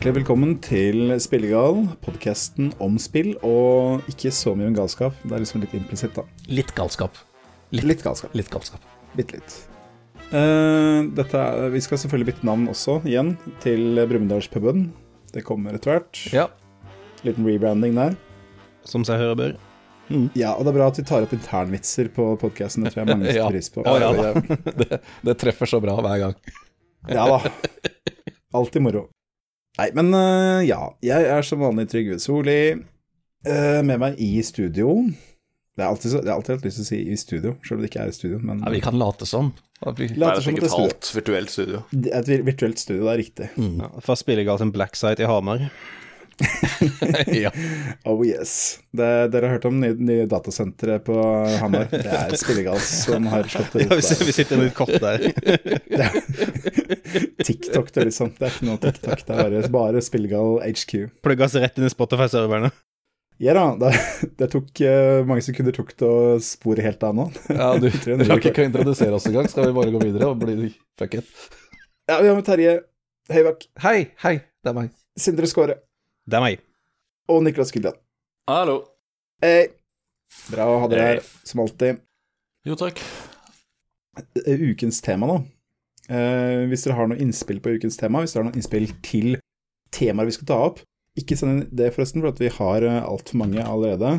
Hjertelig velkommen til Spillegal, podkasten om spill, og ikke så mye om galskap. Det er liksom litt implisitt, da. Litt galskap. Litt galskap. Litt galskap. Bitte litt. Uh, dette er, vi skal selvfølgelig bytte navn også, igjen, til Brumunddalspuben. Det kommer etter hvert. Ja. Liten rebranding der. Som seg hører bør. Ja, og det er bra at vi tar opp internvitser på podkasten. Det tror jeg mange setter Ja. pris på. Ja da. Det, det treffer så bra hver gang. Ja da. Alltid moro. Nei, men uh, ja. Jeg er som vanlig Trygve Solli. Uh, med meg i studio. Det er alltid, så, jeg har alltid hatt lyst til å si i studio, selv om det ikke er i studio. Men Ja, vi kan late som. Vi, Det er later et som at det er studio. virtuelt studio. Et virtuelt studio, det er riktig. Ja, spille galt en Blacksite i Hamar. ja. Oh yes. Det, dere har hørt om nye, nye datasentre på Hamar? Det er Spillegals som har slått det Ja, vi, ut sitter- vi sitter i en kopp der. TikTok, det, liksom. Det er ikke noe TikTok, det er bare, bare Spillegal HQ. Plugga oss rett inn i Spotify-serverne. Ja da, det, det tok uh, mange sekunder tok det å spore helt av nå. ja, du gjorde. ikke å introdusere oss engang. Skal vi bare gå videre og bli fuck it? Ja, vi har med Terje Høybakk, Hei, hei, det er meg. Sindre Skåre Det er meg. og Niklas Gillian. Hallo. Hei. Bra å ha dere her, som alltid. Jo, takk. Eh, Ukens tema, da. Eh, hvis dere har noe innspill på ukens tema, hvis dere har noe innspill til temaer vi skal ta opp, ikke send inn det, forresten, for at vi har uh, altfor mange allerede.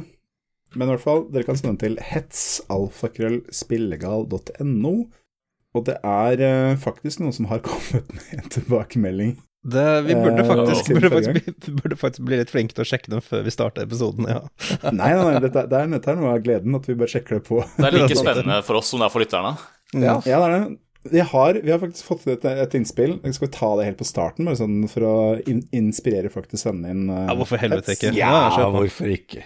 Men i hvert fall, dere kan sende den til hetsalfakrøllspillegal.no. Og det er eh, faktisk noen som har kommet med en tilbakemelding. Det, vi burde Eh, faktisk, burde, faktisk bli, burde faktisk bli litt flinke til å sjekke dem før vi starter episoden. Ja. Nei, nei, nei dette, det er, dette er noe av gleden, at vi bare sjekker det på. Det er like spennende for oss som det er for lytterne. Ja. Ja, det er det. Vi har, vi har faktisk fått et, et innspill. Skal vi ta det helt på starten, bare sånn for å in inspirere folk til å sende inn uh, Ja, hvorfor helvete ikke? Ja, ja, hvorfor ikke?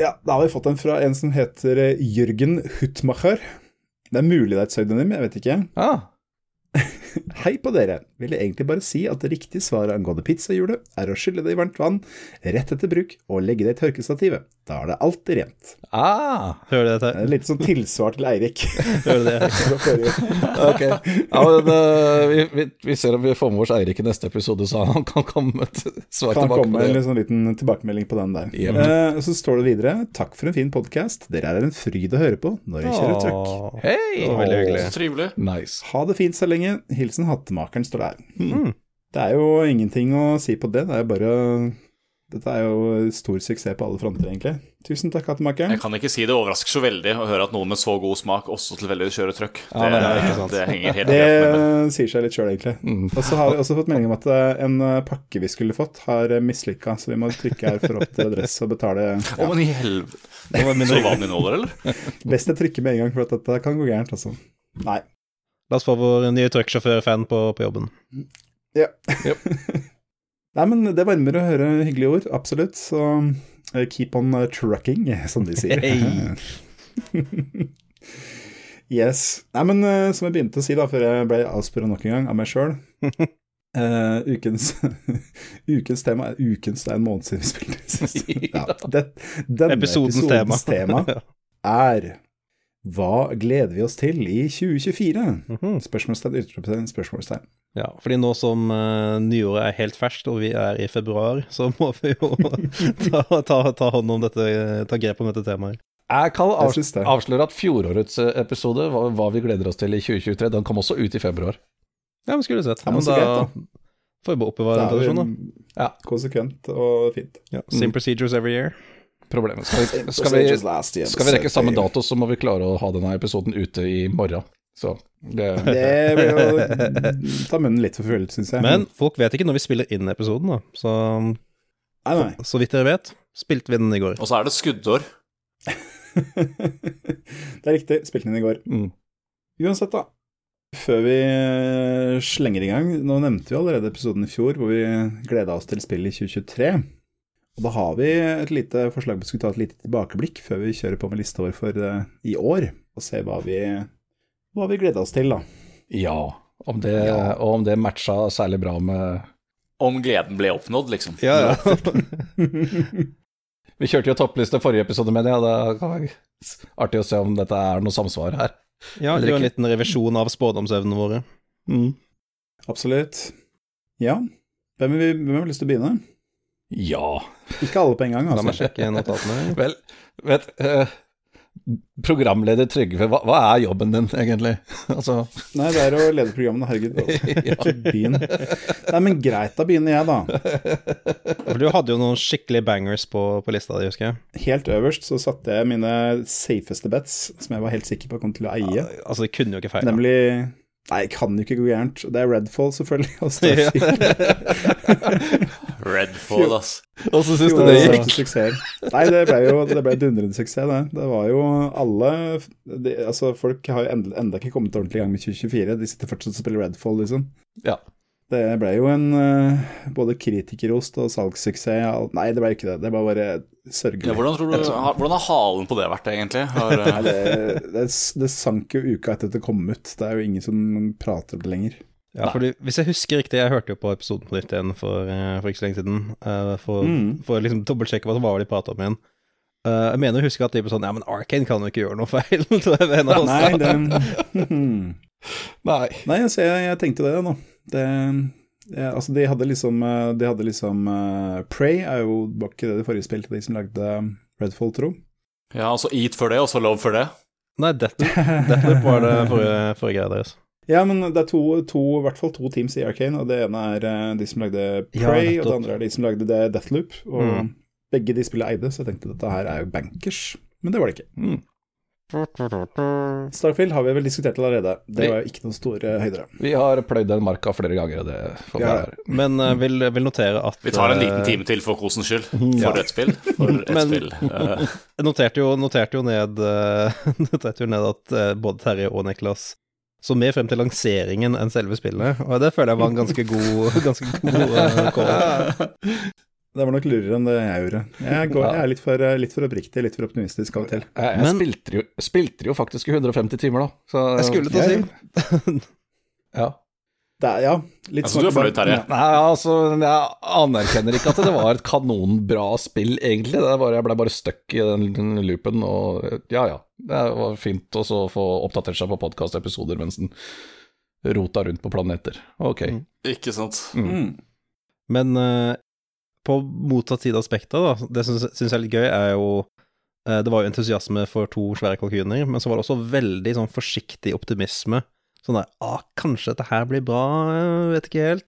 Ja, da har vi fått en fra en som heter eh, Jørgen Huttmacher. Det er mulig det er et pseudonym, jeg vet ikke. Ah, Hei på dere. Ville egentlig bare si at det riktige svaret angående pizzahjulet er å skylle det i varmt vann rett etter bruk og legge det i tørkestativet. Da er det alltid rent. ah, Hører du dette? litt sånn tilsvar til Eirik. Hører du det? ok. Ja, men, uh, vi, vi, vi ser om vi får med oss Eirik i neste episode, så han kan komme med et svar Kan tilbake komme på det. en sånn liten tilbakemelding på den der. Yep. Uh, så står det videre Takk for en fin podkast. Dere er en fryd å høre på når vi kjører truck. Hei! Veldig hyggelig. Så trivelig. Nice. Ha det fint så lenge. Hilsen hattemakeren, står der. Mm. Det er jo ingenting å si på det. Det er bare Dette er jo stor suksess på alle fronter, egentlig. Tusen takk, hattemakeren. Jeg kan ikke si det overrasker så veldig å høre at noen med så god smak også tilfeldigvis kjører trøkk. Det, Ja, det, det det henger helt Det med sier seg litt sjøl, egentlig. Mm. Og så har vi også fått melding om at eh, en eh, pakke vi skulle fått, har mislykka, så vi må trykke her for å til adresse og betale Å, men i helvete. Så vanlig nåler, eller? Best jeg trykker med en gang, for at dette kan gå gærent, altså. Nei. La oss få vår nye trucksjåfør-fan på, på jobben. Ja. Yep. Nei, men det varmer å høre hyggelige ord, absolutt. Så eh, keep on eh, trucking, som de sier. Yes. Nei, men eh, som jeg begynte å si da, før jeg ble avspurt nok en gang av meg sjøl ukens, ukens tema er ukens, det er en måned siden vi spilte sist. Ja, det, denne Episodens episodens tema, tema er Hva gleder vi oss til i 2024? Mhm. Spørsmålstegn, utropstegn, spørsmålstegn. Ja, fordi nå som uh, nyåret er helt ferskt, og vi er i februar, så må vi jo ta, ta, ta hånd om dette, ta grep om dette temaet. Jeg kan avsløre avslør at fjorårets eh, episode, hva, hva vi gleder oss til i 2023, den kom også ut i februar. Ja, men skulle sett. Ja, men da, greit, da får vi bare oppbevare den tradisjonen, da. Ja. konsekvent og fint. Ja, same procedures every year. Problemet. Skal vi, skal vi, skal vi rekke samme dato, så må vi klare å ha denne episoden ute i morgen. Så det Det vil jo ta munnen litt for full, syns jeg. Men folk vet ikke når vi spiller inn episoden, da. Så, Nei, nei. så vidt dere vet, spilte vi den i går. Og så er det skuddår. det er riktig. Spilte den inn i går. mm. Uansett, da. Før vi eh, slenger i gang Nå nevnte vi allerede episoden i fjor hvor vi gleda oss til spill i 2023. Og da har vi et lite forslag om å skulle ta et lite tilbakeblikk før vi kjører på med lista vår for uh, i år, og se hva vi, hva vi gleda oss til, da. Ja. Om det, Ja. Og om det matcha særlig bra med Om gleden ble oppnådd, liksom. Ja, ja. Vi kjørte jo toppliste forrige episode, mener jeg. Det var artig å se om dette er noe samsvar her. ja det er jo en liten revisjon av spådomsevnene våre. Mm. Absolutt. Ja. Hvem har lyst til å begynne? Ja. Ikke alle på en gang, altså. La meg sjekke notatene. Vel, vet uh, Programleder Trygve, hva, hva, er jobben din egentlig? altså... Nei, det er å lede programmene, herregud. ja. Nei, men greit, da begynner jeg, da. For du hadde jo noen skikkelig bangers på, på lista di, husker jeg. Helt øverst så satte jeg mine safeste bets, som jeg var helt sikker på kom til å eie. Altså, det kunne jo ikke feile. Nemlig Nei, kan jo ikke gå gærent. Det er Redfall, selvfølgelig. Redfall, ass. Og så syns du det gikk? Nei, det ble jo det ble dundrende suksess, det. Det var jo alle de, Altså, folk har jo enda, enda ikke kommet ordentlig i gang med 2024. De sitter fortsatt og spiller Redfall, liksom. Ja. Det ble jo en uh, både kritikerost og salgssuksess. Nei, det ble ikke det. Det var bare sørgelig. Ja, hvordan, tror du, hvordan har halen på det vært, egentlig? Har, Nei, det, det, det, sank jo uka etter at det kom ut. Det er jo ingen som prater om det lenger. Ja, fordi Hvis jeg husker riktig, jeg hørte jo på episoden på nytt igjen for, uh, for ikke så lenge siden, uh, for, mm. for å liksom dobbeltsjekke hva det var de prata om igjen. Uh, jeg mener å huske at de var sånn Ja, men Arkane kan jo ikke gjøre noe feil. Nei, det, Nei. Nei, altså, jeg, jeg tenkte det nå. Det, ja, altså, de hadde liksom, de hadde liksom uh, Prey er jo var ikke det de forrige spilte, de som lagde Redfall, tro. Ja, altså Eat før det, og så Love før det? Nei, Deathloop var det forrige, forrige greia deres. Ja, men det er to, to, i hvert fall to teams i Arcane, og det ene er uh, de som lagde Prey, ja, og det andre er de som lagde Deathloop. Og mm. begge de spiller eide, så jeg tenkte dette her er jo bankers, men det var det ikke. Mm. Starfield har vi vel diskutert allerede. Det var jo ikke noen store høyder. Vi har pløyd den marka flere ganger. Det ja. Men uh, vil, vil, notere at Vi tar en liten eh, time til for kosens skyld. For ja. et spill. For et Men, spill. Uh. Noterte jo, noterte jo, ned, uh, noterte jo ned at både Terje og Niklas så mer frem til lanseringen enn selve spillet. Og det føler jeg var en ganske god, ganske god call. Det var nok lurere enn det jeg gjorde. Jeg, går, jeg er litt for, litt for, oppriktig, litt for optimistisk av og til. Jeg, jeg Men, spilte, jo, spilte, jo, faktisk i 150 timer, da. Så, jeg skulle til å si Ja. Det er, ja, litt altså, Du er fornøyd, Terje? Nei, altså, jeg anerkjenner ikke at det var et kanonbra spill, egentlig. Bare, jeg ble bare stuck i den, den, loopen, og ja ja. Det var fint å få oppdatert seg på podkastepisoder mens den rota rundt på planeter. Ok. Mm. Ikke sant. Mm. mm. Men uh, på motsatt side av spekteret, da, det som syns jeg er litt gøy, er jo eh, Det var jo entusiasme for to svære kalkuner, men så var det også veldig sånn forsiktig optimisme. Sånn der ah, kanskje dette her blir bra, jeg vet ikke helt.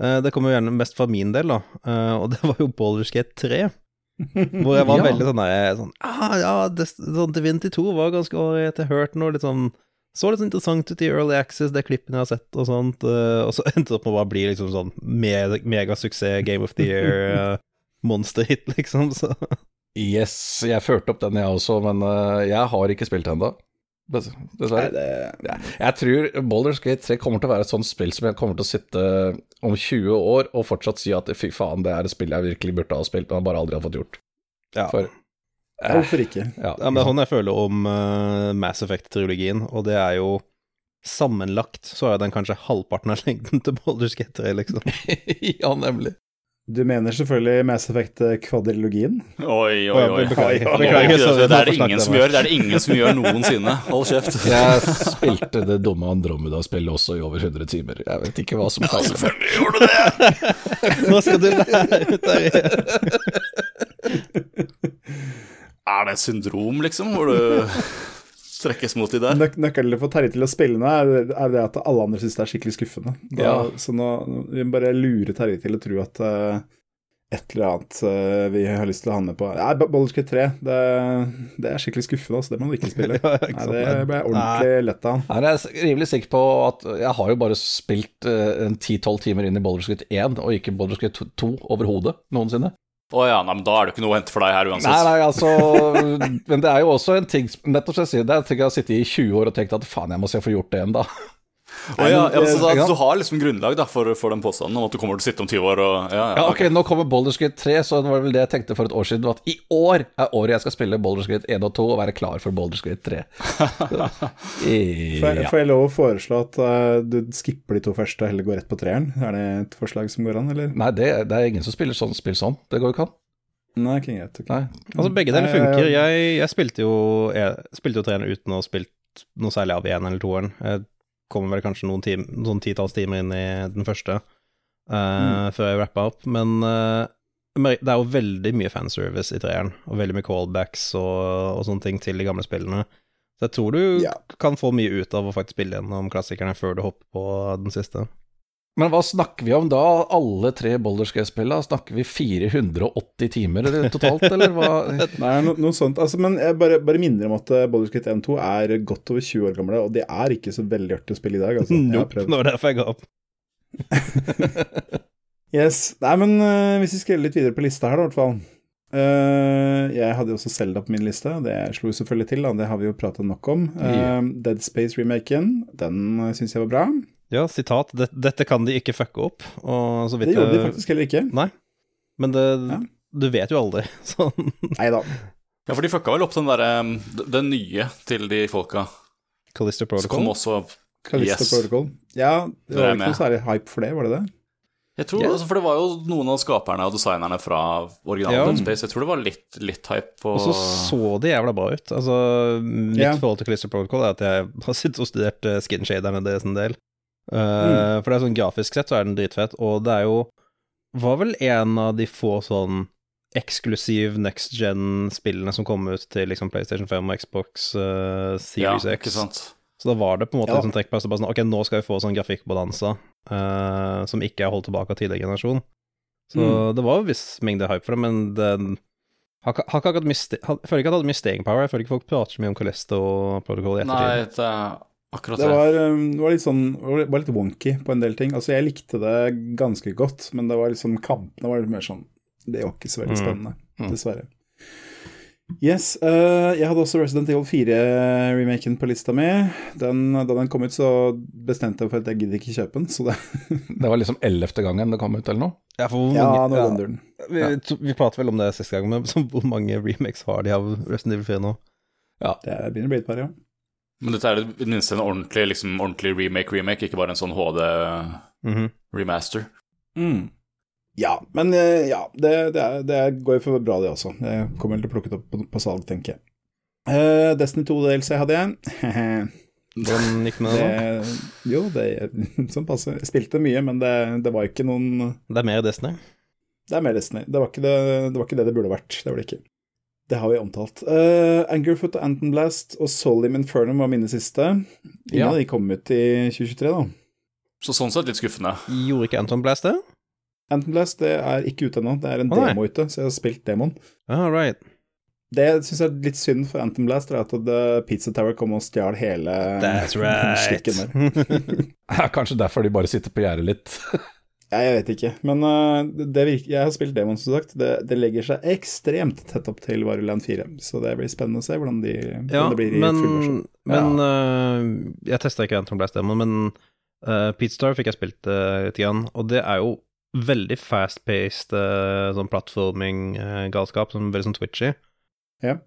Eh, det kommer jo gjerne mest fra min del, da, eh, og det var jo Boulderskate 3. Hvor jeg var ja. veldig sånn der sånn, ah, Ja, det, sånn, Divinity 2 var ganske ålreit, jeg hørte noe litt sånn så litt interessant ut i Early Access, det klippene jeg har sett og sånt, uh, og så endte det opp med å bare bli liksom sånn me megasuksess, Game of the Year, uh, monsterhit, liksom, så Yes, jeg førte opp den jeg også, men uh, jeg har ikke spilt ennå. Dessverre. Det... Ja. Jeg tror Boulders Gate 3 kommer til å være et sånt spill som jeg kommer til å sitte om 20 år og fortsatt si at fy faen, det er et spill jeg virkelig burde ha spilt, men bare aldri har fått gjort. Ja. For Hvorfor ikke? Ja, men Det er sånn jeg føler om uh, Mass Effect-trilogien, og det er jo Sammenlagt så er den kanskje halvparten av lengden til Baldur's Gate 3, liksom. ja, nemlig. Du mener selvfølgelig Mass Effect-kvadrilogien? Oi, oi, oi. Beklager. Det, er det ingen som gjør. Det er det ingen som gjør noensinne. Hold kjeft. Jeg spilte det dumme Andromeda-spillet også i over 100 timer. Jeg vet ikke hva som feiler. Ja, selvfølgelig gjorde du det! Nå skal du lære ut av er det et syndrom, liksom, hvor du trekkes mot de der? Nøk nøkkelen for Terje til å spille nå, er, er, det at alle andre syns det er skikkelig skuffende. Da, ja. Så nå vi bare lurer Terje til å tro at uh, et eller annet uh, vi har lyst til å ha med på Nei, Baldur's 3, det, det, er skikkelig skuffende, altså. Det må du ikke spille. ja, ikke Nei, det ble jeg ordentlig lett av. Nei, jeg er rimelig sikker på at jeg har jo bare spilt uh, 10-12 timer inn i Baldur's 1 og ikke Baldur's 2 overhodet noensinne. Å oh, ja, nei, men da er det ikke noe å hente for deg her uansett. Nei, nei, altså Men det er jo også en ting Nettopp som jeg sier, det er jeg har sittet i 20 år og tenkt at faen, jeg må se få gjort det igjen, da. Oh, ja, ja, så da, Du har liksom grunnlag da, for, for, den påstanden om at du kommer til å sitte om 20 år og Ja, ja ok, nå kommer Boulder Skate 3, så det var vel det jeg tenkte for et år siden. At i år er året jeg skal spille Boulder Skate 1 og 2 og være klar for Boulder Skate 3. får, får, jeg lov å foreslå at uh, du skipper de to første og heller går rett på treeren? Er det et forslag som går an, eller? Nei, det, det er ingen som spiller sånn spill sånn. Det går jo ikke an. Nei, ikke greit. Okay. Altså, begge deler funker. Jeg, jeg spilte jo, jeg spilte jo treeren uten å ha spilt noe særlig av én eller toeren. Jeg kommer vel kanskje noen, time, sånn titalls timer inn i den første. mm. før jeg rappa opp, men det er jo veldig mye fanservice i treeren, og veldig mye callbacks og, og, sånne ting til de gamle spillene. Så jeg tror du ja. kan få mye ut av å faktisk spille gjennom klassikerne før du hopper på den siste. Men hva snakker vi om da, alle tre Boulderskate-spillene? Snakker vi 480 timer totalt, eller hva? Nei, no, noe sånt. Altså, men jeg bare, bare minner om at Boulderskate 1-2 er godt over 20 år gamle, og det er ikke så veldig artig å spille i dag. Altså. Nope, det var derfor jeg ga opp. yes. Nei, men uh, hvis vi skreller litt videre på lista her, da, i hvert fall. Uh, jeg hadde jo også Selda på min liste, det slo selvfølgelig til, da. det har vi jo prata nok om. Uh, yeah. Dead Space-remaken, den uh, syns jeg var bra. Ja, sitat. Dette kan de ikke fucke opp. det gjorde de faktisk heller ikke. Nei, men det, ja. du vet jo aldri, sånn. Nei da. Ja, for de fucka vel opp den derre Den nye til de folka. Callisto Protocol. Så også Callisto yes. Protocol. Ja, det var ikke noe særlig hype for det, var det det? Jeg tror, yeah. altså, For det var jo noen av skaperne og designerne fra originalen ja. Space. Jeg tror det var litt, litt hype på Og så så det jævla bra ut. Altså, Mitt yeah. forhold til Callisto Protocol er at jeg har sittet og studert uh, skinshaderne deres en del. Uh, mm. For det er sånn grafisk sett så er den dritfett, og det er jo Var vel en av de få sånn eksklusiv next gen-spillene som kom ut til liksom PlayStation 5 og Xbox uh, Series ja, X. Så da var det på en måte ja. sånn trekkplass. Sånn, ok, nå skal vi få sånn grafikkbalanse uh, som ikke er holdt tilbake av tidligere generasjon. Så mm. det var jo viss mengde hype for det, men den har, har ikke akkurat mye har, føler ikke at det hadde mye staying power. Jeg føler ikke folk prater så mye om Callisto og Protocol i ettertid. Nei, det er Akkurat det. Var, um, det var litt sånn var litt wonky på en del ting. Altså, jeg likte det ganske godt, men det var liksom kampene var litt mer sånn Det var ikke så veldig mm. spennende, mm. dessverre. Yes. Uh, jeg hadde også Resident Evil 4-remaken på lista mi. Den, da den kom ut, så bestemte jeg for at jeg gidder ikke kjøpe den. Så det Det var liksom ellevte gangen det kom ut, eller noe? Ja, for mange, ja, noe ja, vi, ja. vi pratet vel om det siste gang, men hvor mange remakes har de av Resident Evil 4 nå? Ja. Det begynner å bli et par, ja. Men dette er det minste en ordentlig, liksom, ordentlig remake-remake, ikke bare en sånn HD-remaster. Mm -hmm. mm. Ja, men eh, ja, det, det, er, det, går jo for bra, det også. Jeg kommer til å plukke det opp på, på salg, tenker jeg. Uh, Destiny 2 DLC hadde jeg. Hvordan gikk med det? det jo, det sånn passe. Jeg spilte mye, men det, det var ikke noen Det er mer Destiny? Det er mer Destiny. Det var ikke det det, var ikke det, det burde vært. Det var det ikke. Det har vi omtalt. Uh, Angerfoot og Anton Blast og Solim Infernum var mine siste. Ingen ja. av de kom ut i 2023, da. Så sånn sett litt skuffende. Gjorde ikke Anton Blast det? Anton Blast det er ikke ute ennå. Det er en oh, demo ute, så jeg har spilt demoen. Ah, right. Det syns jeg er litt synd for Anton Blast, er at Pizza Tower kom og stjal hele That's right. slikken der. Kanskje derfor de bare sitter på gjerdet litt. Ja, jeg vet ikke, men uh, det virker, jeg har spilt demoen, som sagt. Det, det, legger seg ekstremt tett opp til Varuland 4, så det blir spennende å se hvordan, de, ja, det blir i men, fullversjon. Men uh, Jeg testa ikke Anton Blast-demoen, men uh, Pete Star fikk jeg spilt uh, litt, grann, og det er jo veldig fast-paced uh, sånn plattforming-galskap, som veldig sånn twitchy. Ja.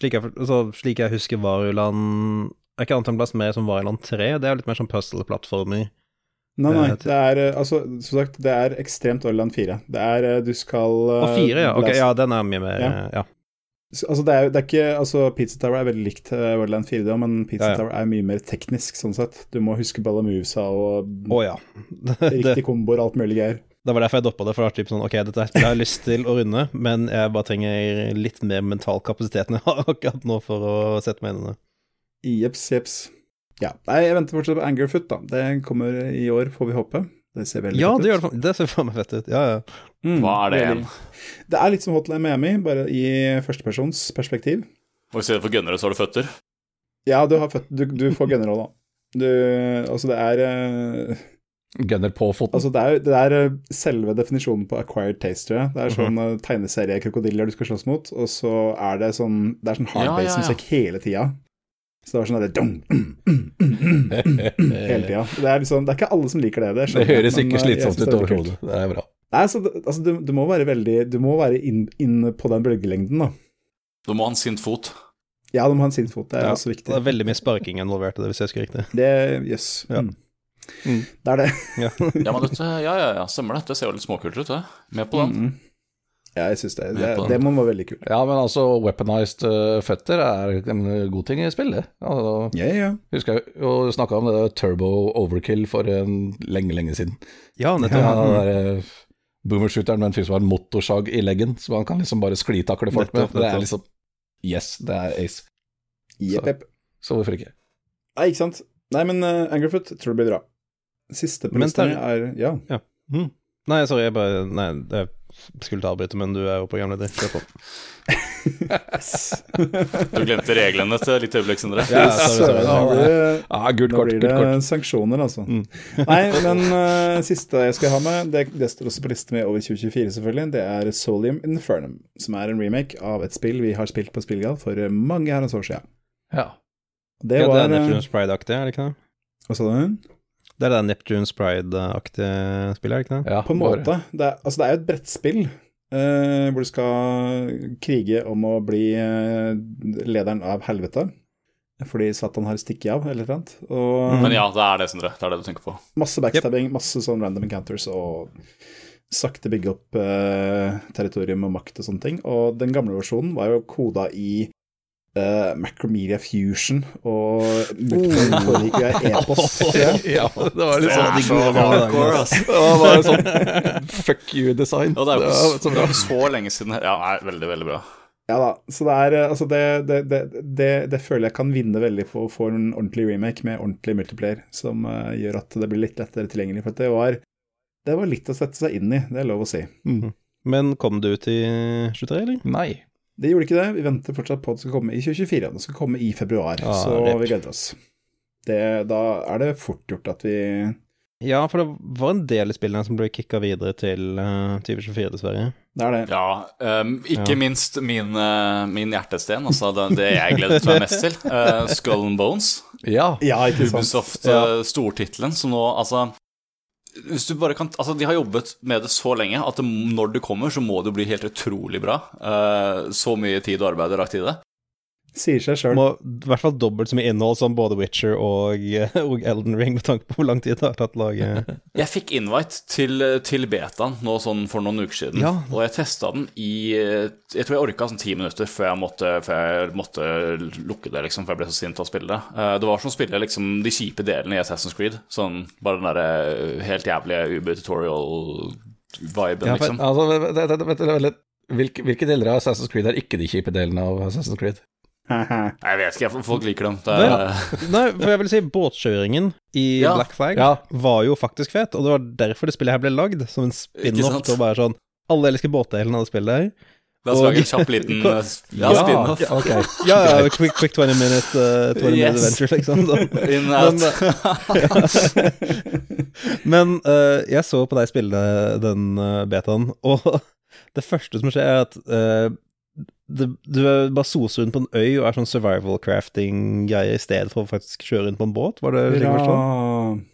Slik jeg, altså, slik jeg husker Varuland Er ikke Anton Blast mer som Varuland 3? Det er jo litt mer sånn puzzle-plattforming. Nei, nei, det er eh, altså, som sagt, det er ekstremt Orland 4. Det er eh, Du skal Og 4, ja. Ok, ja, den er mye mer Ja. ja. Altså, det er, det er ikke Altså, Pizza Tower er veldig likt Orland 4, da, men Pizza ja, ja. Tower er mye mer teknisk, sånn sett. Du må huske alle movesa og oh, ja. riktig komboer og alt mulig greier. Det var derfor jeg doppa det, for det var typ sånn Ok, dette jeg har lyst til å runde, men jeg bare trenger litt mer mental kapasitet enn jeg har akkurat nå for å sette meg inn i det. Jeps, jeps. Ja. Nei, jeg venter fortsatt på Angerfoot, da. Det kommer i år, får vi håpe. Det ser veldig ja, fett ut. Ja, det, det ser faen meg fett ut. Ja, ja. Mm, Hva er det igjen? Det er litt som Hotline Miami, bare i førstepersons perspektiv. Og i stedet for gunnere, så har du føtter? Ja, du, har føtter. du, du får gunner òg, da. Du, altså, det er uh, Gunner på foten? Altså, det er, det er uh, selve definisjonen på acquired taste, tror jeg. Det er sånn uh, -huh. tegneseriekrokodiller du skal slåss mot, og så er det sånn Det er sånn hardbase-musikk ja, ja, ja. hele tida. Så det var sånn derre Hele tida. Det, liksom, det er ikke alle som liker det. Det, det høres ikke slitsomt ut overhodet. Det er bra. Nei, så altså, du, du, må være veldig Du må være inn, inn på den bølgelengden, da. Du må ha en sint fot. Ja, du må ha en sint fot. Det er ja, også viktig. Det er veldig mye sparking involvert i det, hvis jeg husker riktig. Det Jøss. Yes. Ja. Mm. Mm. Det er det. ja. ja, men dette, ja, ja, ja, stemmer det. Det ser jo litt småkult ut, det. Med på den. Mm. Ja, jeg syns det. Det, det må være veldig kult. Ja, men altså, weaponized uh, føtter er en god ting i spillet. Altså, ja, ja. Husker jeg jo snakka om det der turbo overkill for en lenge, lenge siden. Ja, nettopp. Ja, den der, boomershooteren med en fyr som har en motorsag i leggen, så man kan liksom bare sklitakle folk med. Det er liksom Yes, det er ace. Jepp, jepp. Så, så hvorfor ikke? Nei, ikke sant. Nei, men uh, Angerfoot tror det blir bra. Siste på lista er Ja. ja. Mm. Nei, sorry, jeg bare Nei, jeg skulle ta avbryte, men du er jo programleder. Kjør på. du glemte reglene til litt øyeblikk, Sindre. Ja, sorry, sorry. Nå blir det, da blir det sanksjoner, altså. Mm. Nei, men uh, siste jeg skal ha med, det, det står også på listen med over 2024, selvfølgelig, det er Solium Infernum, som er en remake av et spill vi har spilt på Spillgal for mange herrens år siden. Ja. Det, ja, var, det er Neptunes Pride-aktig, er det ikke det? Hva sa du? Det er det Neptunes Pride-aktige spillet, er det ikke det? Ja, på en måte. Det er, altså, det er jo et brettspill uh, hvor du skal krige om å bli uh, lederen av helvete. Fordi Satan har stikket av, eller noe annet. Og, Men ja, det er det, Sindre. Det er det du tenker på. Masse backstabbing, yep. masse sånn random encounters og sakte bygge opp uh, territorium og makt og sånne ting. Og den gamle versjonen var jo koda i uh, Macromedia Fusion og multiplayer e-post. ja, det var litt sånn så hardcore, altså. Det var sånn fuck you-design. Og det er jo så, så lenge siden Ja, nei, veldig, veldig bra. Ja da. Så det er Altså, det, det, det, det, føler jeg kan vinne veldig på å få en ordentlig remake med ordentlig multiplayer, som uh, gjør at det blir litt lettere tilgjengelig. For det var, det var litt å sette seg inn i, det er lov å si. Mm. Men kom det ut i 23, eller? Nei. Det gjorde ikke det. Vi venter fortsatt på at det skal komme i 2024. Det skal komme i februar, ah, så rett. vi gleder oss. Det, da er det fort gjort at vi Ja, for det var en del i spillene som ble kicka videre til uh, 2024, dessverre. Det er det. Ja, um, ikke ja. minst min, uh, min, hjertesten, altså det, det jeg gledet meg mest til. Uh, Skull and Bones. Ja, ja ikke sant. Ubisoft, ja. stortittelen, som nå altså hvis du bare kan, altså De har jobbet med det så lenge at det, når det kommer, så må det bli helt utrolig bra. Uh, så mye tid og arbeid er lagt i det. Sier seg sjøl. I hvert fall dobbelt så mye innhold som både Witcher og, og, Elden Ring, med tanke på hvor lang tid det har tatt laget. jeg fikk invite til, til betaen nå sånn for noen uker siden, ja. og jeg testa den i Jeg tror jeg orka sånn ti minutter før jeg, måtte, før jeg måtte lukke det, liksom, for jeg ble så sint av å spille det. Eh, det var som å spille liksom, de kjipe delene i Assassin's Creed. Sånn bare den derre helt jævlige Uber-tutorial-viben, ja, liksom. Altså, vent, vent, hvilke, hvilke deler av Assassin's Creed er ikke de kjipe delene av Assassin's Creed? Jeg vet ikke, folk liker dem. Er... Nei, nei, for jeg vil si båtkjøringen i ja. Black Flag ja. var jo faktisk fet, og det var derfor det spillet her ble lagd, som en spin-off til å være sånn Alle elsker båtdelen av det spillet her. La oss lage en kjapp liten uh, ja, spin-off. Okay. Ja, ja, quick, quick 20 minute, uh, 20 yes. minute adventure, liksom. Sånn. In out. Men, men uh, jeg så på deg spille den uh, betaen, og det første som skjer, er at det, du bare soser rundt på en øy og er sånn survival crafting-greie i stedet for å faktisk kjøre rundt på en båt? Var det slik forstått?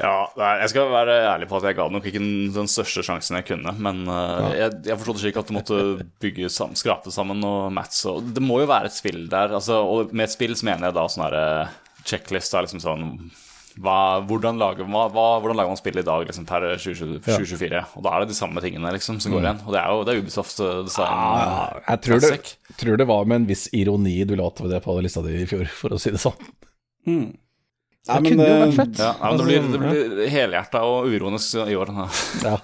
Ja, jeg skal være ærlig på at jeg ga nok ikke den største sjansen jeg kunne. Men uh, ja. jeg, jeg forstod det slik at du måtte bygge sammen, skrape sammen og matche. Og det må jo være et spill der. Altså, og med et spill så mener jeg da sånn herre checklist. Liksom sånn hva, hvordan, lager, hva, hvordan, lager, man spill i dag liksom, per 2024? Ja. Og da er det de samme tingene liksom, som går mm. igjen. Og det er jo det er Ubisoft design. Ah, jeg tror det, tror det, var med en viss ironi du la til det på lista di i fjor, for å si det sånn. Mm. Det ja, kunne jo vært fett. Ja, ja, det blir, det blir helhjerta og uroende i år. Ja.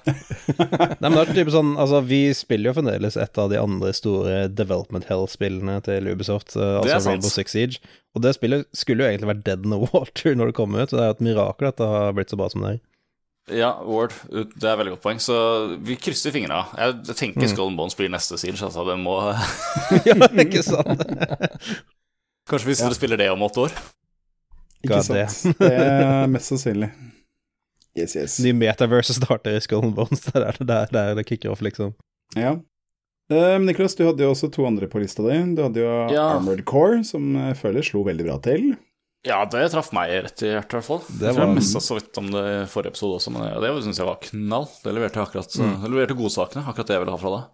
Nei, men det er type sånn Altså, vi spiller jo fremdeles et av de andre store Development Hell-spillene til Ubisoft, uh, altså Rainbow Six Siege. Og det spillet skulle jo egentlig vært dead in the water når det kom ut, så det er jo et mirakel at det har blitt så bra som det er. Ja, Ward. Det er et veldig godt poeng. Så vi krysser fingra. Jeg, tenker mm. Skull Bones blir neste Siege, altså. Det må Ja, ikke sant? Kanskje hvis dere spiller det om åtte år? Ikke sant. Det er mest sannsynlig. Yes, yes. Ny metaverse starter i Skull Bones. Det er der, der det kicker off, liksom. Ja. Um, Niklas, du hadde jo også to andre på lista di. Du hadde jo ja. Armored Core, som jeg føler slo veldig bra til. Ja, det traff meg rett i hjertet, i hvert fall. Det var... Jeg messa så vidt om det i forrige episode også, men det syns jeg var knall. Det leverte akkurat mm. Det leverte godsakene, akkurat det jeg ville ha fra deg.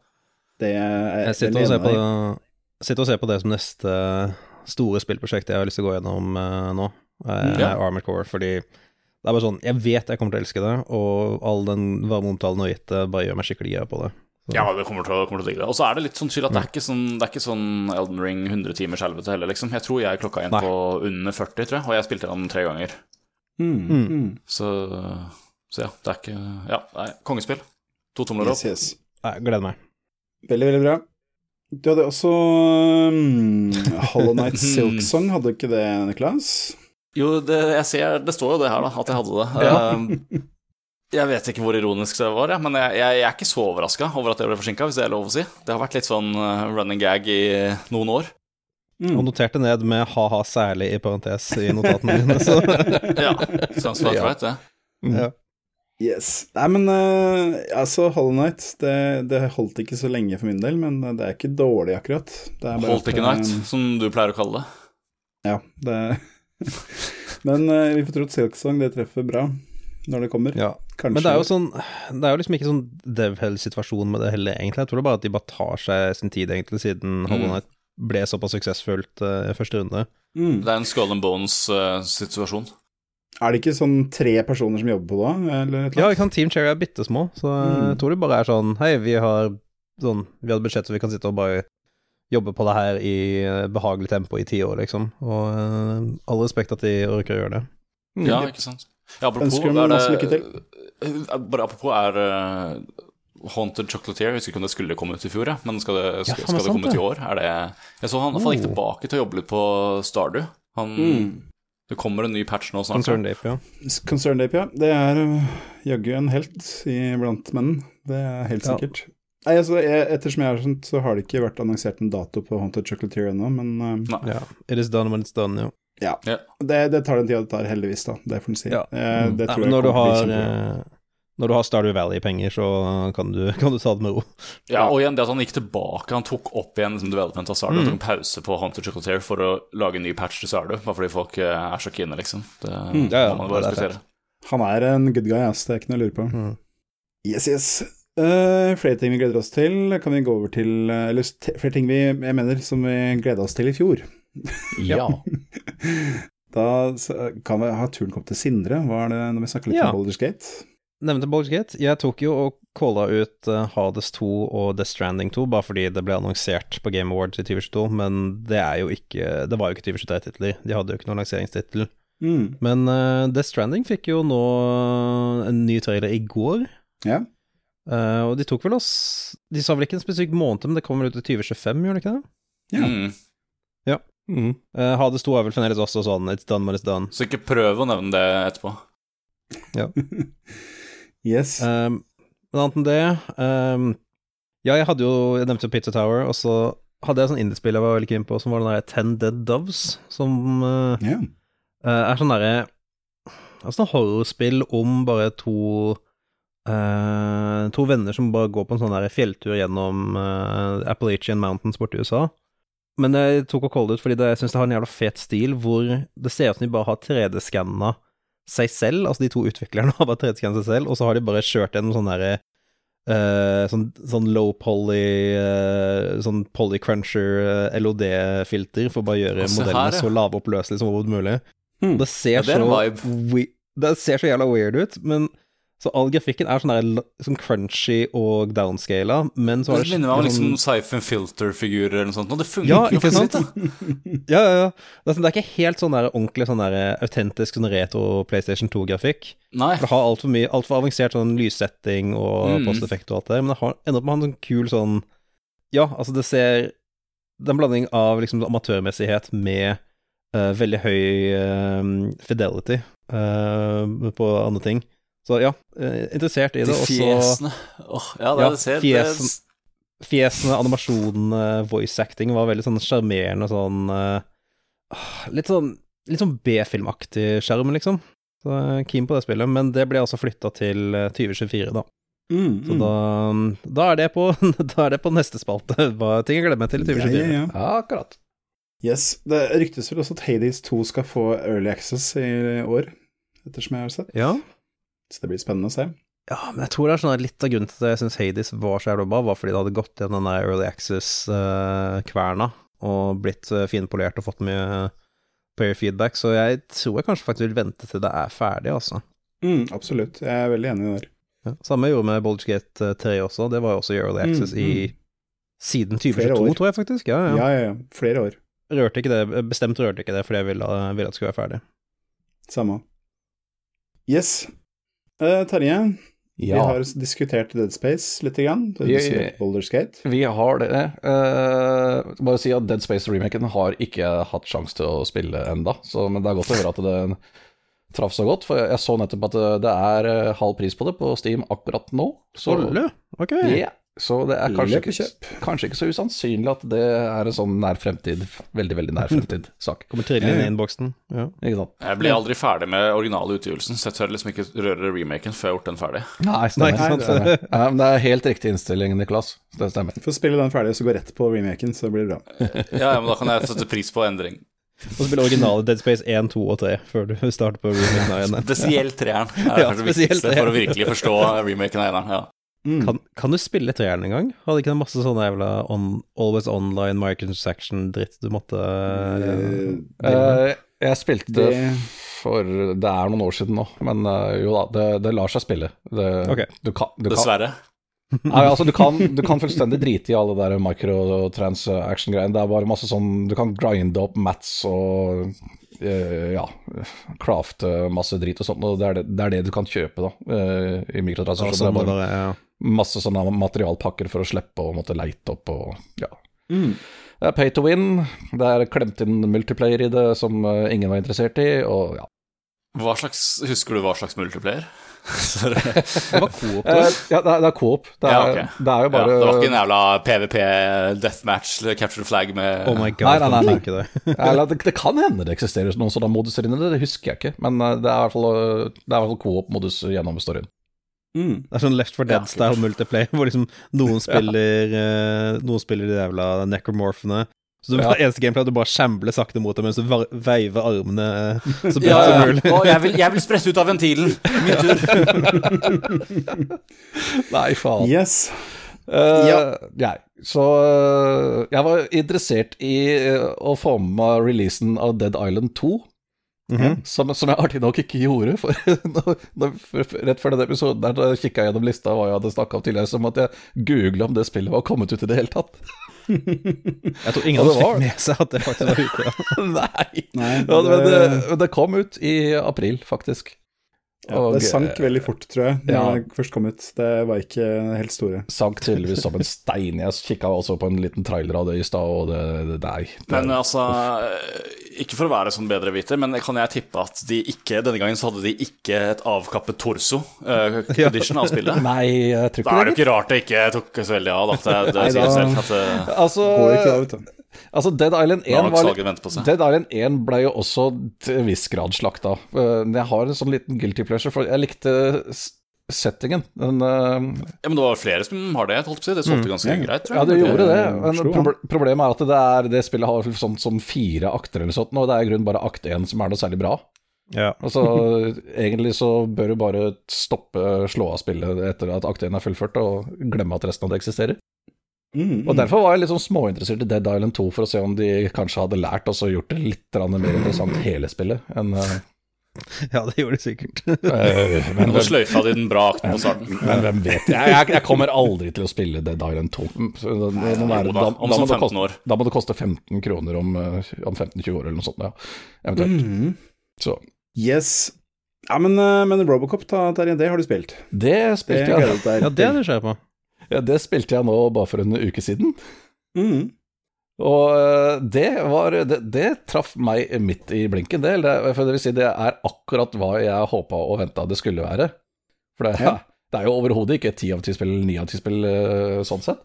Det er jeg sitter og, ser på, sitter og ser på det som neste store spillprosjekt jeg har lyst til å gå gjennom uh, nå uh, ja. Armored Core, fordi det er bare sånn Jeg vet jeg kommer til å elske det, og all den varme omtalen og gitt det bare gjør meg skikkelig gira på det. Så. Ja, det kommer til, å- kommer til å digge det. Og så er det litt sånn chill at det er ikke sånn, det er ikke sånn Elden Ring 100 timers helvete heller, liksom. Jeg tror jeg klokka inn Nei. på under 40, tror jeg, og jeg spilte den tre ganger. Mm. Mm. Mm. Så, så ja, det er ikke Ja, nei, kongespill. To tomler opp. Yes, yes. Nei, gleder meg. Veldig, veldig bra. Du hadde også um, Hollow Night Silksong, hadde du ikke det, Niklas? Jo, det, jeg ser, det står jo det her, da, at jeg hadde det. Ja. jeg vet ikke hvor ironisk det var, ja, men jeg, jeg, jeg er ikke så overraska over at jeg ble forsinka, hvis det er lov å si. Det har vært litt sånn uh, running gag i noen år. Mm. Og noterte ned med ha-ha særlig i parentes i notatene dine, så Ja, sånn som Ja. jeg vet det. ja. Yes. Nei, men uh, altså, Hollow Night, det, det holdt ikke så lenge for min del, men det er ikke dårlig, akkurat. Det er bare Holdt ikke night, som du pleier å kalle det. Ja, det Men uh, vi får tro at Silksong det treffer bra når det kommer. ja. Kanskje. Men det er jo sånn Det er jo liksom ikke sånn DevHell-situasjon med det heller, egentlig. Jeg tror det bare at de bare tar seg sin tid, egentlig, siden Hollow Night ble såpass suksessfullt uh, i første runde. mm. Det er en skull and bones-situasjon. Er det ikke sånn tre personer som jobber på det, eller et Ja, ikke sant, Team Cherry er bitte små, så uh, Mm. jeg tror det bare er sånn Hei, vi har sånn Vi hadde budsjett, så vi kan sitte og bare jobbe på det her i uh, behagelig tempo i ti år, liksom. Og uh, all respekt at de orker å gjøre det. Ja, ikke sant. Ja, apropos, Ønsker dem er masse lykke til. Eh, Bare apropos er uh, Haunted Chocolatier Jeg husker ikke om det skulle komme ut i fjor, ja. men skal det, skal, ja, skal det det komme ut i år? Er det Jeg så han, han gikk Oh. tilbake til å jobbe litt på Stardew. Han, Mm. Det kommer en ny patch nå snart. Concern Ape, ja. Concerned Ape, ja. Det er jaggu en helt iblant menn. Det er helt Ja. Nei, altså, jeg, Ettersom jeg har skjønt, så har det ikke vært annonsert en dato på Haunted Chocolatier ennå, men uh, ja. It is done when it's done, jo. ja. Ja. Det, det tar den tida det tar, heldigvis, da. Det får en si. Ja. Eh, Mm. det Nei, tror jeg når du kommer har til å bli eh, Når du har Stardew Valley-penger, så kan du, kan du ta det med ro. Ja, og igjen det at han gikk tilbake Han tok opp igjen liksom, development av Stardew og tok en pause på Haunted Chocolatier for å lage en ny patch til Stardew, bare fordi folk er så kine, liksom. Det Ja, ja, må man bare er respektere. Han er en good guy, ass. Det er ikke noe å lure på. Mm. Yes, yes. Eh, flere ting vi gleder oss til. Kan vi gå over til eh, Eller flere ting vi, jeg mener, som vi gleda oss til i fjor. Ja. Da kan vi ha turen kommet til Sindre. Hva er det når vi snakker litt Ja. om Baldur's Gate? Nevnte Baldur's Gate. Jeg tok jo og calla ut uh, Hades 2 og Death Stranding 2, bare fordi det ble annonsert på Game Awards i 2022, men det er jo ikke Det var jo ikke 2023-titler. De hadde jo ikke noen lanseringstittel. Mm. Men uh, Death Stranding fikk jo nå en ny trailer i går. Ja. Uh, og de tok vel oss De sa vel ikke en spesifikk måned, men det kommer ut i 2025, gjør det ikke det? Ja. Mm. Mm. Uh, Hades 2 er vel fremdeles også sånn It's done when it's done. Så ikke prøv å nevne det etterpå. Ja. yes. Um, men annet enn det um, Ja, jeg hadde jo Jeg nevnte jo Pizza Tower, og så hadde jeg et sånn indiespill jeg var veldig keen på, som var den der Ten Dead Doves, som uh, yeah. uh, er sånn derre Altså sånn horrorspill om bare to uh, To venner som bare går på en sånn der fjelltur gjennom uh, Appalachian Mountains borti USA. Men jeg tok og kollet ut fordi det, jeg syns det har en jævla fet stil, hvor det ser ut som de bare har 3D-skanna seg selv, altså de to utviklerne har bare 3D-skanna seg selv, og så har de bare kjørt gjennom sånn derre uh, sånn, sånn low poly eh, Sånn polycruncher LOD-filter for å bare gjøre altså, modellene her, ja. så lavoppløselige som overhodet mulig. Hmm. Det ser Ja, det så. Det ser så jævla weird ut, men så all grafikken er sånn der sånn crunchy og downscala, men så har Det det minner meg om sånn- liksom Siphon Filter-figurer eller noe sånt, og det funker Ja, ikke sant? Ja, ja, ja. Det er, sånn, det er ikke helt sånn der ordentlig sånn der autentisk sånn retro PlayStation 2-grafikk. Nei. For det har altfor mye, altfor avansert sånn lyssetting og Mm. posteffekt og alt det, men det har ender opp med å ha en sånn kul sånn Ja, altså, det ser Det er en blanding av liksom amatørmessighet med uh, veldig høy uh, fidelity uh, på andre ting. Så ja, eh, interessert i det. De fjesene. Oh, ja, det, Ja, det ser fjesen. fjesene, animasjonene, voice acting var veldig sånn sjarmerende sånn eh, Litt sånn Litt sånn B-filmaktig skjerm, liksom. Så jeg er keen på det spillet, men det ble altså flytta til eh, 2024, da. Mm, Så mm. da, da, er det på, da er det på neste spalte. Hva ting jeg gleder meg til i ja, 2024. ja, ja. Ja, akkurat. Yes. Det ryktes vel også at Hades 2 skal få Early Access i år, ettersom jeg har sett. Ja. Så det blir spennende å se. ja, men jeg tror det er sånn at litt av grunnen til at jeg syns Hades var så jævla bra, var fordi det hadde gått gjennom den der Early Access-kverna og blitt eh, finpolert og fått mye player feedback, så jeg tror jeg kanskje faktisk vil vente til det er ferdig, altså. Mm, absolutt. Jeg er veldig enig der. Ja, samme gjorde med med Gate 3 også, det var jo også Early Access Mm, i mm. siden 2022, tror jeg faktisk. Ja, ja. Ja, ja, ja. Flere år. Rørte ikke det, bestemt rørte ikke det fordi jeg ville, ville at det skulle være ferdig. Samme. Yes. Eh, Terje, vi har diskutert Dead Space litt. Grann. Du har Vi- vi har det. Uh, bare si at Dead Space-remaken har ikke hatt sjanse til å spille enda, så, men det er godt å høre at det traff så godt. For jeg så nettopp at det- er eh, halv pris på det på Steam akkurat nå. Så, Olle, ok. Ja, så det er kanskje ikke, kanskje ikke så usannsynlig at det er en sånn nær fremtid, veldig, veldig nær fremtid-sak. Kommer tidlig inn i innboksen. Ja. Ikke sant? Jeg blir aldri ferdig med originale utgivelsen, så jeg tør liksom ikke røre remaken før jeg har gjort den ferdig. Nei, Nei, stemmer. ikke sant? stemmer. Ja, men det er helt riktig innstilling, Niklas. Det stemmer. Få spille den ferdig, og så gå rett på remaken, så blir det bra. Ja, ja, men da kan jeg sette pris på endring. Og spille originale Dead Space 1, 2 og 3 før du starter på remaken av eneren. Spesielt treeren er Ja, det for å virkelig forstå remaken av eneren. Ja. Mm. Kan, kan du spille treeren en gang? Hadde ikke det masse sånne jævla on, always online microtransaction-dritt du måtte Eh, uh, jeg spilte det for Det er noen år siden nå, men uh, jo da, det, det lar seg spille. Det, Ok. du kan, du kan, Dessverre. Nei, altså, du, kan, du kan fullstendig drite i alle de der microtransaction-greiene. Det er bare masse sånn Du kan grinde opp mats og eh, ja, crafte masse drit og sånt. Og det er det, det er det du kan kjøpe, da, eh, i mikrotransaksjoner. det Det er ja. Masse sånne materialpakker for å slippe å måtte leite opp og ja. mm. Det er pay to win. Det er klemt inn multiplayer i det som eh, ingen var interessert i, og ja. Hva slags, husker du hva slags multiplayer? Det var coop, Eh, ja, det er, det er coop. Det er, Ja, okay. det er jo Ja, det var ikke en jævla PVP deathmatch, capture the flag med Oh my god, Nei, nei, nei, nei. det. Eller, det, det kan hende det eksisterer noen sånne moduser inni det, det husker jeg ikke. Men eh, det er i hvert fall, det er i hvert fall coop-modus gjennom storyen. Mm. Det er sånn Left for Dead-style multiplayer, hvor liksom noen spiller eh, Noen spiller de jævla necromorphene. Så det Ja. eneste gameplay at du bare shambler sakte mot dem mens du veiver armene eh, så bredt Ja, som mulig. Å, jeg, vil, jeg vil sprette ut av ventilen. Min tur. Nei, faen. Yes. Uh, Ja. nei, Så jeg var interessert i å få med meg releasen av Dead Island 2. Mhm. Som, som jeg artig nok ikke gjorde. For, når, når, for, rett før denne episoden der, da kikka jeg gjennom lista hva jeg hadde snakka om tidligere, som at jeg googla om det spillet var kommet ut i det hele tatt. Jeg tror ingen hadde det fikk med seg at det faktisk var ute. Ja. Nei! Nei, Ja, men det, det, men det kom ut i april, faktisk. Ja, Og, det sank eh, veldig fort, tror jeg, da ja. det først kom ut. Det var ikke helt store. Sank tydeligvis som en stein. Jeg kikka også på en liten trailer av det i stad, og det, det Nei. Det, Men altså, ikke for å være sånn bedreviter, men kan jeg tippe at de ikke Denne gangen så hadde de ikke et avkappet torso uh, audition av spillet? nei, jeg tror Da er ikke det jo ikke rart det ikke tok så veldig av. Da. Det, det Nei, sier da- selv at det, Altså, Går ikke av, vet du. Altså Dead Island 1 var. Dead Island 1 ble jo også til en viss grad slakta. Men Jeg har en sånn liten guilty pleasure, for jeg likte settingen. Den, uh... Ja, men det var flere som har det. holdt på å si. Det solgte ganske mm, ja. greit, tror jeg. ja, det gjorde det. Men proble problemet er at det, er, det spillet har sånn som fire akter eller sånt, og det er i grunnen bare akt 1 som er noe særlig bra. Ja. Altså, Egentlig så bør du bare stoppe, slå av spillet etter at akt 1 er fullført, og glemme at resten av det eksisterer. Mm, Og Derfor var jeg litt sånn småinteressert i Dead Island 2, for å se om de kanskje hadde lært og så gjort det litt mer interessant hele spillet enn uh... ja, det gjorde de sikkert. eh, men, Nå sløyfa de den bra akten på starten. men hvem vet jeg, jeg, jeg kommer aldri til å spille Dead Island 2. Da, da, da, da, må sånn det koste, da må det koste 15 kroner om, eh, om 15-20 år eller noe sånt, ja. Eventuelt. Mm. Så Yes. Ja, men, men Robocop, da, Terje, det har du spilt. det spilte jeg Ja, det er jeg du nysgjerrig på. Ja, Det spilte jeg nå bare for en uke siden. Mm. Og eh, det var Det, det traff meg midt i blinken, det. Eller, for det vil si, det er akkurat hva jeg håpa og venta det skulle være. For det, Ja. det er jo overhodet ikke et ti av ti spill eller ni av ti spill eh, sånn sett.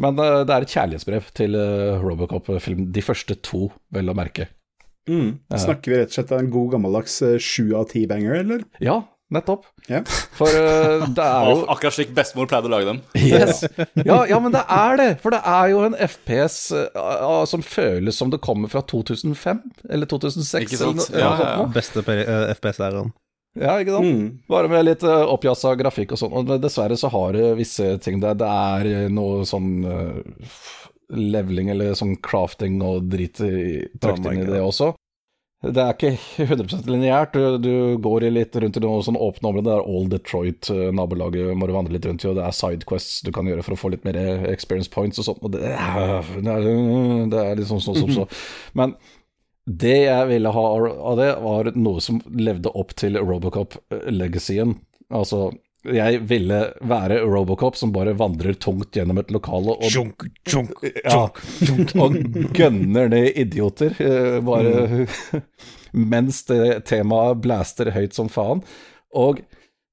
Men eh, det er et kjærlighetsbrev til Robocop-film. De første to, vel å merke. Mm. Snakker vi rett og slett av en god gammeldags sju av ti-banger, eller? Ja, nettopp. Yeah. For uh, det er jo akkurat slik bestemor pleide å lage dem. Yes. Ja, ja, men det er det. For det er jo en FPS uh, som føles som det kommer fra 2005 eller 2006. Ikke sant? Eller, Ja, ja, ja. Beste uh, FPS-æraen. ja, ikke sant? Mm. Bare med litt uh, oppjassa grafikk og sånn. Og dessverre så har det visse ting der. Det er eh, noe sånn eh, leveling eller sånn crafting og drit i- inn i det også. Det er ikke 100 lineært. Du, går litt rundt i noen sånn åpne områder. Det er All Detroit-nabolaget må du vandre litt rundt i, og det er sidequests du kan gjøre for å få litt mer experience points og sånt. Og det, det, er, det er liksom sånn som så. Men det jeg ville ha av det, var noe som levde opp til Robocop-legacyen. Altså jeg ville være Robocop som bare vandrer tungt gjennom et lokale og, Tjunk, tjunk, ja, og gønner ned idioter. eh, Bare mens det temaet blaster høyt som faen. Og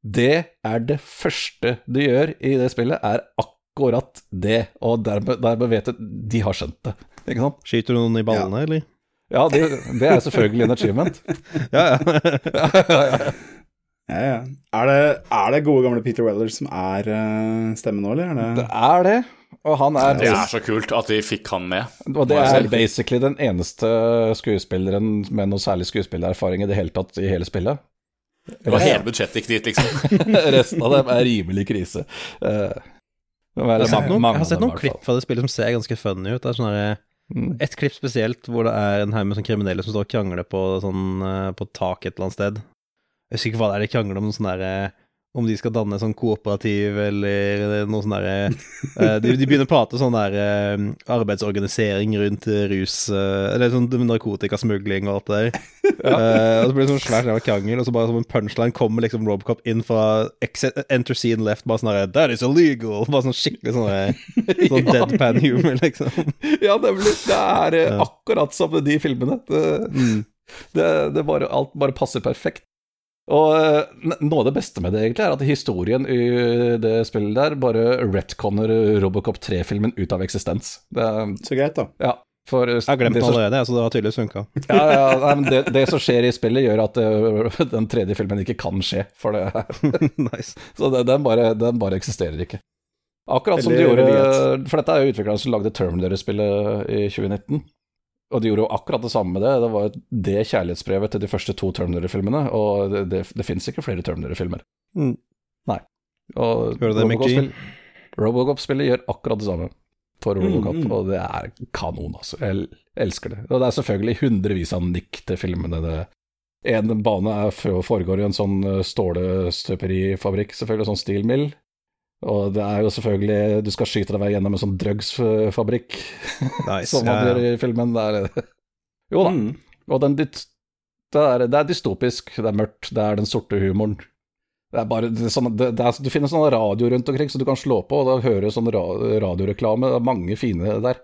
det er det første du gjør i det spillet, er akkurat det. Og dermed, dermed vet du De har skjønt det, ikke sant? Skyter du noen i ballene, eller? Ja, det, det er selvfølgelig en achievement. ja, Ja, ja. Ja, ja. Er det, er det gode gamle Peter Weller som er uh, stemmen nå, eller? Er Det det er det. Og han er, Det er så kult at de fikk han med. og det er basically den eneste skuespilleren med noe særlig skuespillererfaring i det hele tatt i hele spillet. Det var hele budsjettet gikk dit, liksom. Resten av dem er rimelig krise. Uh, er Jeg har sett noen, jeg har sett noen dem, klipp fra det spillet som ser ganske funny ut. Det er sånn der, Mm. Et klipp spesielt hvor det er en haug med sånn kriminelle som står og krangler på, sånn, eh, på tak et eller annet sted. Jeg husker ikke hva det er de krangler om, sånn der, eh, om de skal danne sånn kooperativ eller noe sånn derre eh, de, de begynner å prate sånn der eh, arbeidsorganisering rundt eh, rus eh, Eller sånn narkotikasmugling og alt det der. Eh, og så blir det sånn svært krangel, og så bare som en punchline kommer liksom Robocop inn fra enter scene left, bare sånn herre That is illegal! Bare sånn skikkelig sånn Sånn deadpan humor, liksom. Ja, nemlig. Det er eh, akkurat som de filmene. Det, det, det bare, alt bare passer perfekt. Og eh, noe av det beste med det egentlig er at historien i det spillet der bare retconner Robocop 3-filmen ut av eksistens. Det, er- så greit, da? ja, for eh, Jeg har glemt det den allerede, så det har tydeligvis funka. Ja, ja, nei, men det, det som skjer i spillet, gjør at eh, den tredje filmen ikke kan skje. For det, nice. så det, den, bare, den bare eksisterer ikke. Akkurat som de gjorde For dette er jo utviklerne som lagde Terminator-spillet i 2019. Og de gjorde jo akkurat det samme med det. Det var det kjærlighetsbrevet til de første to Terminator-filmene, og det, det, det fins ikke flere Terminator-filmer. Mm. Nei. Og Robocop-spillet gjør akkurat det samme for Robocop, Mm, mm. og det er kanon, altså. Jeg elsker det. Og det er selvfølgelig hundrevis av nikk til filmene. Det en bane er, foregår i en sånn eh, stålestøperifabrikk, selvfølgelig, sånn steel mill. Og det er jo selvfølgelig Du skal skyte deg vei gjennom en sånn drugsfabrikk, nice. som man gjør i filmen. Det er, jo da. Mm. Og den, det, er, det er dystopisk, det er mørkt, det er den sorte humoren. Det er bare det er sånn, det, det er, Du finner sånn radio rundt omkring så du kan slå på, og da hører du sånn ra, radioreklame. Det er mange fine der.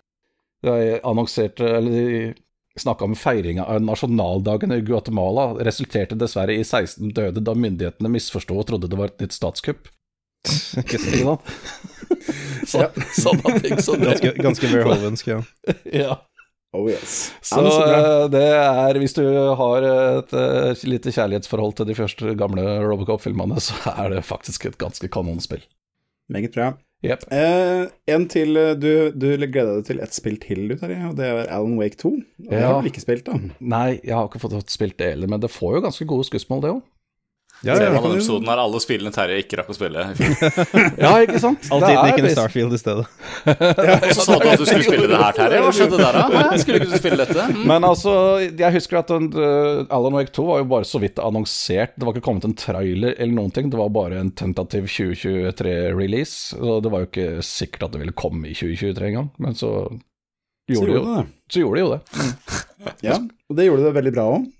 De annonserte, eller de snakka om feiringa av nasjonaldagen i Guatemala. Resulterte dessverre i 16 døde da myndighetene misforsto og trodde det var et nytt statskupp. Ikke sant? Så, Sånne ting som det. Ganske, ganske verhovensk, ja. Ja. Oh yes. Så Ja, eh, det er Hvis du har et, et lite kjærlighetsforhold til de første gamle Robocop-filmene, så er det faktisk et ganske kanonspill. Meget bra. Yep. Eh, en til eh, Du, du gleda deg til ett spill til, du, Terje, og det er Alan Wake 2. Og det har du ikke spilt, da? Nei, jeg har ikke fått spilt det heller, men det får jo ganske gode skussmål, det òg. Ja, Ser ja, man den episoden her, alle spillene Terje ikke rakk å spille. Ja, ikke sant? Alltid gikk inn i Starfield i stedet. Og så sa du at du skulle spille det her, Terje. Hva skjedde der, da? Hæ? Skulle ikke du spille dette? Mm. Men altså, jeg husker at den, uh, Alan Wake 2 var jo bare så vidt annonsert. Det var ikke kommet en trailer eller noen ting. Det var bare en tentativ 2023-release. Så det var jo ikke sikkert at det ville komme i 2023 engang. Men så Så gjorde, det jo, det. så gjorde de jo det. Ja, og det gjorde det veldig bra òg.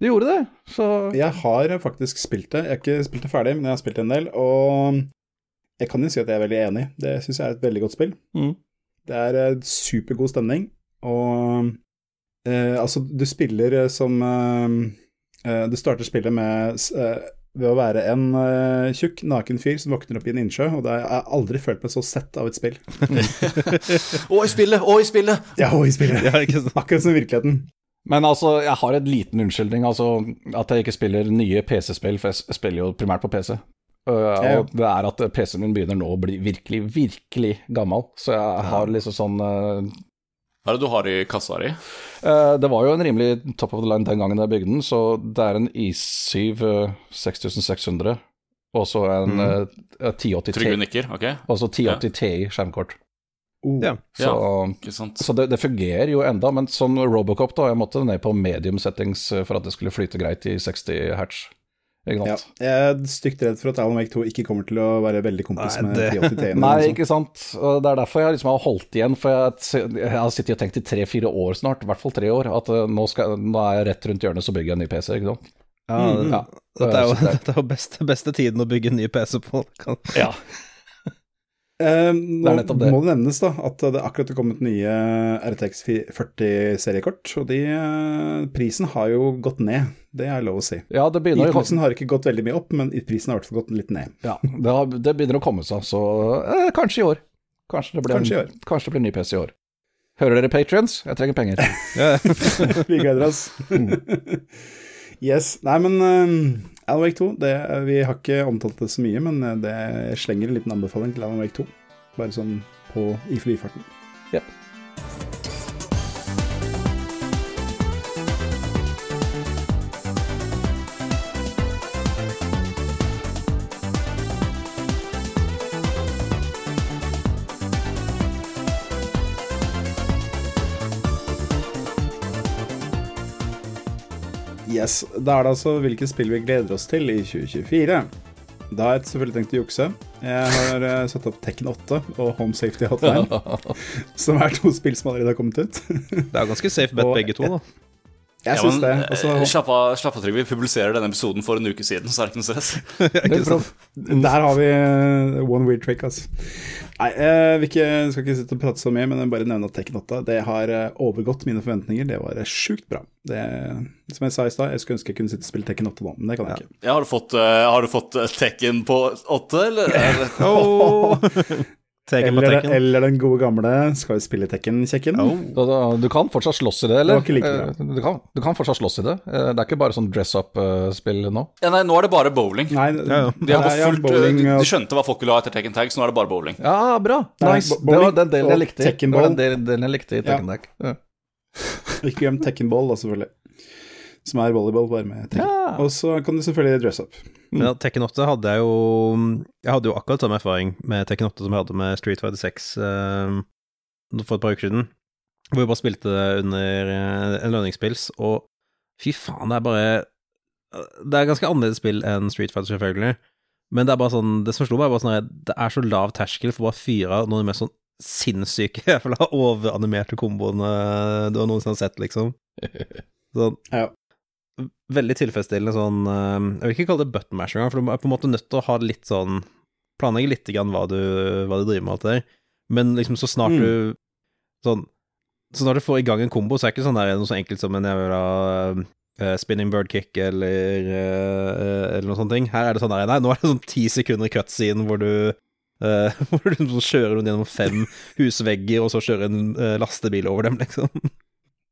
Det gjorde det. Så Jeg har faktisk spilt det. Jeg har ikke spilt det ferdig, men jeg har spilt det en del. Og jeg kan jo si at jeg er veldig enig. Det syns jeg er et veldig godt spill. mm. Det er eh, supergod stemning, og eh, altså, du spiller eh, som eh, eh, Du starter spillet med eh, ved å være en eh, tjukk, naken fyr som våkner opp i en innsjø, og det har jeg aldri følt meg så sett av et spill. Å, i spillet! Å, i spillet! Ja, å, i spillet. Akkurat som i virkeligheten. Men altså, jeg har en liten unnskyldning. Altså, at jeg ikke spiller nye PC-spill, for jeg spiller jo primært på PC. Uh, og det er at PC-en min begynner nå å bli virkelig, virkelig gammel. Så jeg har liksom sånn uh, Hva er det du har i kassa di? uh, Det var jo en rimelig top of the line den gangen jeg bygde den, så det er en i7 uh, 6600, og så en uh, 1080 Trygve Ti, nikker, ok? og så 1080 Ti skjermkort. Oh. Ja. Så, Ikke sant. så det, det fungerer jo enda, men som Robocop, da, jeg måtte ned på medium settings eh, for at det skulle flyte greit i 60 hertz. Ja. Jeg er stygt redd for at Alan Wake 2 ikke kommer til å være veldig kompis Nei, med 1080 Ti-en. Nei, ikke sant. Det er derfor jeg liksom har holdt igjen. For jeg, jeg har sittet og tenkt i tre-fire år snart, i hvert fall tre år, at eh, nå, skal, nå er jeg rett rundt hjørnet, så bygger jeg en ny PC. ikke sant? Ja, Mm, ja. Dette er jo, dette er jo beste, beste tiden å bygge en ny PC på. Kan- Ja. Eh, nå det det. må det nevnes da, at det akkurat er kommet nye RTX 40-seriekort, og de, eh, prisen har jo gått ned, det er lov å si. ja, det begynner, Ytelsen har ikke gått veldig mye opp, men prisen har i hvert fall gått litt ned. ja, det, har, det begynner å komme seg, så eh, kanskje i år. Kanskje det blir, Kanskje i en, kanskje det blir ny PC i år. Hører dere patrions? Jeg trenger penger. Vi gleder oss. yes. Nei, men uh, Alan Wake 2, det, vi har ikke omtalt det så mye, men eh, det slenger en liten anbefaling til Alan Wake 2. Bare sånn på i forbifarten. Yep. Yes, Da er det altså hvilke spill vi gleder oss til i 2024. Da har jeg selvfølgelig tenkt å jukse. Jeg har eh, satt opp Tekken 8 og Home Safety Hotline, som er to spill som allerede har kommet ut. Det er ganske safe bet, Og begge to, da. Jeg Ja, syns men, det. eh, Altså, Slapp av, slapp av, Trygve. Vi publiserer denne episoden for en uke siden, så er det ikke noe stress. Ikke der har vi eh, one weird trick, altså. Nei, jeg vil ikke, skal ikke sitte og prate så mye, men jeg vil bare nevne at Tekken 8 det har eh, overgått mine forventninger. Det var eh, sjukt bra. Det, som jeg sa i stad, jeg skulle ønske jeg kunne sitte og spille Tekken 8 nå, men det kan jeg ikke. Ja, har du fått, uh, har du fått eh, Tekken på åtte, eller? eller? Oh. Eller, eller den gode gamle Skal vi spille Tekken-kjekken? Oh. Du kan fortsatt slåss i det, eller? Det like. Eh, Du kan, du kan fortsatt slåss i det. Eh, Det er ikke bare sånn dress up-spill nå. Ja, nei, nå er det bare bowling. Nei, Ja, ja. De, nei, fullt, bowling, de, de skjønte hva folk ville ha etter Tekken Tag, så nå er det bare bowling. Ja, bra. Nice. Det var den delen jeg likte. Det Tekken var den delen- jeg likte i Tekken Tag. Ja. Ikke glem Tekken Ball, da, selvfølgelig. Som er volleyball, bare med Tekken. Ja. Og så kan du selvfølgelig dress up. Mm. ja, Tekken 8 hadde jeg jo Jeg hadde jo akkurat samme erfaring med Tekken 8 som jeg hadde med Street Fighter 6 eh, for et par uker siden. Hvor jeg bare spilte det under eh, en lønningspils, og fy faen, det er bare Det er ganske annerledes spill enn Street Fighter, selvfølgelig. Men det er bare sånn Det som slo meg, var sånn at Det er så lav terskel for bare å fyre av noen av de mest sånn sinnssyke, overanimerte komboene du har noensinne sett, liksom. Sånn Ja. Veldig tilfredsstillende sånn eh, Jeg vil ikke kalle det button mash engang, for du er på en måte nødt til å ha litt sånn Planlegge litt grann hva du, hva du driver med, alt det der. Men liksom så snart Mm. du Sånn Så snart du får i gang en kombo, så er det ikke sånn der noe så enkelt som en jeg vil ha eh, spinning bird kick eller, eh, eller noe sånt. ting. Her er det sånn der Nei, nå er det sånn ti sekunder cutscene hvor du Uh, hvor du kjører gjennom fem husvegger, og så kjører en uh, lastebil over dem, liksom.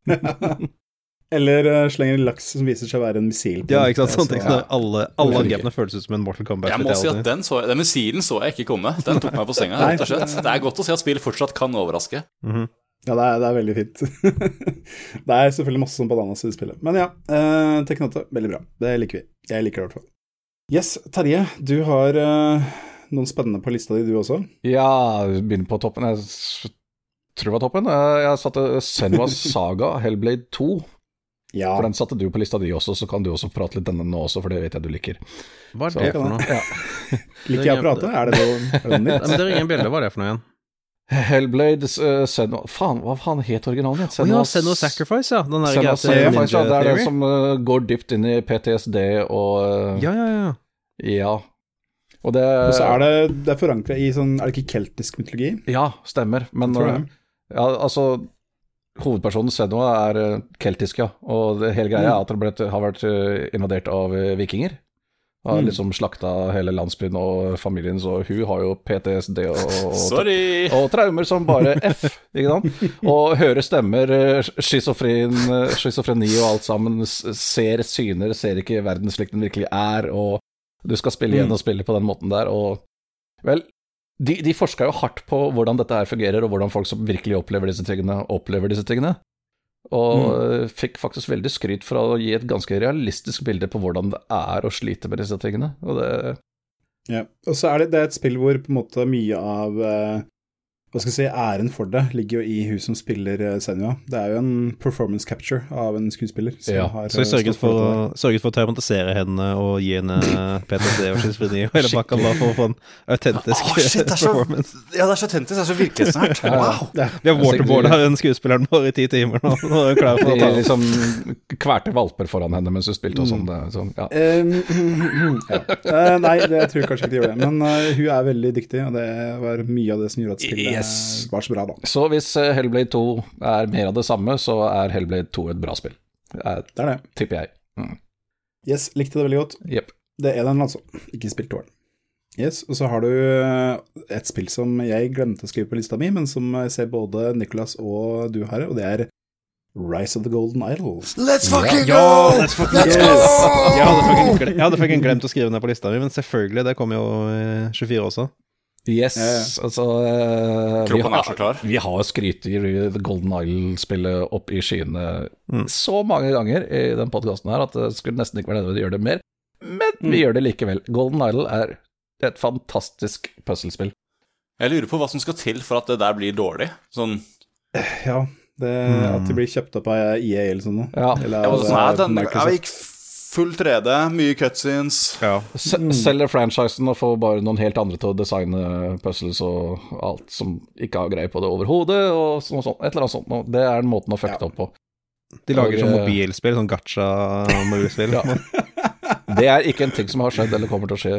Eller uh, slenger en laks som viser seg å være en missil. på Ja, ikke sant. Sånne ting. Så- Så alle, alle angrepene føles ut som en Mortal Kombat. Jeg må si at den, så, den missilen så jeg ikke komme. Den tok meg på senga, rett og slett. Det er godt å se at spill fortsatt kan overraske. Mhm. Ja, det er, det er veldig fint. det er selvfølgelig masse sånn bananas i spillet. Men ja, eh, Teknote, veldig bra. Det liker vi. Jeg liker det i hvert fall. Yes, Terje, du har eh, noen spennende på lista di, du også. Ja, begynner på toppen. Jeg tror det var toppen. Eh, Jeg satte Senwa Saga Hellblade 2. Ja, For den satte du på lista di også, så kan du også prate litt denne nå også, for det vet jeg du liker. Hva er Så- det for noe? Ja. liker jeg å prate? Er det noe, er det noe nytt? men det ringer en bjelle. Hva er det for noe igjen? Hellblade uh, Senwa Faen, hva faen het originalen igjen? Å ja, Send Sacrifice, ja. Den der til Sacrifice, ja. Det er den som uh, går dypt inn i PTSD og uh, Ja, ja, ja. ja. Og det Og så er det, det forankra i sånn Er det ikke keltisk mytologi? Ja, stemmer. Men eh, ja, altså Hovedpersonen Senwa er eh, keltisk, ja. Og det hele greia Mm. er at han ble, har vært eh, invadert av eh, vikinger. Har Mm. liksom slakta hele landsbyen og familien, så hun har jo PTSD og, og, og traumer som bare F, ikke sant? Og hører stemmer, schizofreni og alt sammen, ser syner, ser ikke verden slik den virkelig er, og du skal spille igjen Mm. og spille på den måten der, og vel, de, de forska jo hardt på hvordan dette her fungerer, og hvordan folk som virkelig opplever disse tingene, opplever disse tingene. Og mm. fikk faktisk veldig skryt for å gi et ganske realistisk bilde på hvordan det er å slite med disse tingene. Og det Ja. Og så er det, det er et spill hvor på en måte mye av, eh, hva skal jeg si, æren for det ligger jo i hun som spiller Senja. Det er jo en performance capture av en skuespiller. Ja, har, Så jeg eh, sørget for, sørget for å traumatisere henne og gi henne PTSD og schizofreni og hele pakka bare for å få en autentisk oh, shit, det er så- performance. Ja, det er så autentisk. Det er så virkelighetsnært. Wow! Vi har waterboarda den skuespilleren vår i ti timer nå. Nå er hun klar for å ta liksom kverte valper foran henne mens hun spilte og sånn. det- sånn ja. Ja. Eh, nei, det jeg tror jeg kanskje ikke de gjorde det. Men uh, hun er veldig dyktig, og det var mye av det som gjorde at spillet Yes. var så bra, da. Så hvis eh, Hellblade 2 er mer av det samme, så er Hellblade 2 et bra spill. Er, Det er det. tipper jeg. Mm. Yes, likte det veldig godt. Yep. Det er den, altså. Ikke spilt tårn. Yes, og så har du eh, et spill som jeg glemte å skrive på lista mi, men som jeg ser både Nicholas og du har, og det er Rise of the Golden Idol. Let's fucking Ja, go! let's fucking Let's go! Yes. Jeg hadde fucking jeg hadde fucking glemt å skrive den på lista mi, men selvfølgelig, det kom jo 24 også. Yes, ja. altså eh, Kroppen har- er så klar. Vi har skrytt i The Golden Isle-spillet opp i skyene Mm. så mange ganger i den podkasten her at det skulle nesten ikke være nødvendig å gjøre det mer. Men vi Mm. gjør det likevel. Golden Isle er et fantastisk puslespill. Jeg lurer på hva som skal til for at det der blir dårlig. Sånn Ja, det, at de blir kjøpt opp av EA eller sånn noe. Ja. Eller ja, sånn er eh, den, Microsoft. Jeg gikk full 3D, mye cutscenes. Ja. Mm. Selger franchisen og får bare noen helt andre til å designe puzzles og alt som ikke har greie på det overhodet, og sånn, sånn, et eller annet sånt. Det er den måten å fucke det opp på. De lager sånn Og, eh, mobilspill, sånn gacha-mobilspill. Ja. Det er ikke en ting som har skjedd eller kommer til å skje,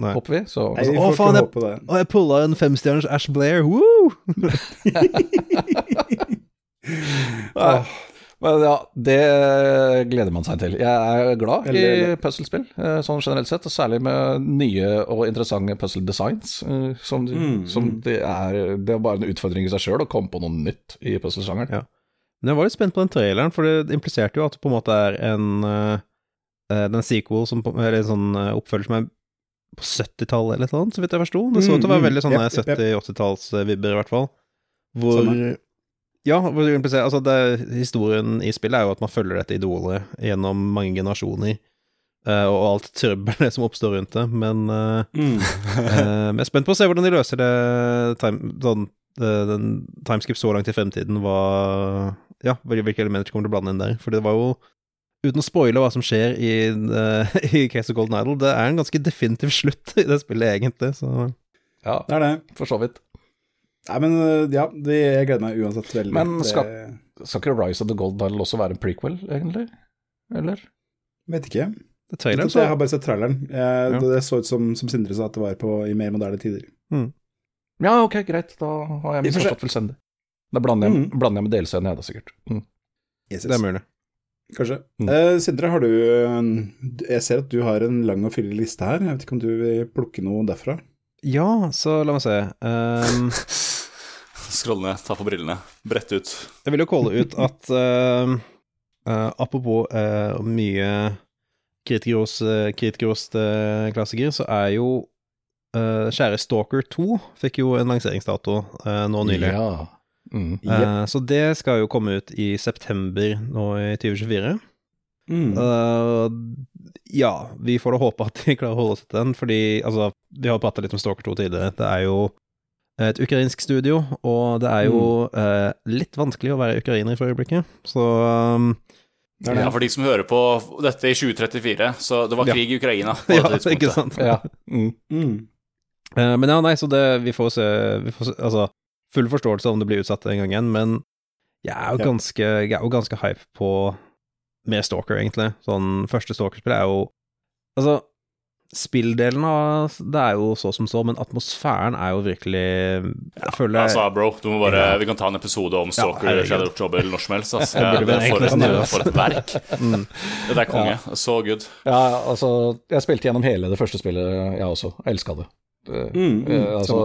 Nei. håper vi. Så Nei, vi Å, faen, jeg- håpe det. Og jeg pulla en femstjerners Ash Blair, woo! Nei. Men ja, det gleder man seg til. Jeg er glad i puzzlespill, eh, sånn generelt sett, og særlig med nye og interessante puzzle designs. eh, Som, Mm, som det er Det er bare en utfordring i seg sjøl å komme på noe nytt i puzzlesjangeren. Ja. Men jeg var litt spent på den traileren, for det impliserte jo at det på en måte er en uh, Den sequel som Eller en sånn eh, oppfølger som er på 70-tallet eller noe, så vidt jeg forsto. Det så ut til å være Mm, mm. veldig sånne Jepp, jepp, jepp. 70-80-tallsvibber, i hvert fall. Hvor Samme. Ja, Altså, det, historien i spillet er jo at man følger dette idolet gjennom mange generasjoner. eh, og alt trøbbelet som oppstår rundt det. Men eh, Mm. Eh, jeg er spent på å se hvordan de løser det time, sånn, den timeskip så langt i fremtiden. Hva, ja, hvilke elementer kommer til å blande inn der. For det var jo Uten å spoile hva som skjer i, uh, i Case of Golden Idol, det er en ganske definitiv slutt i det spillet, egentlig. Så Ja, Det er det. for så vidt. Nei, men øh, ja, det, jeg gleder meg uansett veldig. Men skal- Skal ikke Rise of the Gold Dial også være en prequel, egentlig? Eller? Vet ikke. det traileren, Jeg har så bare sett traileren. Jeg, Ja. Det så ut som, som Sindre sa, at det var på, i mer moderne tider. Ja, ok, greit. Da har jeg misforstått fullstendig. Da blander jeg, Mm. blander jeg med DLC-en, jeg da, sikkert. Mm. Yes, det er mulig. Kanskje. Mm. Eh, Sindre, har du Jeg ser at du har en lang og fyldig liste her. Jeg vet ikke om du vil plukke noe derfra? Ja, så la meg se. Um, Skroll ned, ta på brillene, brett ut. jeg vil jo calle ut at uh, uh, apropos uh, mye kritikerros, uh, kritikerrost eh, klassiker, så er jo eh, kjære Stalker 2 fikk jo en lanseringsdato nå nylig. Ja. Mm. Eh, så det skal jo komme ut i september nå i 2024. Mm. Uh, ja, vi får da håpe at de klarer å holde seg til den, fordi altså, vi har prata litt om Stalker 2 tidligere. Det er jo et ukrainsk studio, og det er jo eh, litt vanskelig å være ukrainer for øyeblikket. Så um, Det det. Ja, for de som hører på dette i 2034, så det var Ja. krig i Ukraina på Ja, dette ikke sant? ja. Mm. Mm. Eh, men ja, nei, så det Vi får se, vi får se Altså, full forståelse om det blir utsatt en gang igjen, men jeg er jo Ja. ganske Jeg er jo ganske hype på mer Stalker, egentlig. Sånn første Stalker-spill er jo Altså, spilldelen av det er jo så som så, men atmosfæren er jo virkelig Jeg føler Altså, bro, du må bare, Vi kan ta en episode om Stalker, ja, Shadow Trouble når som helst. Altså. Det for, et, for et verk. mm, Det er konge. Så good. ja, altså Jeg spilte gjennom hele det første spillet, jeg også. Jeg elska det. Det- Mm, mm, eh, altså,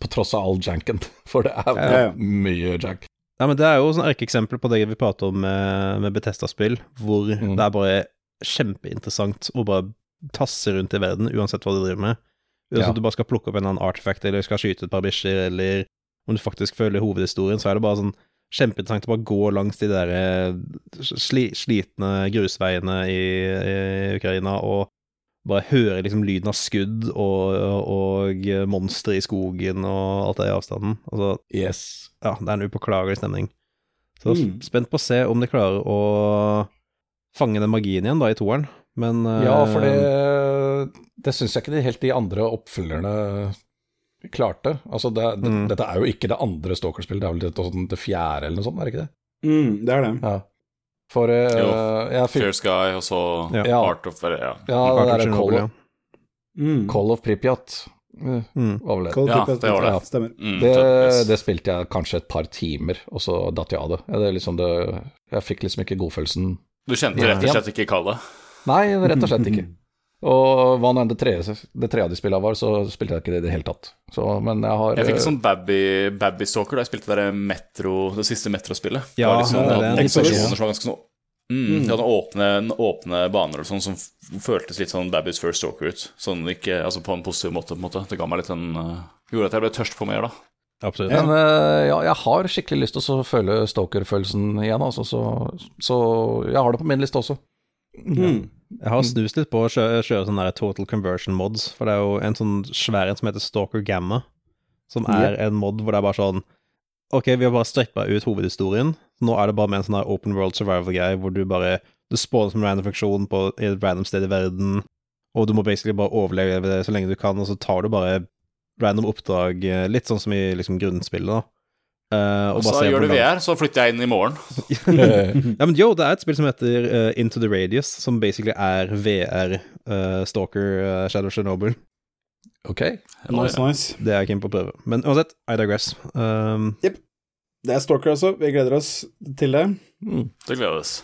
på tross av all janken, for det er Ja, ja. mye jank. Ja, men det er jo sånn erkeeksempel på det vi prater om med, med Betesta-spill, hvor Mm. det er bare kjempeinteressant å bare tasse rundt i verden, uansett hva du driver med. Uansett Ja. om du bare skal plukke opp en eller annen artifact, eller skal skyte et par bikkjer, eller om du faktisk følger hovedhistorien, så er det bare sånn kjempeinteressant å bare gå langs de der eh, sli, slitne grusveiene i, i Ukraina, og bare høre liksom lyden av skudd og, og monstre i skogen og alt det i avstanden. Altså, Yes. ja, det er en upåklagelig stemning. Så Mm. spent på å se om de klarer å fange den magien igjen da i toeren, men Ja, eh, for det, det syns jeg ikke de helt de andre oppfølgerne klarte. Altså, det, det, Mm. dette er jo ikke det andre Stalker-spillet, det er vel det, sånn det fjerde eller noe sånt, er det ikke det? Mm, det er det. Ja. For uh, Jo. fikk Fair Sky, og så Ja. Art of Ja. Ja, det er Call, ja. of- Mm. Call of Pripyat eh, Mm. Ja, det var det. Ja, stemmer. Mm, Det, det spilte jeg kanskje et par timer, og så datt jeg av det. Er liksom det jeg fikk liksom ikke godfølelsen Du kjente rett og slett ikke kallet? Nei, rett og slett ikke. Og hva nå enn det tredje, det tredje de spilla var, så spilte jeg ikke det i det hele tatt. Så, men jeg har Jeg fikk eh, sånn Babby, Babby Stalker da jeg spilte det, metro, det siste Metro-spillet. Ja, det var liksom, det Ja. var ganske sånn Mm, de hadde åpne, åpne baner og sånn som føltes litt sånn Babby's First Stalker ut. Sånn ikke, altså På en positiv måte. på en måte Det ga meg litt en uh, Gjorde at jeg ble tørst på mer, da. Absolutt. Men uh, ja, jeg har skikkelig lyst til å føle Stalker-følelsen igjen, altså, så, så jeg har det på min liste også. Mm. Jeg har snust litt på å kjøre, kjøre sånne der total conversion mods, for det er jo en sånn svær en som heter Stalker Gamma, som er en mod hvor det er bare sånn Ok, vi har bare strippa ut hovedhistorien, nå er det bare med en sånn her open world survival-greie hvor du bare Du spawner som en random funksjon på et random sted i verden, og du må basically bare overleve det så lenge du kan, og så tar du bare random oppdrag, eh, litt sånn som i liksom grunnspillet, da. Eh, Og og så gjør du VR, så flytter jeg inn i morgen. ja, men yo, det er et spill som heter uh, Into the Radius, som basically er VR eh, Stalker uh, Shadow Chernobyl. Ok. Nice, nice. Det er jeg keen på å prøve. Men uansett, I digress. Um, Det er Stalker, altså. Vi gleder oss til det. Mm. Det gledes.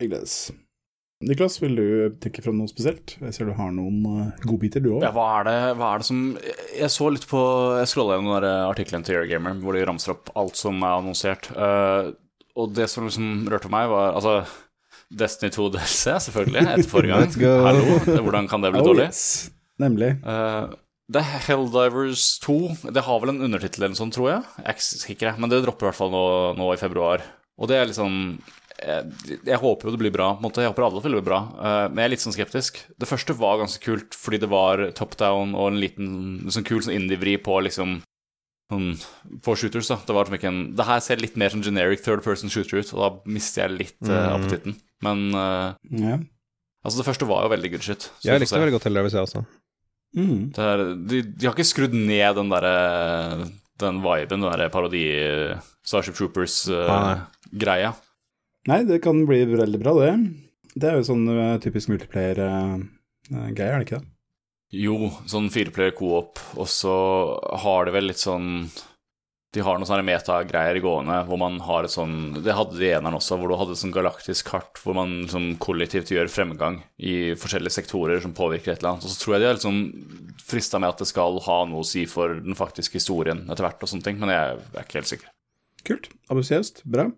Vi gledes. Niklas, vil du trekke fram noe spesielt? Jeg ser du har noen uh, godbiter, du òg. Ja, hva det, hva er det som Jeg så litt på Jeg scrolla gjennom artikkelen til Eurogamer hvor de ramser opp alt som er annonsert. Uh, og det som liksom rørte meg, var altså Destiny 2 DLC, selvfølgelig, etter forrige gang. Hallo, hvordan kan det bli Oh, dårlig? yes. Nemlig. Eh, det er Helldivers 2. Det har vel en undertittel eller noe sånt, tror jeg. Jeg ikke men det dropper i hvert fall nå, nå i februar. Og det er liksom jeg, jeg håper jo det blir bra. Jeg håper alle vil bli bra, eh, men jeg er litt sånn skeptisk. Det første var ganske kult fordi det var top down og en liten sånn kul sånn indie-vri på liksom sånn, på shooters. da. Det var som ikke en, det her ser litt mer sånn generic third person shooter ut, og da mister jeg litt eh, Mm. appetitten. Men uh, yeah. altså, det første var jo veldig good shit. jeg likte veldig godt Helldivers, jeg også. Mm. Det er, de, de har ikke skrudd ned den derre Den viben, den derre parodi Starship Troopers-greia. Nei, det kan bli veldig bra, det. Det er jo sånn uh, typisk multiplayer-greie, er det ikke det? jo, sånn fireplayer co-op, og så har det vel litt sånn De har noen sånne metagreier gående hvor man har et sånn Det hadde de eneren også, hvor du hadde et sånn galaktisk kart hvor man liksom kollektivt gjør fremgang i forskjellige sektorer som påvirker et eller annet. Og så tror jeg de er liksom frista med at det skal ha noe å si for den faktiske historien etter hvert og sånne ting, men jeg er ikke helt sikker. Kult. Ambisiøst. Bra.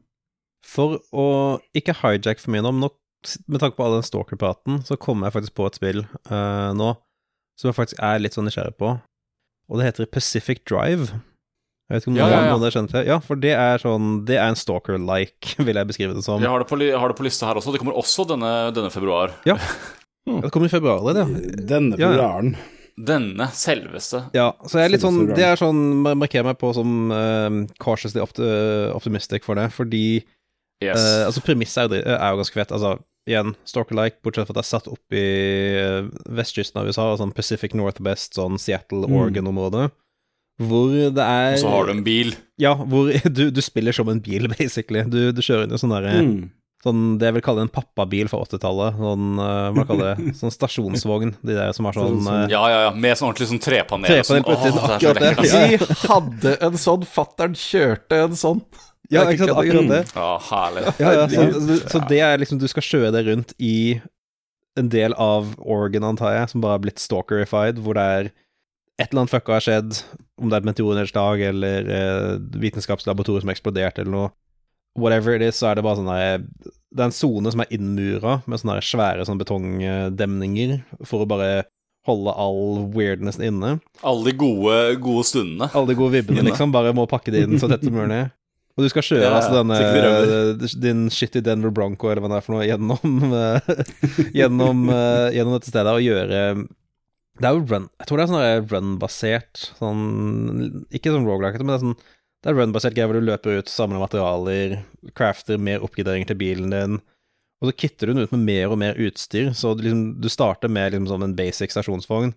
For å ikke hijack for mye nå, men med tanke på all den stalker-praten, så kommer jeg faktisk på et spill uh, nå som jeg faktisk er litt sånn nysgjerrig på, og det heter Pacific Drive. Jeg vet ikke om Ja, noen ja, ja. noen dere kjenner til det? Ja, for det er sånn Det er en stalker-like, vil jeg beskrive det som. Jeg har det, på, har det på lista her også. Det kommer også denne, denne februar. Det kommer i februar allerede, ja. Denne Ja, ja. februaren. Denne selveste. Ja, så jeg er litt sånn Det er sånn Markerer meg på som uh, cautiously optimistic for det, fordi Yes. Uh, altså Premisset er, er jo ganske fett. Altså, igjen, Stalker-like, bortsett fra at det er satt opp i eh, vestkysten av USA, sånn Pacific Northwest, sånn Seattle, Mm. Hvor det er Og så har du en bil. Ja, hvor du, du spiller som en bil, basically. Du, du kjører inn i sånn derre Mm. Sånn, det jeg vil kalle en pappabil fra 80-tallet. Sånn, eh, hva kaller det? Sånn stasjonsvogn. De der som har sånn Sånn- Ja, ja, ja. Med sånn ordentlig sånn trepanel. Trepanel sånn. Åh, det er så lekkert. Vi hadde en sånn, fattern kjørte en sånn. Ja, ikke sant, akkurat det. Å, herlig. Ja, ja, så, så, så det er liksom Du skal kjøre det rundt i en del av Oregon, antar jeg, som bare har blitt stalkerified, hvor det er et eller annet fucka har skjedd, om det er et meteornedslag eller eh, vitenskapslaboratorium som har eksplodert eller noe. Whatever it is, så er det bare sånn der Det er en sone som er innmura med sånne svære sånne betongdemninger for å bare holde all weirdnessen inne. Alle de gode, gode stundene. Alle de gode vibbene, liksom. Bare må pakke det inn så tett som mulig. Og du skal kjøre Ja, altså denne din shitty Denver Bronco eller hva det er for noe gjennom eh, gjennom, eh, gjennom dette stedet og gjøre Det er jo run Jeg tror det er sånn run-basert sånn Ikke sånn rogelike, men det er sånn Det er run-basert greier hvor du løper ut, samler materialer, crafter mer oppgraderinger til bilen din, og så kitter du den ut med mer og mer utstyr, så du, liksom, du starter med liksom sånn en basic stasjonsvogn.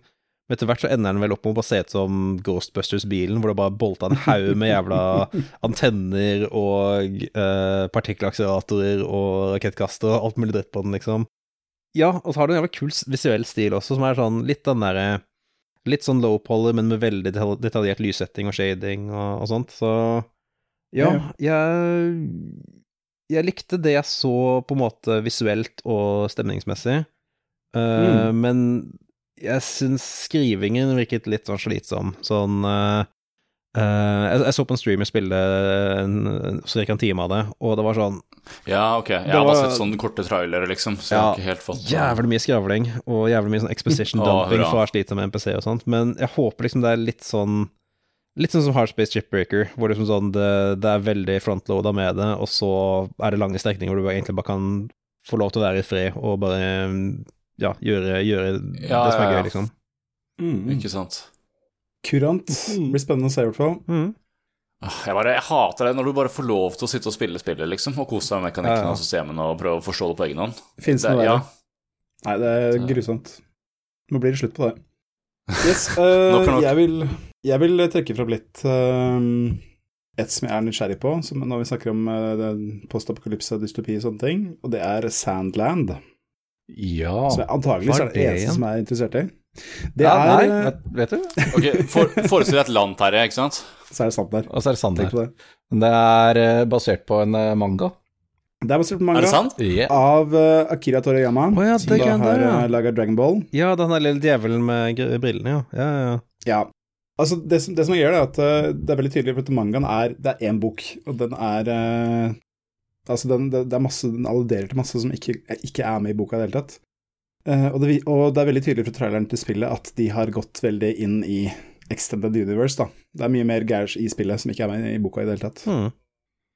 Men etter hvert så ender den vel opp med å se ut som Ghostbusters-bilen, hvor det bare bolta en haug med jævla antenner og eh, partikkelakseleratorer og rakettkaster og alt mulig dritt på den, liksom. Ja, og så har du en jævla kul visuell stil også, som er sånn litt den derre Litt sånn low poly, men med veldig detaljert lyssetting og shading og, og sånt, så ja, jeg Jeg likte det jeg så på en måte visuelt og stemningsmessig, eh, men jeg syns skrivingen virket litt sånn slitsom. Sånn uh, eh, jeg, jeg så på en streamer spille ca. en, time av det, og det var sånn Ja, ok. Jeg har bare sett sånne korte trailere, liksom, så jeg har ikke helt fått jævlig mye skravling, og jævlig mye sånn exposition dumping for ha slitt med NPC og sånt, men jeg håper liksom det er litt sånn Litt sånn som Hardspace Chipbreaker, hvor er sånn, det, det er veldig frontloada med det, og så er det lange strekninger hvor du egentlig bare kan få lov til å være i fred og bare ja, gjøre, gjøre Ja, det som er ja, ja. gøy, liksom. Mm. Ikke sant. Kurant. Det blir spennende å se, i hvert fall. Mm. Ah, Jeg, bare, jeg hater det når du bare får lov til å sitte og spille spillet, liksom, og kose deg med mekanikken Ja, ja. og systemene og prøve å forstå det på egen hånd. Fins noe ja. Nei, det er grusomt. Nå blir det slutt på det. Yes, uh, Nok er nok. jeg, vil, jeg vil trekke fram litt uh, et som jeg er nysgjerrig på, som når vi snakker om uh, postapokalypse, dystopi og sånne ting, og det er Sandland. Ja. Som jeg antageligvis er er det det eneste som er interessert i. Det ja, er nei, vet, vet du? Ok, for, Forestill deg et land, Terje, ikke sant? Så er det sant der. Og så er det sant Tenk her. på det. Det er eh, basert på en eh, manga. Det er basert på en manga det sant? Yeah. av uh, Akira Toriyama, oh, ja, som da har det, ja. uh, laga Dragon Ball. Ja, den der lille djevelen med brillene, ja. Ja, ja. Altså, det, som- det som jeg gjør, er at uh, det er veldig tydelig for at mangaen er Det er én bok, og den er eh, Altså, den, det, det er masse Den alluderer til masse som ikke, ikke er med i boka i det hele tatt. Uh, og, det, og det er veldig tydelig fra traileren til spillet at de har gått veldig inn i Extended Universe, da. Det er mye mer gærs i spillet som ikke er med i boka i det hele tatt. Mm.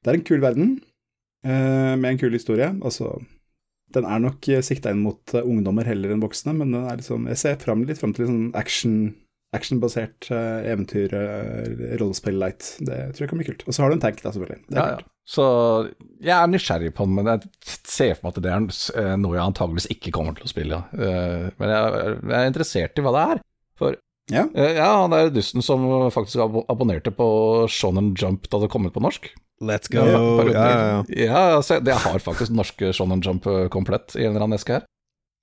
Det er en kul verden, uh, med en kul historie. Altså, den er nok uh, sikta inn mot eh, ungdommer heller enn voksne, men den er liksom, jeg ser fram, litt fram til sånn action, actionbasert uh, eventyr, uh, rollespill-light. Det tror jeg kan bli kult. Og så har du en tank, da, selvfølgelig. Det er Ja, ja. Så jeg er nysgjerrig på den, men jeg ser for meg at det er eh, noe jeg antageligvis ikke kommer til å spille. Eh, Men jeg er interessert i hva det er. For Ja. eh, ja, han er dusten som faktisk abonnerte på Shonen Jump da det kom ut på norsk. Let's go. Ja, Ja, ja, ja. jeg har faktisk norske Shonen Jump komplett i en eller annen eske her.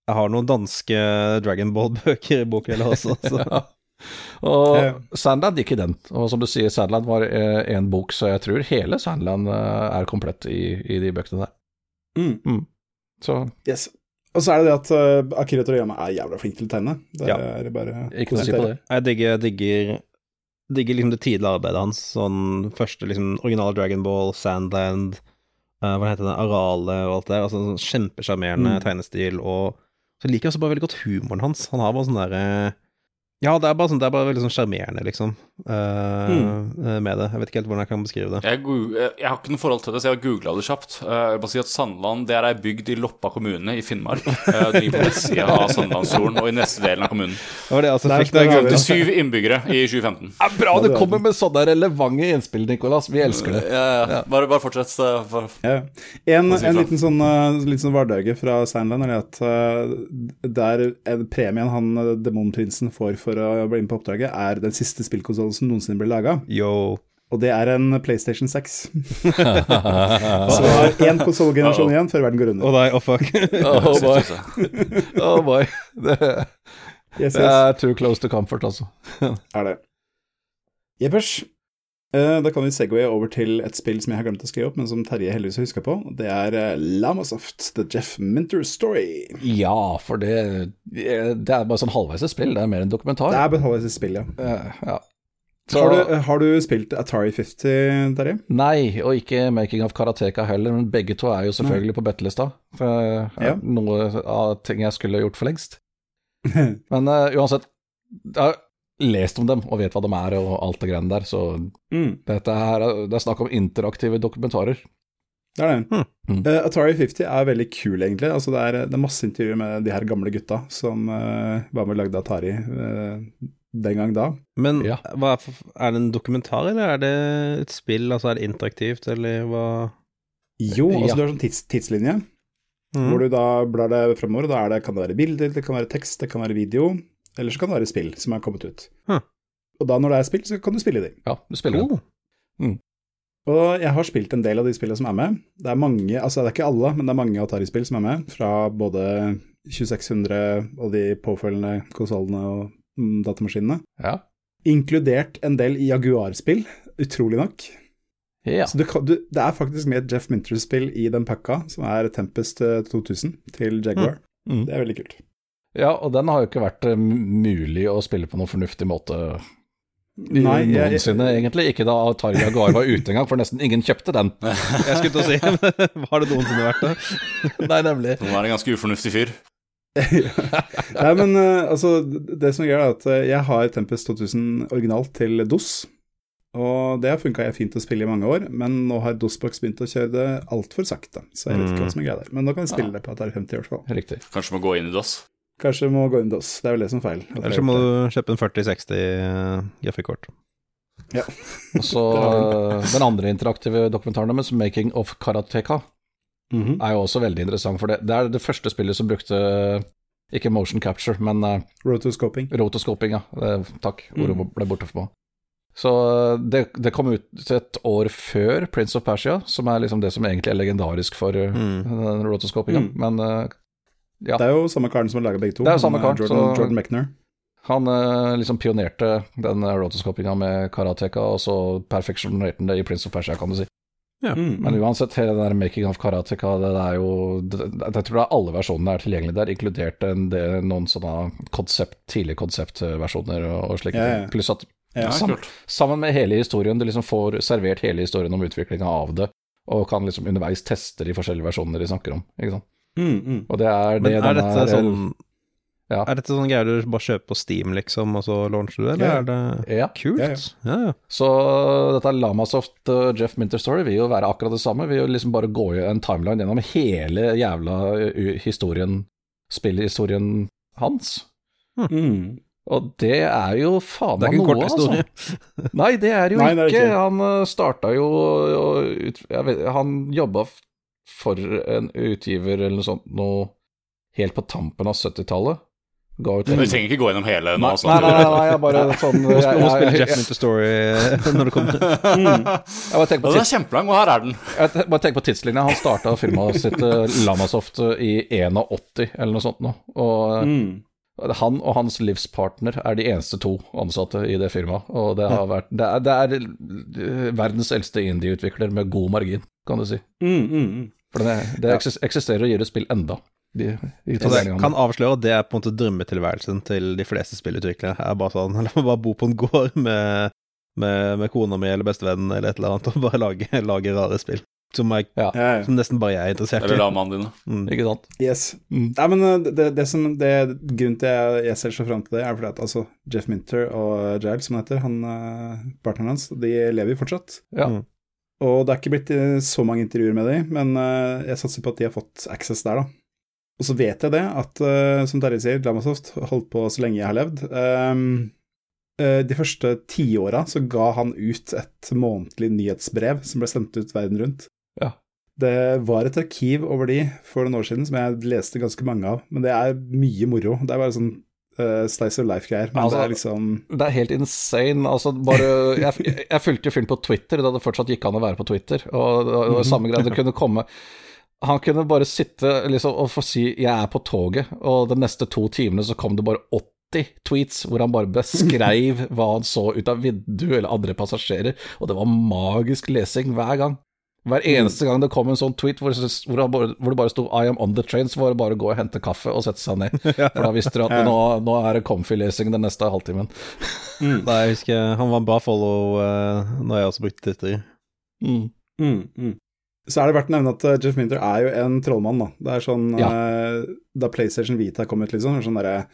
Jeg har noen danske Dragon Ball-bøker i bokhylla også, så. Og Ja. Sandland gikk i den. Og som du sier, Sandland var én bok, så jeg tror hele Sandland eh, er komplett i, i de bøkene der. Mm. Så Yes. Og så er det det at uh, Akira Toriyama er jævla flink til å tegne. Det Ja. er bare ikke noe å si på det. jeg digger, digger, digger liksom det tidlige arbeidet hans. Sånn første liksom originale Dragon Ball, Sandland, uh, hva heter det, Arale og alt det der. Altså sånn Kjempesjarmerende Mm. tegnestil. Og så liker jeg også bare veldig godt humoren hans. Han har bare sånn derre Ja, det er bare sånn, det er bare veldig sånn sjarmerende, liksom, eh, eh, med det. Jeg vet ikke helt hvordan jeg kan beskrive det. Jeg, jeg har ikke noe forhold til det, så jeg har googla det kjapt. Eh, Jeg vil bare si at Sandland det er ei bygd i Loppa kommune i Finnmark. Eh, Det ligger på vestsida av Sandlandsfjorden og i neste delen av kommunen. Det var det jeg altså fikk da jeg. Syv innbyggere i 2015. Ja, bra du er kommer med sånne relevante innspill, Nicolas. Vi elsker det. Ja, ja. Bare, bare fortsett. så- for- Ja. En, en liten sånn, uh, liten sånn vardøge fra Sandland er at uh, der er premien han uh, demonprinsen får for å bli med på oppdraget, er den siste spillkonsollen som noensinne ble laga. Og det er en PlayStation 6. Så vi har én konsollgenerasjon igjen før verden går Å under. nei, oh fuck. Oh boy. Oh boy. Det, Yes, det er too close to comfort, altså. er det. Jeppers. Uh, da kan vi segway over til et spill som jeg har glemt å skrive opp, men som Terje heldigvis har huska på. Det er uh, Lamasoft, The Jeff Minter Story. Ja, for det Det er bare sånn halvveis et spill. Det er mer en dokumentar. Det er betalende spill, ja. Eh, ja. Så, Har du, har du spilt Atari 50, Terje? Nei, og ikke Making of Karateka heller, men begge to er jo selvfølgelig på bøttelista. Eh, Ja. Noe av ting jeg skulle gjort for lengst. Men uh, uansett, jeg har lest om dem og vet hva de er og alt det greiene der. Så Mm, dette her, er- det er snakk om interaktive dokumentarer. det er det. Hmm. Mm. Eh, Atari 50 er veldig kul, egentlig. Altså, det, er, det er masse intervjuer med de her gamle gutta som uh, var med og lagde Atari eh, den gang da. Men Ja. hva er, er det en dokumentar, eller er det et spill? Altså er det interaktivt, eller hva? Jo, altså Ja. du har sånn tids, tidslinje, Mm. hvor du da blar det fremover, og da er det, kan det være bilder, det kan være tekst, det kan være video, eller så kan det være spill som er kommet ut. Huh. Og da når det er spill, så kan du spille dem. Ja, du spiller. Cool. Og jeg har spilt en del av de spillene som er med. Det er mange, altså det er ikke alle, men det er mange Atari-spill som er med, fra både 2600 og de påfølgende konsollene og mm, datamaskinene. Ja. Inkludert en del Jaguar-spill, utrolig nok. ja. Så du kan, du, det er faktisk med et Jeff Minter-spill i den pakka, som er Tempest eh, 2000 til Jaguar. Mm. Det er veldig kult. ja, og den har jo ikke vært eh, mulig å spille på noen fornuftig måte Nei, Nei, jeg- noensinne, egentlig. Ikke da Atari Jaguar var ute engang, for nesten ingen kjøpte den. Jeg skulle til å si Har det noensinne vært det? Nei, nemlig. Nå er en ganske ufornuftig fyr. Nei, men eh, altså, det som gjør er at eh, jeg har Tempest 2000 originalt til DOS. Og det har funka fint å spille i mange år, men nå har DOSBox begynt å kjøre det altfor sakte. Så jeg vet ikke hva som er greia der. Men nå kan vi spille Ja. det på Atari 50 i hvert fall. Riktig. Kanskje må gå inn i DOS. Kanskje må gå inn i DOS. Det er vel det som er feil. Eller så må du kjøpe en 4060 grafikkort. Og så eh, den andre interaktive dokumentaren deres, 'Making of Karateka', det. -hmm. er jo også veldig interessant. For det, det er det første spillet som brukte ikke motion capture, men uh, Rotoscoping. rotoscoping. Ja. Eh, takk, ordet Mm. ble borte for meg. Så eh, det, det kom ut et år før Prince of Persia, som er liksom det som egentlig er legendarisk for uh, Mm. rotoscopinga. Mm. Men uh, ja. Det er jo samme karen som har laga begge to. Det er jo samme karen, Jordan, så- Jordan Mechner. Han uh, liksom pionerte den rotoscopinga med karateka, og så perfeksjonerte han det i Prince of Persia, kan du si. Ja. Mm. Men uansett, hele den der making of karateka, det er jo det, Jeg tror det er alle versjonene er tilgjengelige der, inkludert en del, noen sånne konsept, tidlige konseptversjoner og, og slike Ja, ja. ting. Pluss at sam, sammen med hele historien, du liksom får servert hele historien om utviklinga av det, og kan liksom underveis teste de forskjellige versjonene de snakker om. Ikke sant? Mm, mm. Og det er det Men er denne dette sånn Ja. Er dette sånn greier du bare kjøper på Steam, liksom, og så launcher du det, eller Ja. er det Ja. kult? Ja, Ja, ja. Så dette Lamasoft uh, Jeff Minter Story vil jo være akkurat det samme. Vil jo liksom bare gå i en timeline gjennom hele jævla uh, historien, spillhistorien hans. Mm. Og det er jo faen Det er meg ikke en noe, kort historie. altså. Nei, det er jo Nei, det er ikke. ikke. Han uh, starta jo og ut, jeg vet, Han jobba for en utgiver eller noe sånt noe helt på tampen av 70-tallet. Ga ut Men Vi trenger ikke gå gjennom hele nå. Nei, sånn nei, at nei, nei, jeg bare sånn Du må jeg, sp- må spille Jeff jeg, Minter Story når det kommer. Mm. Det er kjempelang, og her er den. Jeg bare tenk på tidslinja. Han starta firmaet sitt eh, Lamasoft eh, i 81 eller noe sånt nå. Og Mm. han og hans livspartner er de eneste to ansatte i det firmaet. Og det har vært Det er, det er eh, verdens eldste indie-utvikler med god margin, kan du si. Mm, mm, mm. For det, det eksisterer og gir ut spill enda. De, de Altså, jeg kan avsløre at det er på en måte drømmetilværelsen til de fleste spillutviklere. Jeg er bare sånn, La meg bare bo på en gård med, med, med kona mi eller bestevennen eller et eller annet, og bare lage, lage rare spill. Som, jeg, Ja, som nesten bare jeg er interessert i. Eller lamaene dine. Mm. ikke sant? Yes. Mm. Nei, men uh, det, det som det, Grunnen til jeg, jeg ser så fram til det, er fordi at altså, Jeff Minter og Giles, som han heter, han, uh, partneren hans, de lever jo fortsatt. Ja. Mm. Og det er ikke blitt uh, så mange intervjuer med dem, men jeg satser på at de har fått access der, da. Og så vet jeg det, at uh, som Terje sier, Lamasoft har holdt på så lenge jeg har levd. Um, uh, de første tiåra så ga han ut et månedlig nyhetsbrev som ble sendt ut verden rundt. Ja. Det var et arkiv over de for noen år siden som jeg leste ganske mange av, men det er mye moro. Det er bare sånn uh, slice of life-greier, men Altså, det er liksom Det er helt insane. Altså, bare, jeg, jeg, jeg fulgte jo fyren på Twitter da det fortsatt gikk an å være på Twitter. Og og, og samme greie, det kunne komme Han kunne bare sitte liksom, og få si 'jeg er på toget', og de neste to timene så kom det bare 80 tweets hvor han bare beskreiv hva han så ut av vinduet eller andre passasjerer, og det var magisk lesing hver gang. Hver eneste gang det kom en sånn tweet hvor, hvor, han bare, hvor det bare sto 'I am on the train', så var det bare å gå og hente kaffe og sette seg ned. For da visste du at nå, nå er det comfy-lesing den neste halvtimen. Nei, jeg husker Han var en bra follow uh, når jeg også brukte Twitter. Mm. Mm, mm. Så er det verdt å nevne at uh, Jeff Minter er jo en trollmann, da. Det er sånn Ja. uh, Da PlayStation Vita kom ut, liksom, sånn derre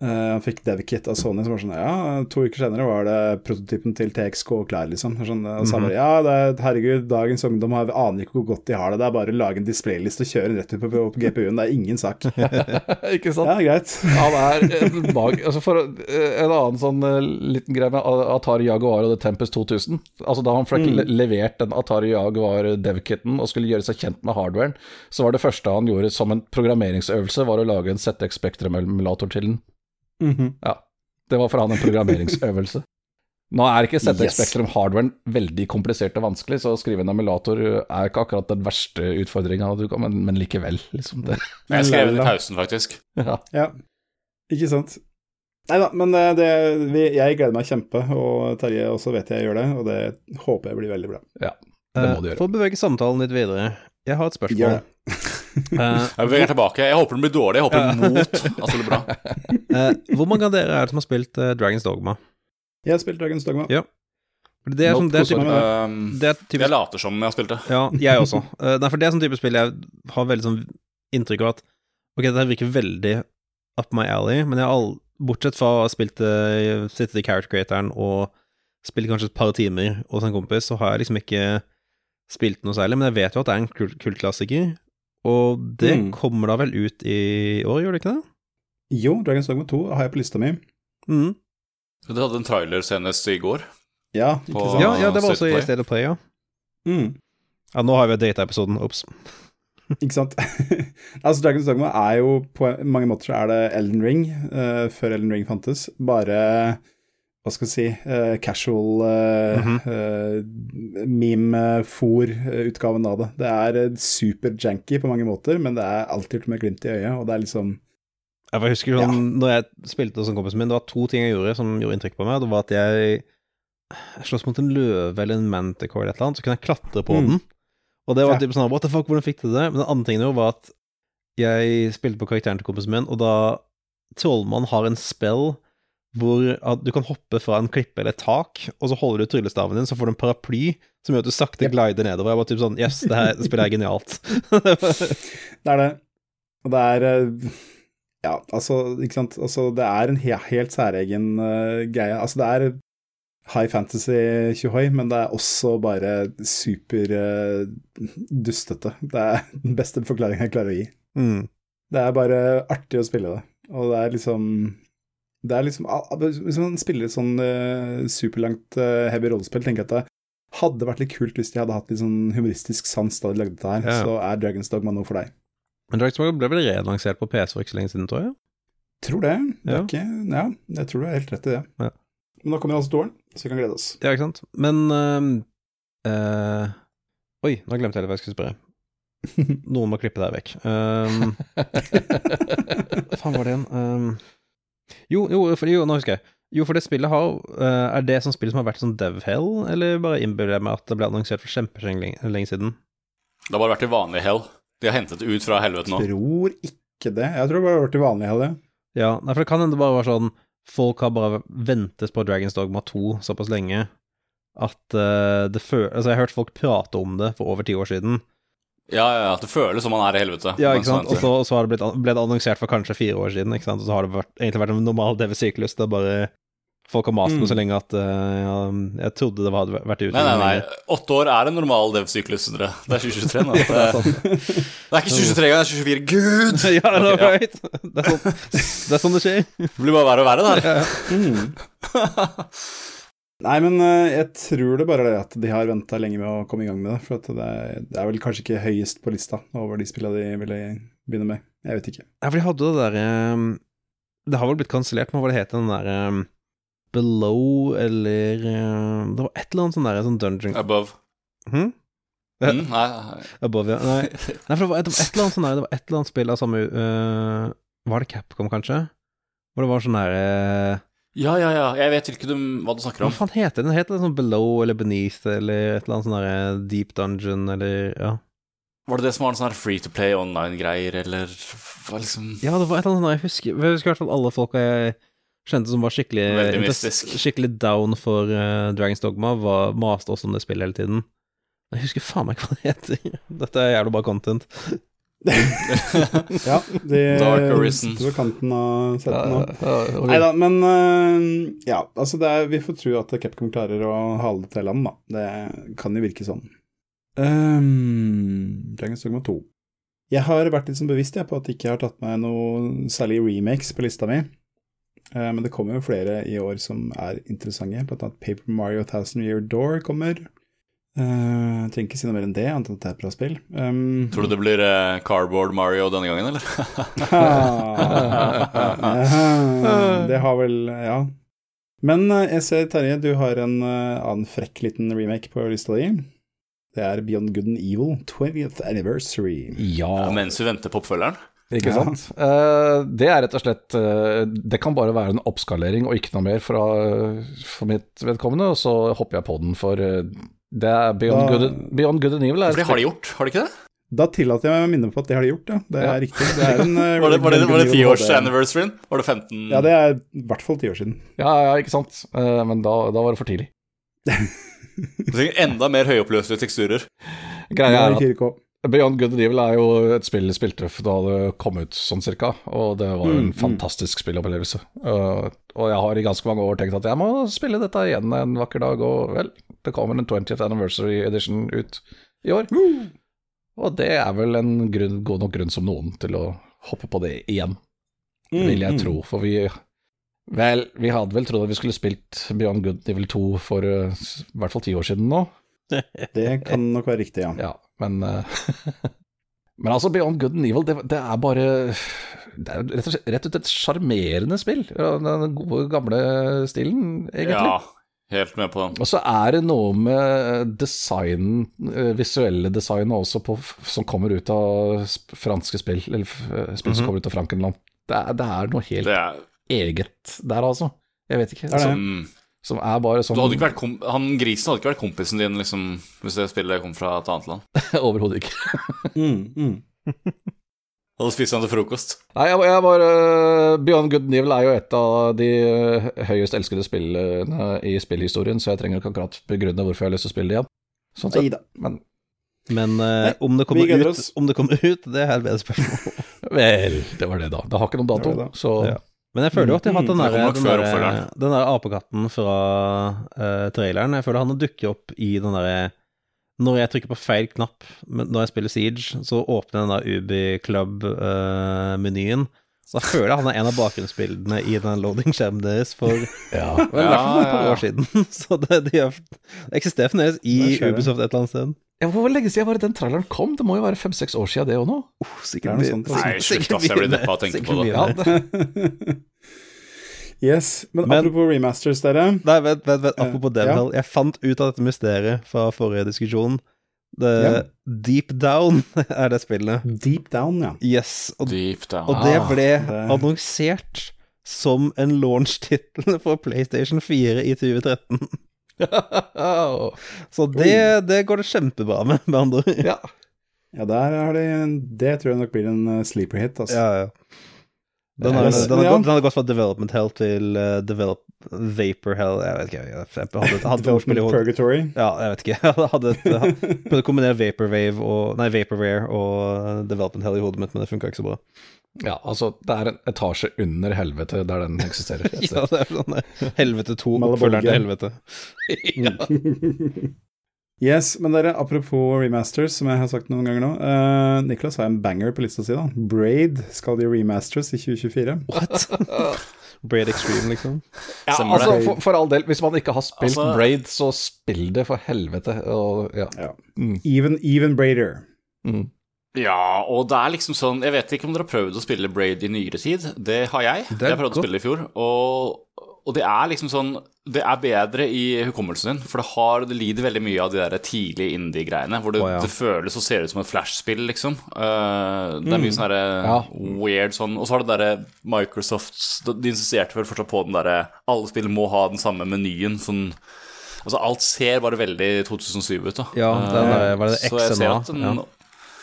han fikk DevKit av Sony, som var sånn Ja, to uker senere var det prototypen til TXK klar, liksom. Sånn, og så bare, ja, det er, herregud, dagens ungdom har, aner ikke hvor godt de har det. Det er bare å lage en displayliste og kjøre den rett ut på, på, på GPU-en. Det er ingen sak. ikke sant? Ja, greit. Han er en mag... Altså for en annen sånn liten greie med Atari Jaguar og The Tempest 2000. Altså Da han fikk mm. levert den Atari Jaguar DevKiten og skulle gjøre seg kjent med hardwaren, så var det første han gjorde som en programmeringsøvelse, var å lage en ZX Spectrum-emulator til den. Mm -hmm. Ja. Det var for han en programmeringsøvelse. Nå er ikke ZX yes. Spectrum hardwaren veldig komplisert og vanskelig, så å skrive en emulator er ikke akkurat den verste utfordringa du kan, men, men likevel, liksom. Det. Jeg skrev den i pausen, faktisk. Ja. ja. Ikke sant. Nei da, men eh, det, jeg gleder meg kjempe, og Terje også vet jeg gjør det, og det håper jeg blir veldig bra. Ja, det må du gjøre. For å bevege samtalen litt videre, jeg har et spørsmål. Uh, jeg beveger tilbake. Jeg håper den blir dårlig. Jeg håper den mot altså det blir bra. Uh, hvor mange av dere er det som har spilt uh, Dragons Dogma? Jeg har spilt Dragons Dogma. Ja. Det er, sånn, det, er type, um, det er typisk, Jeg later som jeg har spilt det. Ja, jeg også. Uh, nei, for det er sånn type spill jeg har veldig sånn inntrykk av at Ok, dette virker veldig up my alley, men jeg har all, bortsett fra å ha spilt uh, sittet i character creatoren og spilt kanskje et par timer hos en kompis, så har jeg liksom ikke spilt noe særlig. Men jeg vet jo at det er en kultklassiker, og det mm. kommer da vel ut i år, gjør det ikke det? Jo, Dragons Dogma 2 har jeg på lista mi. Mm. Du hadde en trailer senest i går? Ja, ikke sant? Ja, ja det var også i State of Play, ja. Mm. Ja, nå har vi data-episoden, ops. ikke sant. altså, Dragons Dogma er jo på mange måter så er det Elden Ring, uh, før Elden Ring fantes. Bare hva skal vi si, uh, casual uh, mm -hmm. uh, meme-for-utgaven av det. Det er super-janky på mange måter, men det er alltid med glimt i øyet, og det er liksom Jeg husker sånn, ja. når jeg spilte som kompisen min, det var to ting jeg gjorde som gjorde inntrykk på meg. Det var at jeg sloss mot en løve eller en manticore eller et eller annet, så kunne jeg klatre på mm. den. Og det var ja. typ sånn What the fuck, hvordan fikk du det? Men den andre tingen var at jeg spilte på karakteren til kompisen min, og da Trollmann har en spell hvor du kan hoppe fra en klippe eller et tak, og så holder du tryllestaven din, så får du en paraply som gjør at du sakte yep. glider nedover. Jeg var typ sånn Yes, det her spiller jeg genialt. det er det. Og det er eh, Ja, altså, ikke sant. Altså, det er en he helt særegen uh, greie. Altså, det er high fantasy tjohoi, men det er også bare super uh, dustete. Det er den beste forklaringen jeg klarer å gi. Mm. Det er bare artig å spille det, og det er liksom det er liksom, Hvis man spiller et sånn uh, superlangt uh, heavy rollespill, tenker jeg at det hadde vært litt kult hvis de hadde hatt litt sånn humoristisk sans da de lagde dette her. Ja. Så er Dragons Dogma noe for deg. Men Dragons Dogma ble vel relansert på PC for ikke så lenge siden, tror jeg? Tror det. det ja. Ikke, ja, jeg tror du har helt rett i det. Ja. Men nå kommer altså toeren, så vi kan glede oss. Ja, ikke sant. Men uh, Oi, nå glemte jeg hva jeg skulle spørre. Noen må klippe deg vekk. Um, faen var det igjen? Um, jo, jo, for, jo, nå husker jeg. Jo, for det spillet har uh, Er det sånn spill som har vært sånn dev-hell, eller bare innbiller jeg meg at det ble annonsert for kjempelenge siden? Det har bare vært i vanlig hell. De har hentet det ut fra helvete nå. Jeg tror ikke det. Jeg tror det bare har vært i vanlig hell, ja. Ja, nei, for det kan hende det bare var sånn Folk har bare ventet på Dragons Dogma 2 såpass lenge at uh, det føles Altså, jeg har hørt folk prate om det for over ti år siden, ja, ja, at det føles som man er i helvete. Ja, ikke sant. Og så, så har det blitt, ble det annonsert for kanskje fire år siden, ikke sant. Og så har det vært, egentlig vært en normal DV-syklus. Det er bare Folk har mast mm. så lenge at uh, ja, jeg trodde det hadde vært ute. Nei, nei, nei. Åtte år er en normal dev-syklus. Det er 2023 nå. Det er, det er ikke 2023 engang, det er 24. Gud! ja, det, okay, right. det, er sånn, det er sånn det skjer. Det blir bare verre og verre, der. Ja. Mm. Nei, men eh, jeg tror det bare er det at de har venta lenge med å komme i gang med det. For det er, det, er, vel kanskje ikke høyest på lista over de spillene de ville begynne med. Jeg vet ikke. Ja, for de hadde det derre um, Det har vel blitt kansellert med hva det heter, den derre um, Below eller um, Det var et eller annet sånn derre sånn dungeon Above. Hm? Mm, nei. Above, ja. Nei. nei, for det var et, et, eller annet sånn der, det var et eller annet spill av samme uh, Var det Capcom, kanskje? Hvor det var sånn derre uh, ja, ja, ja. Jeg vet ikke hva du snakker om. Hva faen heter den? Heter det sånn Below eller Beneath eller et eller annet sånn derre eh, Deep Dungeon eller ja. Var det det som var en sånn free to play online-greier, eller hva liksom Ja, det var et eller annet sånt jeg husker Jeg husker i hvert fall alle folka jeg kjente som var skikkelig Skikkelig down for uh, Dragons Dogma, var maste også om det spillet hele tiden. Jeg husker faen meg hva det heter. Dette er jævla bare content. ja, de Dark Arisen. sitter ved kanten av setet nå. Nei da, men øh, ja, altså det er, vi får tro at Capcom klarer å hale det til land, da. Det kan jo virke sånn. Um, Dragon's Dogma 2. Jeg har vært litt sånn bevisst jeg, på at jeg ikke har tatt meg noe særlig remakes på lista mi. Eh, men det kommer jo flere i år som er interessante. Blant annet Paper Mario Thousand Year Door kommer. Eh, jeg trenger ikke si noe mer enn det, annet enn at det er et bra spill. Um, Tror du det blir uh, Cardboard Mario denne gangen, eller? Ah, det har vel Ja. Men eh, jeg ser, Terje, du har en annen frekk liten remake på lista di. Det er Beyond Good and Evil 20th Anniversary. ja. Ja, mens vi venter på oppfølgeren. Ikke Ja. sant? Eh, det er rett og slett Det kan bare være en oppskalering og ikke noe mer fra, for mitt vedkommende, og så hopper jeg på den, for det er Beyond, Da- Good, Beyond Good and Evil. Er For det har de gjort, har de ikke det? Da tillater jeg meg å minne på at det har de gjort, ja. Det er Ja. riktig. Det er en, eh, Var det, var det, var det Beyond Good and Evil tiårs HD. anniversaryen? Var det 15? Ja, det er i hvert fall ti år siden. Ja, ja, ikke sant. Eh, men da, da var det for tidlig. Du trenger enda mer høyoppløselige teksturer. Greia er at det 4K. Beyond Good and Evil er jo et spill jeg spilte da det kom ut sånn cirka, og det var en Mm, mm. fantastisk spillopplevelse. Uh, og jeg har i ganske mange år tenkt at jeg må spille dette igjen en vakker dag, og vel, det kommer en 20th Anniversary Edition ut i år. Og det er vel en grunn, god nok grunn som noen til å hoppe på det igjen, Mm, vil jeg mm. tro. For vi Vel, vi hadde vel trodd at vi skulle spilt Beyond Good Evil 2 for uh, i hvert fall ti år siden nå. Det kan nok være riktig, ja. Ja, men eh, Men altså, Beyond Good and Evil, det, det er bare Det er rett og slett, rett og slett et sjarmerende spill. Den gode, gamle stilen, egentlig. Ja, helt med på den. Og så er det noe med design, eh, visuelle designet også, på, som kommer ut av franske spill, eller eh, spill som Mhm. kommer ut av Frankenland. Det er, det er noe helt Det er eget der, altså. Jeg vet ikke. Det er det. Som, mm. Som er bare Du sånn hadde ikke vært kom Han grisen hadde ikke vært kompisen din liksom, hvis det spillet kom fra et annet land. Overhodet ikke. Mm, mm. Hadde spist han til frokost. Nei, jeg, jeg bare Beyond Good and Evil er jo et av de eh, høyest elskede spillene i spillhistorien, så jeg trenger ikke akkurat begrunne hvorfor jeg har lyst til å spille det igjen. Sånn sett. Men Men uh, Nei, om, det kommer ut, om det kommer ut, det er et bedre spørsmål. vel, det var det, da. Det har ikke noen dato, Det det da. så Ja. Men jeg føler jo at de har hatt den Mm, der, kommer den der, den der apekatten fra uh, traileren. Jeg føler han dukker opp i den derre Når jeg trykker på feil knapp når jeg spiller Siege, så åpner den der Ubi Club-menyen. Så jeg føler jeg han er en av bakgrunnsbildene i den loading-skjermen deres for ja. vel, i hvert fall et Ja, par ja, ja. år siden. Så det, de har, det eksisterer fremdeles i det. Ubisoft et eller annet sted. ja. Hvor lenge siden var det den traileren kom? Det må jo være fem-seks år siden, det òg nå? Oh, Det er sikkert sånt, altså. Nei, slutt, ass, jeg blir deppa av å tenke på det. Ja, det, Yes, men, Men- apropos remasters, dere. Nei, vent, vent, vent. Eh, apropos uh, Devil. Jeg fant ut av dette mysteriet fra forrige diskusjon. Ja. Deep Down er det spillet. Deep Down, ja. Yes. Og, Deep down. og det Ah, ble det- annonsert som en launch-tittel for PlayStation 4 i 2013. Så det, det går det kjempebra med, med andre ord. ja. Ja, der er det Det tror jeg nok blir en uh, sleeper hit, altså. Ja, ja. Den har, den, har gått, den har gått fra Development Hell til uh, develop, Vapor Hell Jeg vet ikke, jeg, hadde, hadde, hadde et ordspill i hodet. Purgatory. Ja, jeg vet ikke. Jeg hadde jeg prøvde å kombinere Vaporwave og Nei, Vaporware og uh, Development Hell i hodet mitt, men det funka ikke så bra. ja, altså, det er en etasje under helvete der den eksisterer. Ja, det er sånn. Helvete 2, Malabolge. oppfølgeren til helvete. ja. Yes, men dere, apropos remasters, som jeg har sagt noen ganger nå. Uh, Niklas har en banger på lista si, da. Braid skal de remasters i 2024. What? Braid Extreme, liksom. Ja, Stemmer altså, for, for all del, hvis man ikke har spilt Altså- Braid, så spill det for helvete. Og, ja. Ja. Mm. Even, even Braider. Mm. Ja, og det er liksom sånn Jeg vet ikke om dere har prøvd å spille Braid i nyere tid. Det har jeg. Det jeg prøvde godt. å spille i fjor. Og, og det er liksom sånn Det er bedre i hukommelsen din, for det, har, det lider veldig mye av de der tidlige indie-greiene. Hvor det, oh, ja. det føles og ser ut som et flashspill, liksom. Uh, det er mye sånn herre Ja. weird sånn Og så har det derre Microsoft De insisterte vel fortsatt på den derre Alle spill må ha den samme menyen. Sånn Altså, alt ser bare veldig 2007 ut, da. Ja, den der, var det Så jeg ser at den, Ja.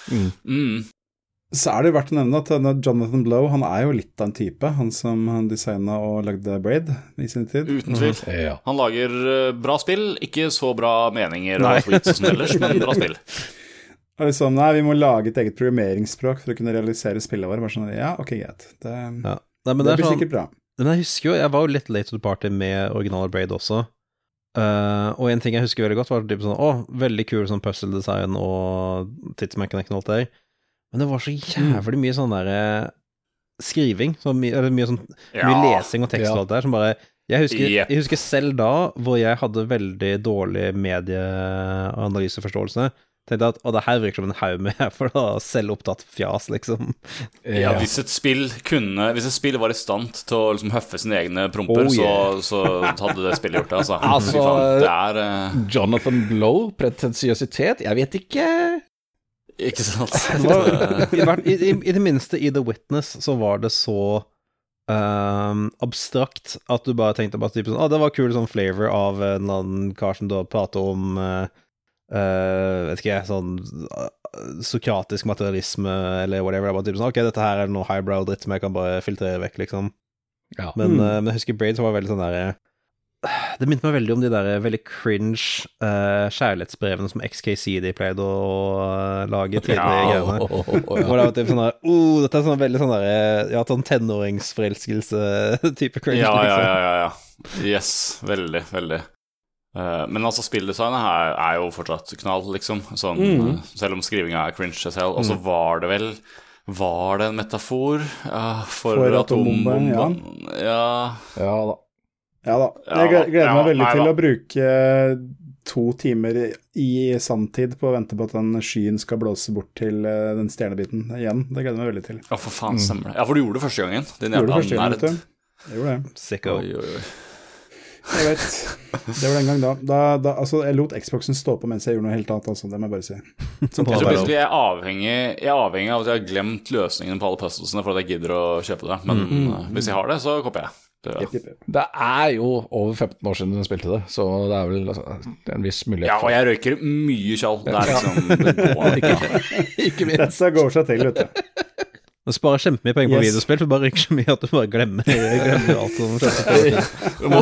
Mm. Så er det jo verdt å nevne at denne Jonathan Blow han er jo litt av en type, han som designa og lagde Braid i sin tid. Uten tvil. Ja. Han lager eh, bra spill, ikke så bra meninger Nei. og tweets som ellers, men bra spill. Liksom, nei, vi må lage et eget programmeringsspråk for å kunne realisere spillet vårt. Sånn, ja, ok, greit. Det, Ja. Nei, men det, det, er blir sånn, sikkert bra. Men jeg husker jo, jeg var jo litt late to the party med originale Braid også. Uh, og en ting jeg husker veldig godt, var typ sånn Å, veldig kul sånn puzzle-design og tidsmekanikken og alt det der. Men det var så jævlig mye sånn derre skriving. Så mye, eller mye sånn Ja. Mye lesing og tekst og alt der som bare jeg husker, yep. jeg husker selv da, hvor jeg hadde veldig dårlig medieanalyseforståelse, tenkte jeg at å, det her virker som en haug med for da selvopptatt fjas, liksom. Ja, hvis et spill kunne Hvis et spill var i stand til å liksom høffe sine egne promper, Oh, yeah. så, så hadde det spillet gjort det, altså. Altså, det er uh... Jonathan Blow, pretensiøsitet, jeg vet ikke. Ikke sant? I, i, i, det minste i The Witness så var det så um, abstrakt at du bare tenkte bare typen sånn Å, det var kul sånn flavor av en eller annen kar som da prater om uh, eh, Vet ikke jeg, sånn uh, sokratisk materialisme eller whatever. Det er bare typen sånn Ok, dette her er noe highbrow dritt som jeg kan bare filtrere vekk, liksom. Ja. Men, Mm. uh, men jeg husker Braid som var veldig sånn derre Det minte meg veldig om de der veldig cringe uh, kjærlighetsbrevene som XKCD pleide å eh, lage tidligere. Ja. greiene. Hvor det var typ sånn der oh, Dette er sånn veldig sånn der Ja, sånn tenåringsforelskelse-type cringe. Ja, ja, liksom. ja, ja, ja. Yes, veldig, veldig. Uh, men altså, spilldesignet her er jo fortsatt knall, liksom. Sånn, Mm. eh, selv om skrivinga er cringe selv. Og så var det vel Var det en metafor uh, for, For atombomben, ja. Ja. Ja da. Ja da. Jeg gleder meg veldig til å bruke to timer i sanntid på å vente på at den skyen skal blåse bort til eh, den stjernebiten igjen. Det gleder jeg meg veldig til. ja, for faen, stemmer det. Ja, for du gjorde det første gangen. Din gjorde det jævla første gangen, nerd. vet du. Jeg gjorde det. Sicko. Oi, oi, oi. Jeg vet. Det var den gang da. da, da altså, jeg lot Xboxen stå på mens jeg gjorde noe helt annet, altså. Det må jeg bare si. Jeg tror plutselig jeg er avhengig, jeg er avhengig av at jeg har glemt løsningen på alle puzzlesene for at jeg gidder å kjøpe det. Men mm. hvis jeg har det, så kopper jeg. Det, er jo over 15 år siden hun spilte det, så det er vel altså, det er en viss mulighet ja, og jeg røyker mye tjall. Det er liksom det går ikke. Ikke minst. Dette går seg til, vet du. Du sparer kjempemye penger på Yes. videospill, for du bare rykker så mye at du bare glemmer, glemmer alt som. Vi må,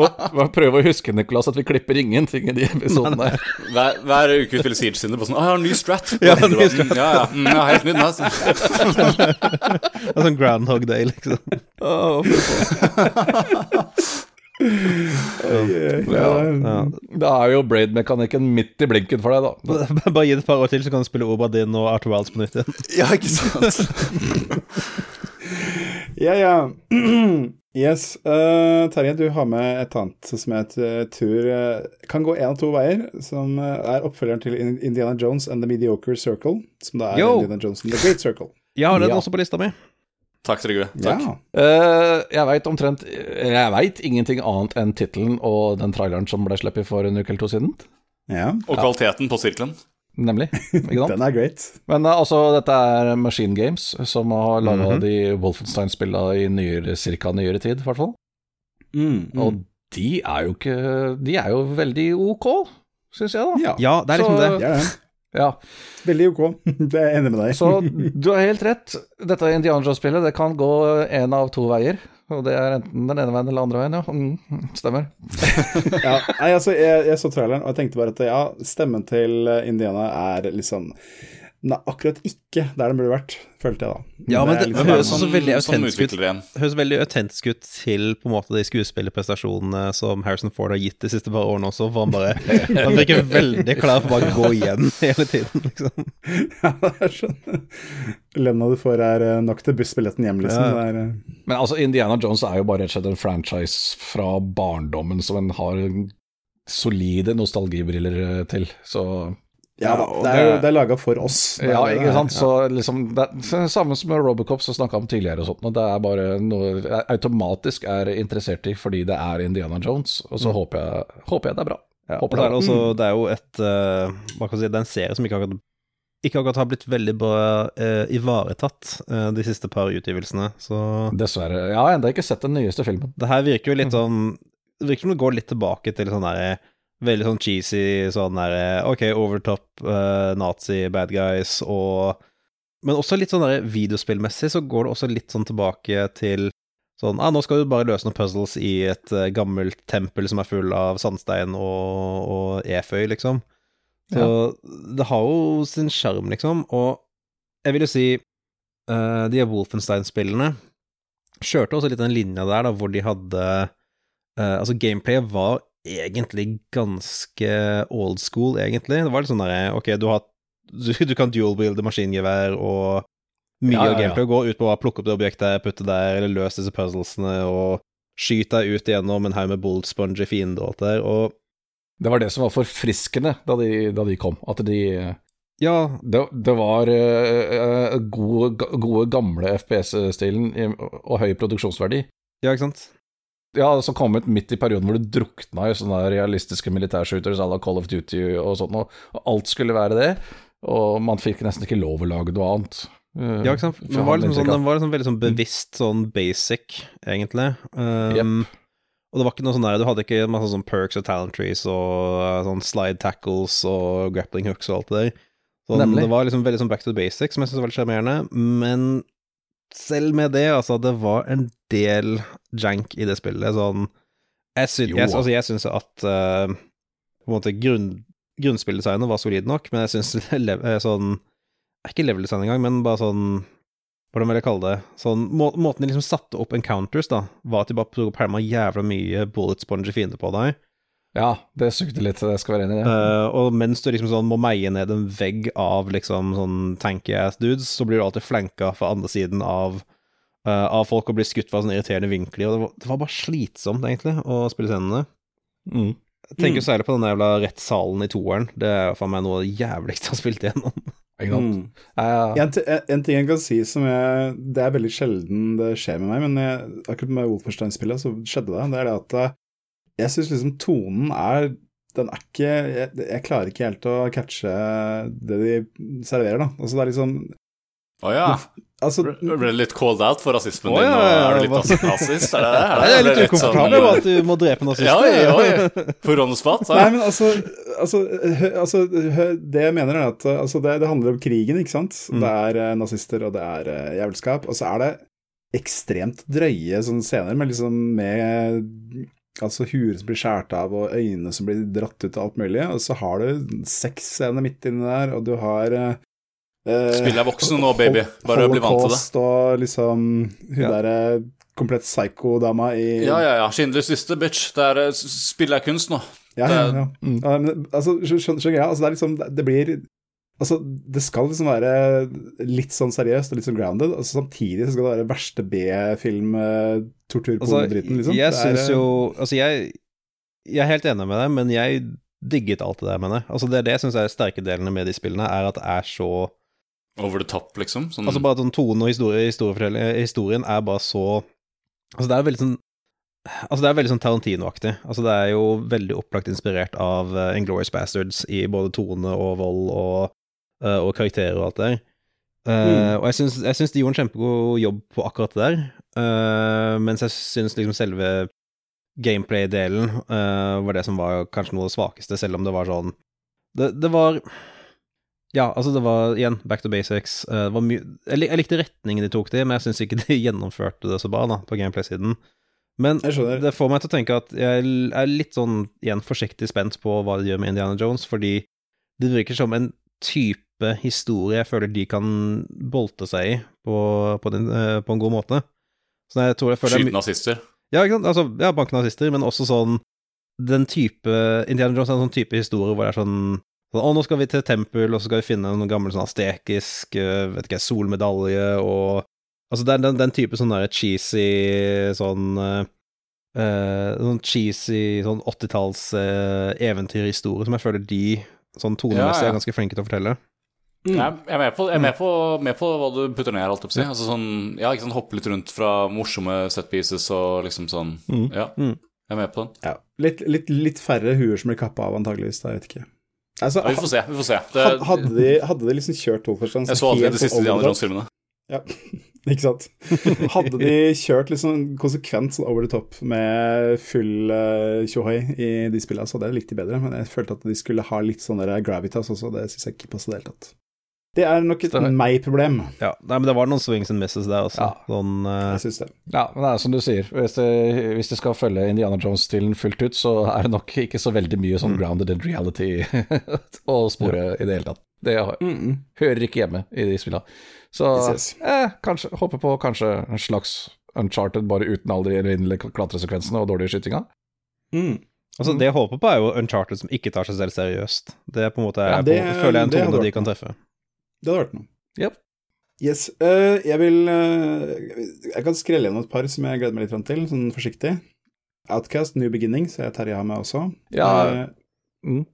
må, må prøve å huske, Niklas, at vi klipper ingenting i de episodene. her. Hver, hver uke spiller Siege Cinder på sånn Å, jeg har en ny strat. Ja, ny Mm, strat. Ja, ja. Mm, ja helt nytt, altså. Det er sånn Groundhog Day, liksom. Å, fy. Ja. Ja. Det er jo braid-mekanikken midt i blinken for deg, da. Bare gi det et par år til, så kan du spille Obradin og Arthur Wilds på nytt igjen. Ja, ikke sant? Ja, ja. Yes. Uh, Terje, du har med et annet som jeg t- tror eh, kan gå én av to veier. Som eh, er oppfølgeren til Indiana Jones and The Mediocre Circle. Som da er Yo! Indiana Jones and The Great Circle. Ja, den er Ja. også på lista mi. Takk, Trygve. Takk. Ja. Uh, jeg veit omtrent Jeg veit ingenting annet enn tittelen og den traileren som ble sluppet for en uke eller to siden. ja. Og kvaliteten på sirkelen. Nemlig. Ikke sant? Den er great. Men uh, altså, dette er Machine Games, som har laga Mhm. de Wolfenstein-spillene i nyere, cirka nyere tid, i hvert fall. Mm, mm. Og de er jo ikke De er jo veldig ok, syns jeg, da. Ja, Ja, det er liksom Så- det. det er det. Ja, Veldig ok. Det er jeg enig med deg. Så du har helt rett. Dette Indiana Jones-spillet det kan gå én av to veier. Og det er enten den ene veien eller andre veien, ja. Mm, stemmer. ja, nei, altså, jeg, jeg så traileren, og jeg tenkte bare at ja, stemmen til Indiana er liksom Nei, akkurat ikke der den burde vært, følte jeg da. Ja, men det, det liksom- høres Som- også veldig som autentisk ut. høres veldig autentisk ut til på en måte de skuespillerprestasjonene som Harrison Ford har gitt de siste par årene også, for han bare Han virker veldig klar for bare å gå igjen hele tiden, liksom. Ja, det er sånn Lønna du får er eh, nok til bussbilletten hjem, liksom. Ja. Det er, eh, Men altså, Indiana Jones er jo bare rett og slett en franchise fra barndommen som en har solide nostalgibriller eh, til. Så ja da, det er det- er laga for oss. Er Ja, ikke er. sant. Så liksom det, er Samme som Robocop, som snakka om tidligere og sånt. Og det er bare noe jeg automatisk er interessert i fordi det er Indiana Jones. Og så håper, jeg, håper jeg det er bra. Ja, det er, er også, det er jo et eh, Hva kan si, det er en serie som ikke akkurat ikke akkurat har blitt veldig bra uh, ivaretatt uh, de siste par utgivelsene, så Dessverre. Jeg har ennå ikke sett den nyeste filmen. det her virker jo litt sånn Det virker som det går litt tilbake til sånn derre Veldig sånn cheesy, sånn derre OK, overtop uh, nazi bad guys og Men også litt sånn derre videospillmessig så går det også litt sånn tilbake til sånn ah, nå skal du bare løse noen puzzles i et uh, gammelt tempel som er full av sandstein og, og eføy, liksom. Så ja. det har jo sin sjarm, liksom, og jeg vil jo si uh, de Wolfenstein-spillene kjørte også litt den linja der, da, hvor de hadde uh, Altså, gameplayet var egentlig ganske old school, egentlig. Det var litt sånn derre Ok, du har du, du kan dual-builde maskingevær, og mye ja, ja, ja. av gameplay går ut på å plukke opp det objektet, putte der, eller løse disse puzzlesene, og skyte deg ut igjennom en haug med bullet sponge fiender og alt der, og Det var det som var forfriskende da de, da de kom, at de ja. Det, det var uh, gode, gode, gamle FPS-stilen og høy produksjonsverdi. Ja, ikke sant? Ja, som kom ut midt i perioden hvor du drukna i sånne realistiske militærshooters à la Call of Duty og sånn, og alt skulle være det. Og man fikk nesten ikke lov å lage noe annet. Ja, ikke sant. Den var, liksom sånn, den var liksom veldig sånn bevisst sånn basic, egentlig. Um, yep. Og det var ikke noe sånn der, du hadde ikke masse sånn perks og talent trees og uh, sånn slide tackles og grappling hooks og alt det der. Sånn, det var liksom veldig sånn back to the basics, som jeg syns var litt sjarmerende. Men selv med det, altså, det var en del jank i det spillet. Sånn Jeg, sy jeg, altså, jeg syns at uh, på en måte grunn, grunnspilldesignet var solid nok, men jeg syns sånn Ikke level-design engang, men bare sånn hvordan vil jeg kalle det? Sånn, må, måten de liksom satte opp encounters, da, var at de bare perma jævla mye bullet sponge fiender på deg. Ja, det sugde litt, jeg skal være enig i det. Uh, og mens du liksom sånn må meie ned en vegg av liksom sånn tanky ass dudes, så blir du alltid flanka fra andre siden av, uh, av folk og blir skutt fra sånne irriterende vinkler. Og det var, det var bare slitsomt, egentlig, å spille scenene. Mm. Jeg tenker mm. særlig på den jævla rettssalen i toeren. Det er for meg noe av det jævligste jeg har spilt igjennom. Mm. Uh, en, en, ting jeg kan si som jeg Det er veldig sjelden det skjer med meg, men jeg, akkurat med Wolfenstein-spillet så skjedde det. Det er det at jeg syns liksom tonen er Den er ikke jeg, jeg, klarer ikke helt å catche det de serverer, da. Altså, det er liksom Å oh, ja. Altså, ble du litt called out for rasismen oh, din? Og er du litt nazist? Er det, er det, jeg er litt ukomfortabel med sånn... at du må drepe nazister. Ja, ja, ja. På on? Nei, men altså, altså, altså, Det jeg mener, er at altså, det, det, handler om krigen, ikke sant. Mm. Det er uh, nazister, og det er uh, jævelskap. Og så er det ekstremt drøye sånne scener med liksom med Altså huer som blir skåret av, og øyne som blir dratt ut, og alt mulig. Og så har du sexscener midt inni der, og du har eh, Spill deg voksen nå, baby. Bare bli vant til det. og liksom hun ja. derre komplett psycho-dama i Ja, ja, ja. Schindlers liste, bitch. Det er spillerkunst nå. Ja, ja, ja. Mm. altså, skjønner greia? Altså, det er liksom Det blir Altså, det skal liksom være litt sånn seriøst og litt sånn grounded, og altså, samtidig så skal det være verste B-film-tortur på altså, liksom. Jeg syns jo Altså, jeg, jeg er helt enig med deg, men jeg digget alt det der med det. Altså, det er det jeg syns er sterke delene med de spillene, er at det er så Over the top, liksom? Sånn... Altså, bare sånn tone og historie, historien er bare så Altså, det er veldig sånn Altså, det er veldig sånn Tarantino-aktig. Altså, det er jo veldig opplagt inspirert av uh, Inglorious Bastards i både tone og vold og og karakterer og alt det der. Uh, mm. Og jeg syns, jeg syns, de gjorde en kjempegod jobb på akkurat det der, uh, mens jeg syns liksom selve gameplay-delen var det som var kanskje noe av det svakeste, selv om det var sånn Det, det var ja, altså det var igjen back to basics. Uh, jeg, jeg, likte retningen de tok det men jeg syns ikke de gjennomførte det så bra da, på gameplay-siden. Men det får meg til å tenke at jeg er litt sånn igjen forsiktig spent på hva de gjør med Indiana Jones, fordi det virker som en type historie jeg føler de kan bolte seg i på, på, den, eh, på en god måte. Så jeg tror jeg føler Skyte nazister? Ja, ikke sant. Altså, ja, banke nazister, men også sånn den type Indiana Jones er en sånn type historie hvor det er sånn Sånn, å, nå skal vi til tempel, og så skal vi finne noen gammel sånn astekisk eh, vet ikke, solmedalje og Altså, det er den, den type sånn der cheesy sånn uh, Sånn cheesy sånn 80-talls uh, eventyrhistorie som jeg føler de sånn tonemessig ja, ja. er ganske flinke til å fortelle. Mm. Jeg er, med på, jeg er med, på, med på, hva du putter ned, her. Alt. Altså sånn, ja, ikke sånn hoppe litt rundt fra morsomme set pieces og liksom sånn mm. Ja, mm. jeg er med på den. Ja, litt, litt, litt færre huer som blir kappa av, antageligvis. Da, jeg vet ikke. Altså, ja, vi får se. vi får se det, hadde, de, hadde, de, liksom kjørt Wolfenstein Jeg så aldri de siste Diana Jones-filmene. Ja, ikke sant. Hadde de kjørt liksom konsekvent sånn over the top med full uh, i de spillene, så hadde jeg likt de bedre. Men jeg følte at de skulle ha litt sånn gravitas også, det syns jeg ikke passet i det hele tatt. Det er nok et meg-problem. Ja, nei, men det var noen swings and misses der også. Ja. Sånn, uh... Jeg synes det. Ja, men det er som du sier, hvis det, hvis det skal følge Indiana Jones-stilen fullt ut, så er det nok ikke så veldig mye sånn grounded in reality å spore i det hele tatt. Det har- hører ikke hjemme i de spillene. Så eh, kanskje, håper på kanskje en slags Uncharted bare uten alle de evinnelige klatresekvensene og dårlige skytinga. Mm. altså, det jeg håper på, er jo Uncharted som ikke tar seg selv seriøst. Det er på en måte Ja, er det- på, føler jeg en tone de kan treffe. Det hadde vært noe. Yep. Yes. Uh, jeg vil uh, Jeg kan skrelle gjennom et par som jeg gleder meg litt til, sånn forsiktig. Outcast, New Beginning, så jeg Terje har med også. Ja. Uh, Mm.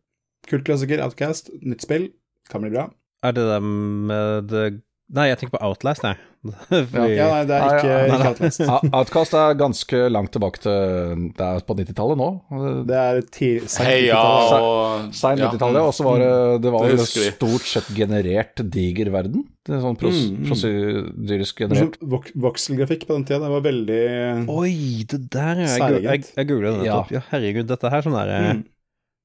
Kultklassiker, Outcast, nytt spill. Kan bli bra. Er det dem med det Nei, jeg tenker på Outlast, jeg. Fordi, Ja, nei, det er ikke, ja, nei, ikke. Outlast. Outcast er ganske langt tilbake til Det er på 90-tallet nå. Det er Heia 90-tallet. og Sein 90-tallet, og så var det Det var Det stort sett generert diger verden. Det er sånn pros Mm, mm. prosedyrisk generert. sånn vok Vokselgrafikk på den tida, det var veldig Oi, det der, ja. Jeg, jeg, jeg googlet det Ja. nettopp. Ja. herregud, dette her sånn er mm.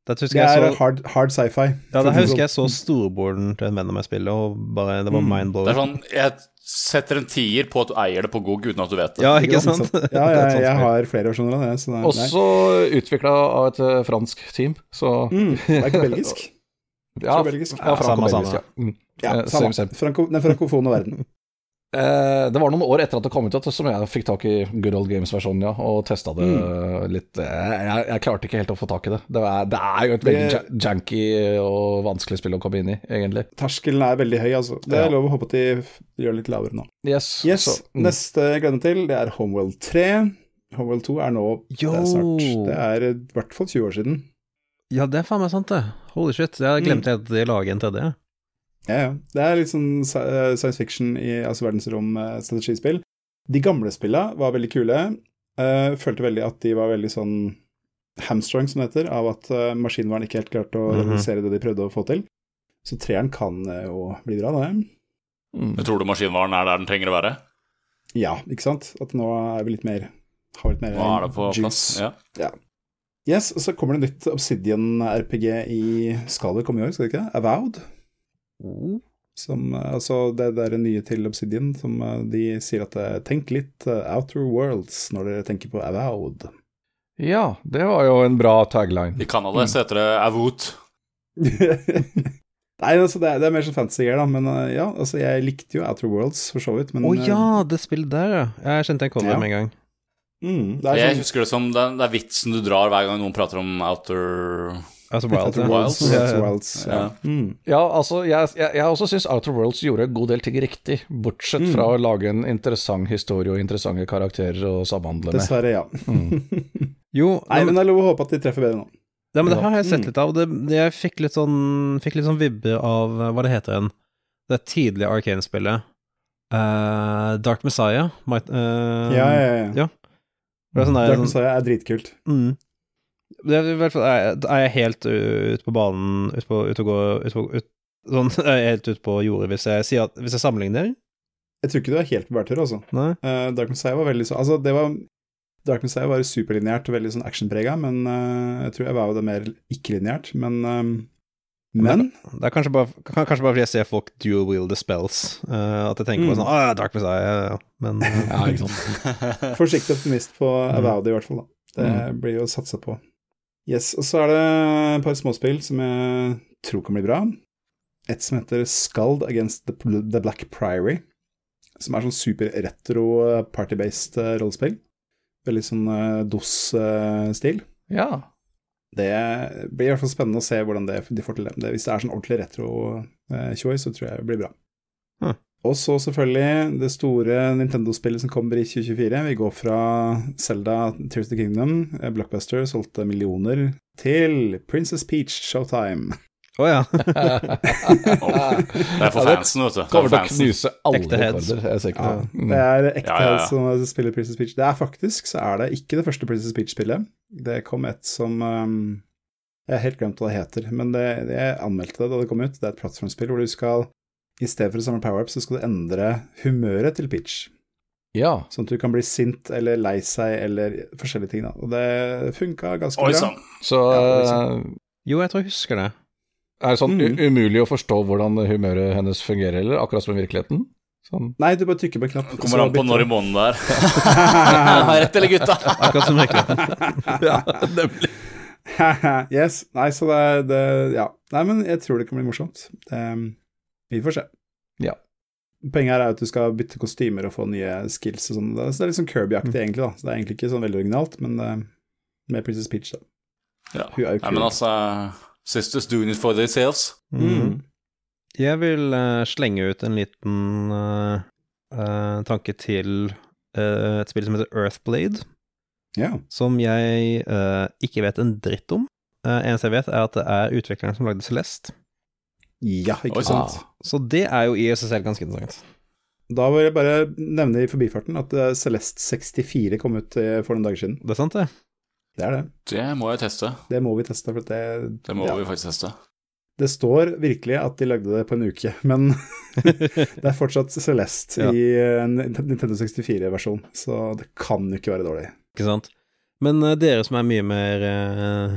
Dette Det er så hard, hard sci-fi. Ja, det husker jeg så storebroren til en venn av meg spille, og bare Det var Mm. Mind-blowing. er sånn Jeg setter en tier på at du eier det på GOG uten at du vet det. Ja, ikke sant? Ja, jeg, jeg har flere versjoner av det. Så det er, Også utvikla av et eh, fransk team, så mm, det er ikke belgisk. Ja, ja, Samme, franco-belgisk, samme. ja. Mm. Ja, Eh, samme. same. Den frankofone verden. Eh, det var noen år etter at det kom ut at- som jeg fikk tak i Good Old Games-versjonen, ja, og testa det Mm. litt. Eh, Jeg, jeg klarte ikke helt å få tak i det. Det er, det er jo et veldig Det- janky og vanskelig spill å komme inn i, egentlig. Terskelen er veldig høy, altså. Det er Ja. lov å håpe at de gjør det litt lavere nå. Yes. Yes, så, mm. Neste jeg gleder meg til, det er Homeworld 3. Homeworld 2 er nå det er snart. Det er i hvert fall 20 år siden. Ja, det er faen meg sant, det. Holy shit. Jeg glemte helt at de lager en tredje. Ja, ja. Det er litt sånn eh, science fiction i altså verdensrom-strategispill. De gamle spillene var veldig kule. Uh, følte veldig at de var veldig sånn hamstrung, som det heter, av at uh, maskinvern ikke helt klarte å Mhm. realisere det de prøvde å få til. Så treeren kan eh, jo bli bra, det. mm. Tror du maskinvaren er der den trenger å være? Ja, ikke sant? At nå er vi litt mer Har litt mer Nå er det på plass. Ja. Ja. Yes, og så kommer det nytt Obsidian-RPG i Skal kommer i år, skal det ikke? Avowed? Som, eh, altså det der nye til Obsidian, som eh, de sier at eh, tenk litt Outer Worlds når dere tenker på Avowed. Ja, det var jo en bra tagline. I Canada så heter det Avoot. Nei, altså det er, det er mer sånn fantasy-greier, da, men ja, altså jeg likte jo Outer Worlds for så vidt, men Å oh, ja, det spillet der, ja. Jeg kjente en cover Ja. med en gang. mm, det er Jeg sånn husker det som det er, det er vitsen du drar hver gang noen prater om Outer Altså Wilds. Outer ja. Worlds. Wilds. Outer Worlds ja. Ja. Mm. Ja, altså, jeg, jeg, jeg også syns Outer Worlds gjorde en god del ting riktig, bortsett Mm. fra å lage en interessant historie og interessante karakterer å samhandle med. Dessverre, ja. Mm. Jo, Nei, men, det er lov å håpe at de treffer bedre nå. ja, men det har jeg sett Mm. litt av. Det, det, jeg fikk litt sånn Fikk litt sånn vibber av hva det heter igjen. Det tidlige Arcane-spillet. Uh, Dark Messiah. Might, uh, Ja, ja, ja. ja. Det er sånn der, Dark Messiah er dritkult. mm. Det er, i hvert fall, er, jeg helt ute på banen Ute på, ut og gå ut på, ut, Sånn er helt ute på jordet hvis jeg sier at Hvis jeg sammenligner? Jeg tror ikke du er helt på bærtur, altså. Nei? Uh, Dark Messiah var veldig sånn Altså, det var Dark Messiah var superlineært og veldig sånn actionprega, men uh, jeg tror jeg var jo det mer ikke-lineært. Men eh, Men Det er kanskje bare, kanskje bare fordi jeg ser folk dual wield the spells, uh, at jeg tenker på Mm. sånn Å, Dark Messiah, ja, ja. Men uh, Ja, ikke sant. forsiktig optimist på Avowed, i hvert fall. da. Det Mm. blir jo satsa på. Yes, og så er det et par småspill som jeg tror kan bli bra. Et som heter Skald Against the, the Black Priory, som er sånn super retro eh, party-based eh, rollespill. Veldig sånn eh, DOS-stil. Ja. Det blir i hvert fall spennende å se hvordan det, de får til det. Hvis det er sånn ordentlig retro-tjoi, så tror jeg det blir bra. Hm. Og så selvfølgelig det store Nintendo-spillet som kommer i 2024. Vi går fra Zelda Tears of the Kingdom, eh, Blockbuster solgte millioner, til Princess Peach Showtime. Å ja. Det er for fansen, vet du. Det er Kommer til å knuse alle Ekte heads. rekorder. Jeg sikker Ja, det. Mm. det er ekte Ja, ja, ja. som spiller Princess Peach. Det er faktisk, så er det ikke det første Princess Peach-spillet. Det kom et som um, Jeg har helt glemt hva det heter, men det, jeg anmeldte det da det kom ut. Det er et plattformspill hvor du skal i stedet for å samle power-up, så skal du endre humøret til Peach. Ja. Sånn at du kan bli sint eller lei seg eller forskjellige ting. da. Og det funka ganske Oi bra. sann. Så Ja, er eh, Jo, jeg tror jeg husker det. Er det sånn Mm. umulig å forstå hvordan humøret hennes fungerer, eller akkurat som i virkeligheten? Sånn. Nei, du bare trykker på en knapp. Kommer an på når i måneden det er. Rett eller gutta? Akkurat som i virkeligheten. Ja, nemlig. yes. Nei, så det, det Ja. Nei, men jeg tror det kan bli morsomt. Det, vi får se. Ja. Poenget her er at du skal bytte kostymer og få nye skills og sånn. Så det er litt sånn Kirby-aktig, egentlig. da. Så det er egentlig ikke sånn veldig originalt, men uh, med Princess Peach, da. Ja. Hun er jo Nei, kul. men altså Sisters doing it for themselves. Mm. Jeg vil uh, slenge ut en liten uh, uh, tanke til eh, et spill som heter Earthblade, Ja. som jeg eh, ikke vet en dritt om. Uh, eneste jeg vet, er at det er utvikleren som lagde Celeste. Ja, ikke Oi, sant. Så det er jo i seg selv ganske interessant. Da vil jeg bare nevne i forbifarten at eh, Celeste 64 kom ut eh, for noen dager siden. Det er sant, det. Det er det. Det må jeg teste. Det må vi teste. for det, Det må ja. vi faktisk teste. Det står virkelig at de lagde det på en uke, men det er fortsatt Celeste Ja. i en Nintendo 64-versjon, så det kan jo ikke være dårlig. Ikke sant? Men uh, dere som er mye mer uh,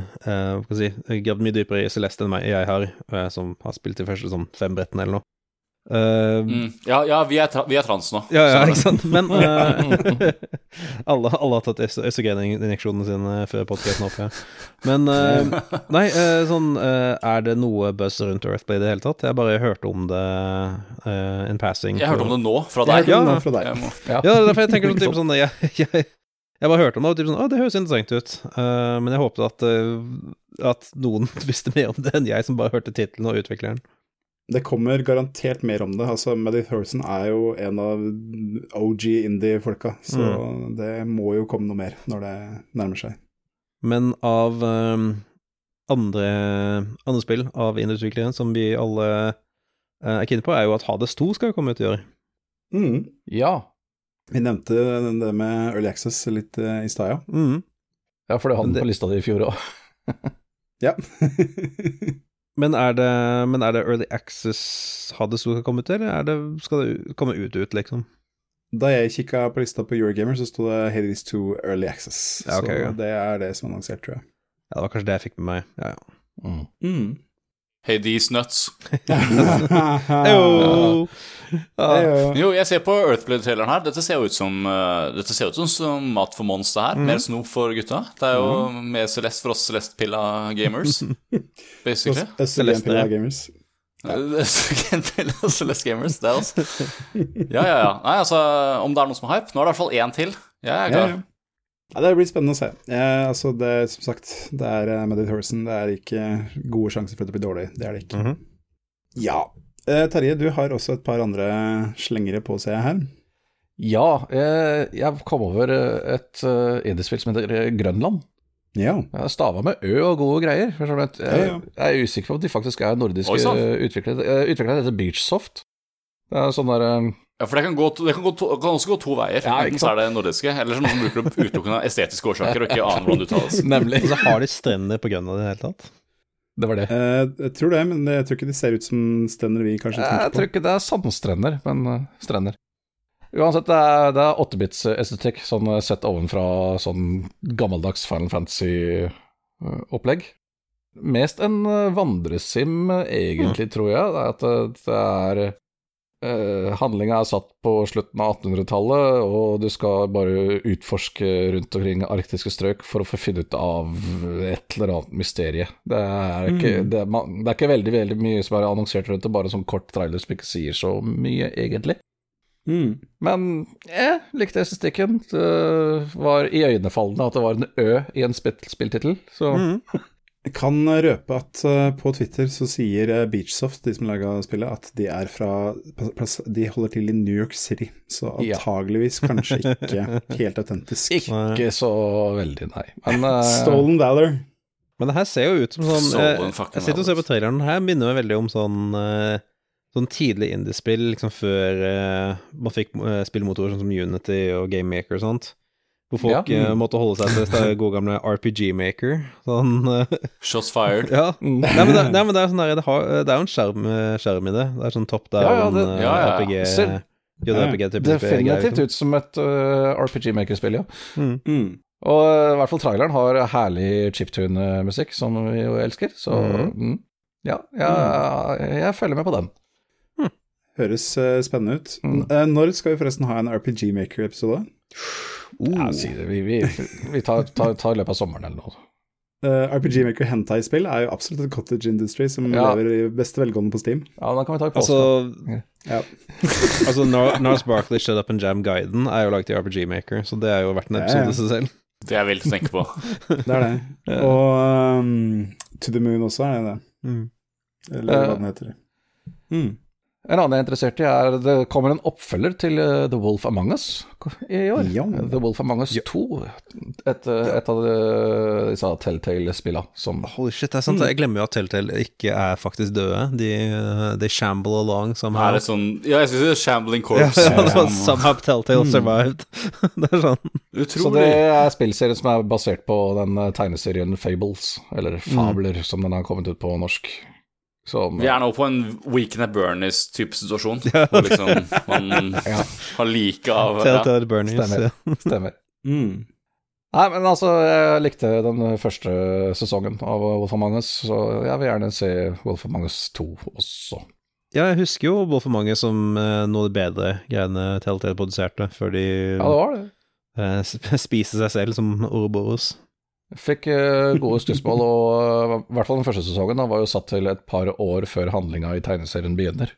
Hva skal jeg si Gravd mye dypere i Celeste enn meg, jeg har, uh, som har spilt de første sånn fem brettene eller noe. Eh, Mm. Ja, ja vi, er tra vi er trans nå. Ja, ja, ikke sant. Men alle, alle har tatt øst- østrogeninjeksjonene sine før podkasten opp, ja. Men Nei, sånn Er det noe buzz rundt Earthblade i det hele tatt? Jeg bare hørte om det uh, in passing. Jeg hørte om det nå, fra deg. Ja, Ja. fra deg. Må, Ja. Ja, det er derfor jeg tenker sånn, typ, sånn jeg, jeg, jeg bare hørte om det, og typ sånn Å, det høres interessant ut. Uh, men jeg håpet at, uh, at noen visste mer om det enn jeg, som bare hørte tittelen og utvikleren. Det kommer garantert mer om det. altså Meredith Thorson er jo en av OG indie-folka, så det må jo komme noe mer når det nærmer seg. Men av um, andre, andre spill av indieutvikleren som vi alle uh, er keen på, er jo at Hades 2 skal komme ut i år. Mm. Ja. Vi nevnte det med Early Access litt eh, i stad, ja. Mm. ja, for det hadde den på lista di i fjor òg. ja. Men er, det, men er det Early Access hadde som skal komme ut eller er det, skal det komme ut ut, liksom? da jeg kikka på lista på Eurogamer, så sto det Hades 2 Early Access. Ja, ok, så ja. det er det som er annonsert, tror jeg. Ja, det var kanskje det jeg fikk med meg. Ja, ja. Mm. Mm. Hey, these nuts. Heyo! Heyo. Jo, jeg ser på Earthblade-traileren her. Dette ser jo ut som uh, Dette ser ut som, som mat for monster her. her. Mer snop for gutta. Det er jo mer Celeste for oss Celeste-pilla gamers, basically. Celeste-pilla gamers. Ja. Celeste gamers, det er oss. Ja, ja, ja. Nei, altså, om det er noen som har hype Nå er det i hvert fall én til. Jeg er Ja, klar. Ja. Ja, det blir spennende å se. Eh, altså, det, som sagt, det er Medit Meredith Det er ikke gode sjanser for at det blir dårlig. Det er det ikke. Mhm. Ja. Eh, Terje, du har også et par andre slengere på, ser jeg her. Ja, jeg, jeg kom over eh, et uh, indiespill som heter eh, Grønland. Ja. Jeg stava med ø og gode greier. Jeg, jeg, jeg er usikker på om de faktisk er nordiske utviklere. Eh, dette heter Beachsoft. Det er sånn der eh, Ja, for det kan, gå to, det kan, gå to, kan også gå to veier. Ja, Enten så er det nordiske, eller så noen bruker det utelukkende av estetiske årsaker og ikke aner hvordan det uttales. Nemlig. Og så har de strender på Grønland i det hele tatt. Det var det. Eh, jeg tror det, men jeg tror ikke de ser ut som strender vi kanskje Jeg tror ikke det er sandstrender, men eh, strender. Uansett, det er, det er 8-bits-estetikk, sånn eh, sett ovenfra sånn gammeldags Final Fantasy-opplegg. Mest en vandresim, egentlig, egentlig, tror jeg. Det er at det, det er uh, Handlinga er satt på slutten av 1800-tallet, og du skal bare utforske rundt omkring arktiske strøk for å få finne ut av et eller annet mysterie. Det Mm. det, det er ikke veldig, veldig mye som er annonsert rundt det, bare sånn kort trailer som ikke sier så mye, egentlig. Mm. Men jeg likte estetikken. Det var iøynefallende at det var en Ø i en spill- spilltittel. Så Mhm. Jeg kan røpe at eh, på Twitter så sier eh, Beachsoft, de som laga spillet, at de er fra De holder til i New York City, så Ja. kanskje ikke helt autentisk. ikke så veldig, nei. Men uh... Stolen Valor. Men det her ser jo ut som sånn fucking Jeg sitter og ser på traileren her, minner meg veldig om sånn Sånn tidlig indiespill, liksom før man fikk spillmotorer sånn som Unity og GameMaker og sånt. Hvor folk Ja. mm. måtte holde seg til det gode gamle RPG Maker. Sånn eh, Shots fired. Ja. mm. Nei, men det, nei, men det er sånn det, det er jo en skjerm, eh, skjerm i det. Det er sånn top down Ja, ja, det- ja, ja, ja. RPG Ser- JRPG-typisk definitivt ut som et uh, RPG Maker-spill, ja. Mm. Mm. Og i hvert fall traileren har herlig chiptune-musikk, som vi jo elsker. Så Mhm. mm. Ja, jeg, jeg følger med på den. Høres uh, spennende ut. Mm. Uh, når skal vi forresten ha en RPG Maker-episode? Uh. Ja, si det. Vi, vi, vi tar, tar, tar løpet av sommeren eller noe. Uh, RPG Maker Hentai-spill er jo absolutt et cottage industry som ja. lever i beste velgående på Steam. Ja, da kan vi ta på altså, ja. altså, Nars Barkley Shut Up and Jam-guiden er jo laget i RPG Maker, så det er jo verdt en episode i seg selv. Det er vilt å tenke på. det er det. Og um, To the Moon også, er det det? Mm. Eller hva den heter. Mm. En annen jeg er interessert i, er det kommer en oppfølger til uh, The Wolf Among Us i år. Ja. The Wolf Among Us ja. 2. Et, uh, et av disse Telltale-spillene som Holy shit, det er sant. Mm. Jeg glemmer jo at Telltale ikke er faktisk døde. De, de shamble along somehow. Er det sånn Ja, jeg syns det er Shambling Corps. Ja, ja, somehow Telltale mm. survived. det er sånn. Utrolig. Så det er spillserien som er basert på den tegneserien Fables, eller. Fabler, mm. som den har kommet ut på norsk. Som, vi er nå på en Weekend at Bernies-type situasjon. Ja. Hvor liksom man ja. har like av ja. Stemmer. Stemmer. Mm. Nei, men altså, jeg likte den første sesongen av Wolf of Magnus, så jeg vil gjerne se Wolf of Magnus 2 også. Ja, jeg husker jo Wolf of Magnus som uh, noe av de bedre greiene Telltale produserte, før de ja, det var det. spiste spiser seg selv som Ouroboros. Fikk uh, gode stussmål, og uh, i hvert fall den første sesongen da, var jo satt til et par år før handlinga i tegneserien begynner.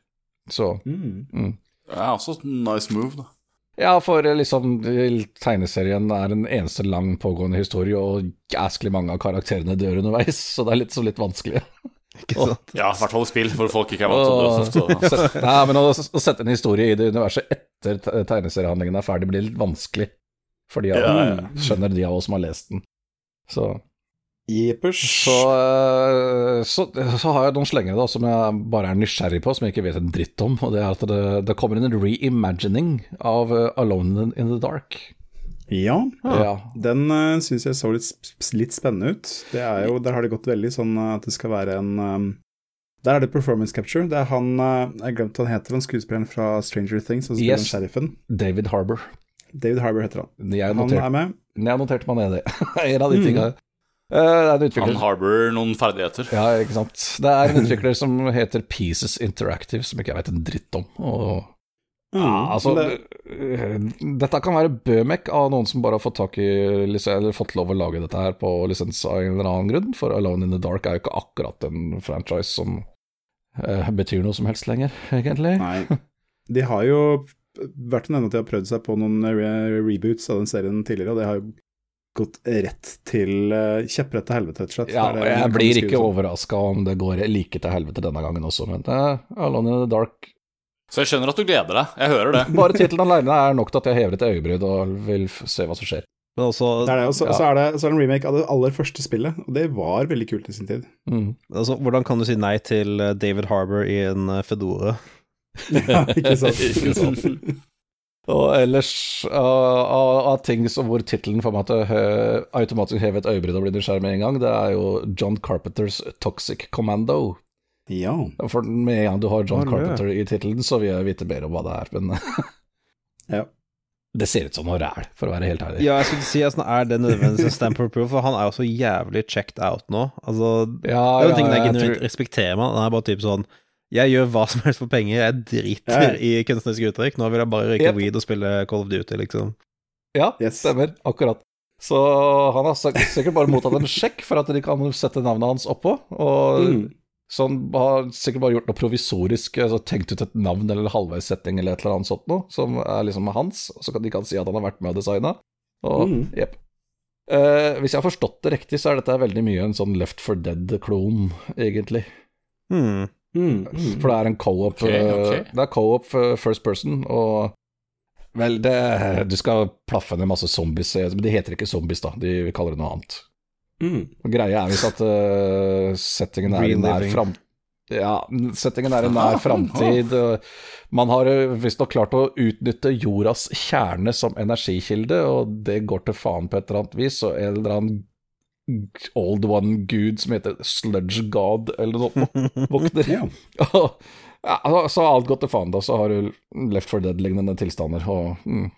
Så mm. Mm. Det er også et nice move, da. Ja, for eh, liksom tegneserien er en eneste lang pågående historie, og jæsklig mange av karakterene dør underveis, så det er litt, så litt vanskelig. Og, ja, i hvert fall spill, hvor folk ikke er vant til det. Nei, men å, å, sette en historie i det universet etter tegneseriehandlingen er ferdig, blir litt vanskelig. Fordi jeg ja, ja. skjønner de av oss som har lest den. Så Jeppers. Så, eh, så, så, har jeg noen slengere da, som jeg bare er nysgjerrig på, som jeg ikke vet en dritt om. Og det er at det, det kommer en reimagining av uh, Alone in the Dark. Ja, ja. den uh, eh, syns jeg så litt, litt, spennende ut. Det er jo, Der har det gått veldig sånn at det skal være en um, Der er det performance capture. Det er han Jeg glemte han heter, han skuespilleren fra Stranger Things, altså yes. sheriffen. David Harbour. David Harbour heter han. Jeg han er med. Jeg noterte meg ned det. en av de mm. Uh, Han harbour noen ferdigheter. Ja, ikke sant. Det er en utvikler som heter Pieces Interactive, som ikke jeg vet en dritt om. Og, mm, ja, altså, det... Eh, dette kan være bømek av noen som bare har fått tak i Eller fått lov å lage dette her på lisens av en eller annen grunn, for Alone in the Dark er jo ikke akkurat en franchise som uh, betyr noe som helst lenger, egentlig. Nei. De har jo vært en ende at de har prøvd seg på noen re reboots av den serien tidligere, og det har jo gått rett til uh, kjepprett til helvete, rett og slett. Ja, og jeg blir ikke overraska om det går like til helvete denne gangen også, men uh, Alone in the Dark Så jeg skjønner at du gleder deg, jeg hører det. Bare tittelen alene er nok til at jeg hever et øyebryd og vil se hva som skjer. Men også, det er det, også, ja. så, er det, så er det en remake av det aller første spillet, og det var veldig kult i sin tid. Mm. Altså, hvordan kan du si nei til eh, David Harbour i en Fedora? Ja, ikke sant. ikke sant. Og ellers av, ting som hvor tittelen får meg til å automatisk heve et øyebryn og bli nysgjerrig med en gang, det er jo John Carpenters Toxic Commando. Ja. For med en gang du har John Carpenter i tittelen, så vil jeg vite mer om hva det er, men ja. Det ser ut som noe ræl, for å være helt ærlig. Ja, jeg skulle si altså, er det nødvendigvis en stamp of proof, for han er jo så jævlig checked out nå. Altså, ja, det er jo ja, ting jeg genuint tror... respekterer med han. er bare typ sånn jeg gjør hva som helst for penger, jeg driter ja. i kunstneriske uttrykk. Nå vil jeg bare røyke yep. weed og spille Call of Duty, liksom. Ja, yes. stemmer. Akkurat. Så han har sikkert bare mottatt en sjekk for at de kan sette navnet hans oppå. Og mm. så han har sikkert bare gjort noe provisorisk, altså tenkt ut et navn eller halvveissetting eller et eller annet sånt noe, som er liksom hans, så kan de kan si at han har vært med og designa. Og mm. jepp. Uh, hvis jeg har forstått det riktig, så er dette veldig mye en sånn Left for Dead-klon, egentlig. Mm. Mm, mm. For det er en co-op okay, eh, okay. Det er co-op first person, og vel, det, du skal plaffe ned masse zombies, eh, men de heter ikke zombies, da, de kaller det noe annet. Mm. Og greia er visst at uh, settingen er i nær framtid. Ja, settingen er i nær framtid. Man har visstnok klart å utnytte jordas kjerne som energikilde, og det går til faen på et eller annet vis, og en eller annen Old One-gud som heter Sludge God, eller noe våkner. ja. ja, så har alt gått til faen, da. Så har du Left for Dead-lignende tilstander. Og, mm.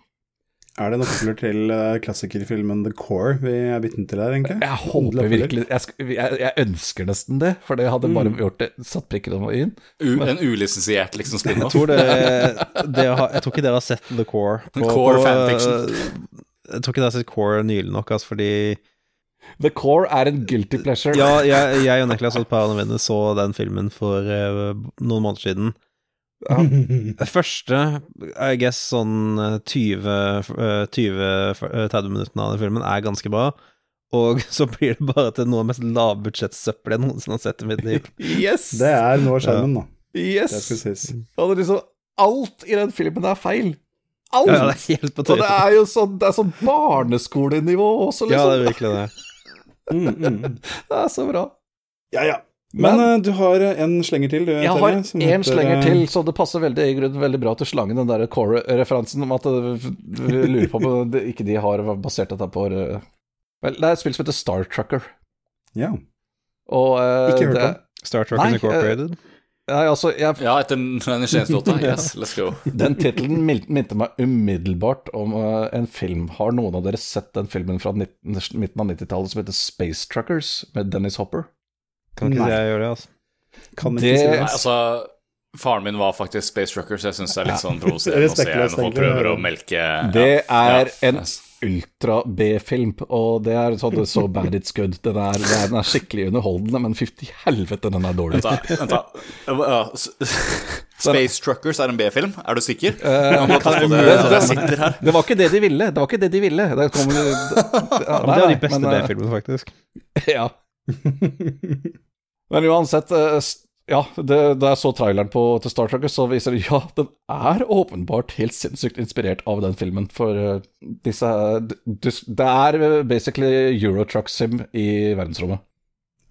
Er det nøkler til uh, klassikerfilmen The Core vi er vitne til her, egentlig? Jeg håper virkelig jeg, jeg, jeg, ønsker nesten det, for det hadde bare mm. gjort det satt prikken over i-en. En ulisensiert liksom spin-off? Jeg, jeg, tror ikke dere har sett The Core. På, Core på, fanfiction. Jeg tror ikke dere har sett Core nylig nok, altså, fordi The Core er en guilty pleasure. ja, jeg, jeg og Niklas og et par andre venner så den filmen for uh, noen måneder siden. Ja. Første, I guess, sånn 20-30 eh, eh, minuttene av den filmen er ganske bra. Og så blir det bare til noe av det mest lavbudsjettsøppelet jeg noensinne har sett i mitt liv. yes! Det er nå skjermen, da. Yes! Det Og det liksom, alt i den filmen er feil. Alt! Ja, det er helt på Og det er jo sånn, det er sånn barneskolenivå også, liksom. Ja, det er virkelig det. Mm, mm. det er så bra. Ja, ja. Men, Men uh, du har en slenger til, du, Jeg Terje, har en slenger til, så det passer veldig, veldig bra til slangen, den der core-referansen om at vi lurer på om ikke de har basert dette på uh, Vel, det er et spill som heter Star Trucker. Ja. Og uh, Ikke hørt om. Star Truckers Incorporated? Nei, altså, jeg... Ja, etter den Shanes-låta. Yes, let's go. Den tittelen minte meg umiddelbart om uh, en film. Har noen av dere sett den filmen fra 19, midten av 90-tallet som heter Space Truckers, med Dennis Hopper? Kan ikke Nei. jeg gjøre det, altså. Kan ikke det... si det. Nei, altså, faren min var faktisk Space Truckers, jeg syns det er litt sånn provoserende å se når folk prøver å melke Det er ja, en ultra-B-film, og det er sånn so bad it's good. Den er, den er skikkelig underholdende, men fytti helvete, den er dårlig. Vent, da. Space Truckers er en B-film, er du sikker? Uh, det, det, det, var ikke det de ville. Det var ikke det de ville. Det, kom, det, ja, det er de beste eh, B-filmene, faktisk. Ja. Men uansett, eh, ja, det, da jeg så traileren på, til Star Trek, så viser det ja, den er åpenbart helt sinnssykt inspirert av den filmen. For uh, disse Det er basically Eurotruck Sim i verdensrommet.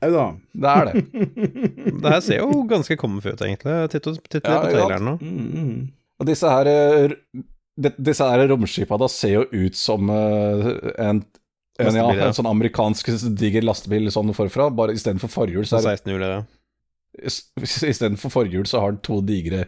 Au da. Det er det. det her ser jo ganske comfy ut, egentlig. Titt på traileren nå. Mm, mm. Og disse her eh, disse her romskipa da ser jo ut som en en, ja, en sånn amerikansk diger lastebil sånn forfra, bare istedenfor forhjul så er det ja. Istedenfor forhjul så har den to digre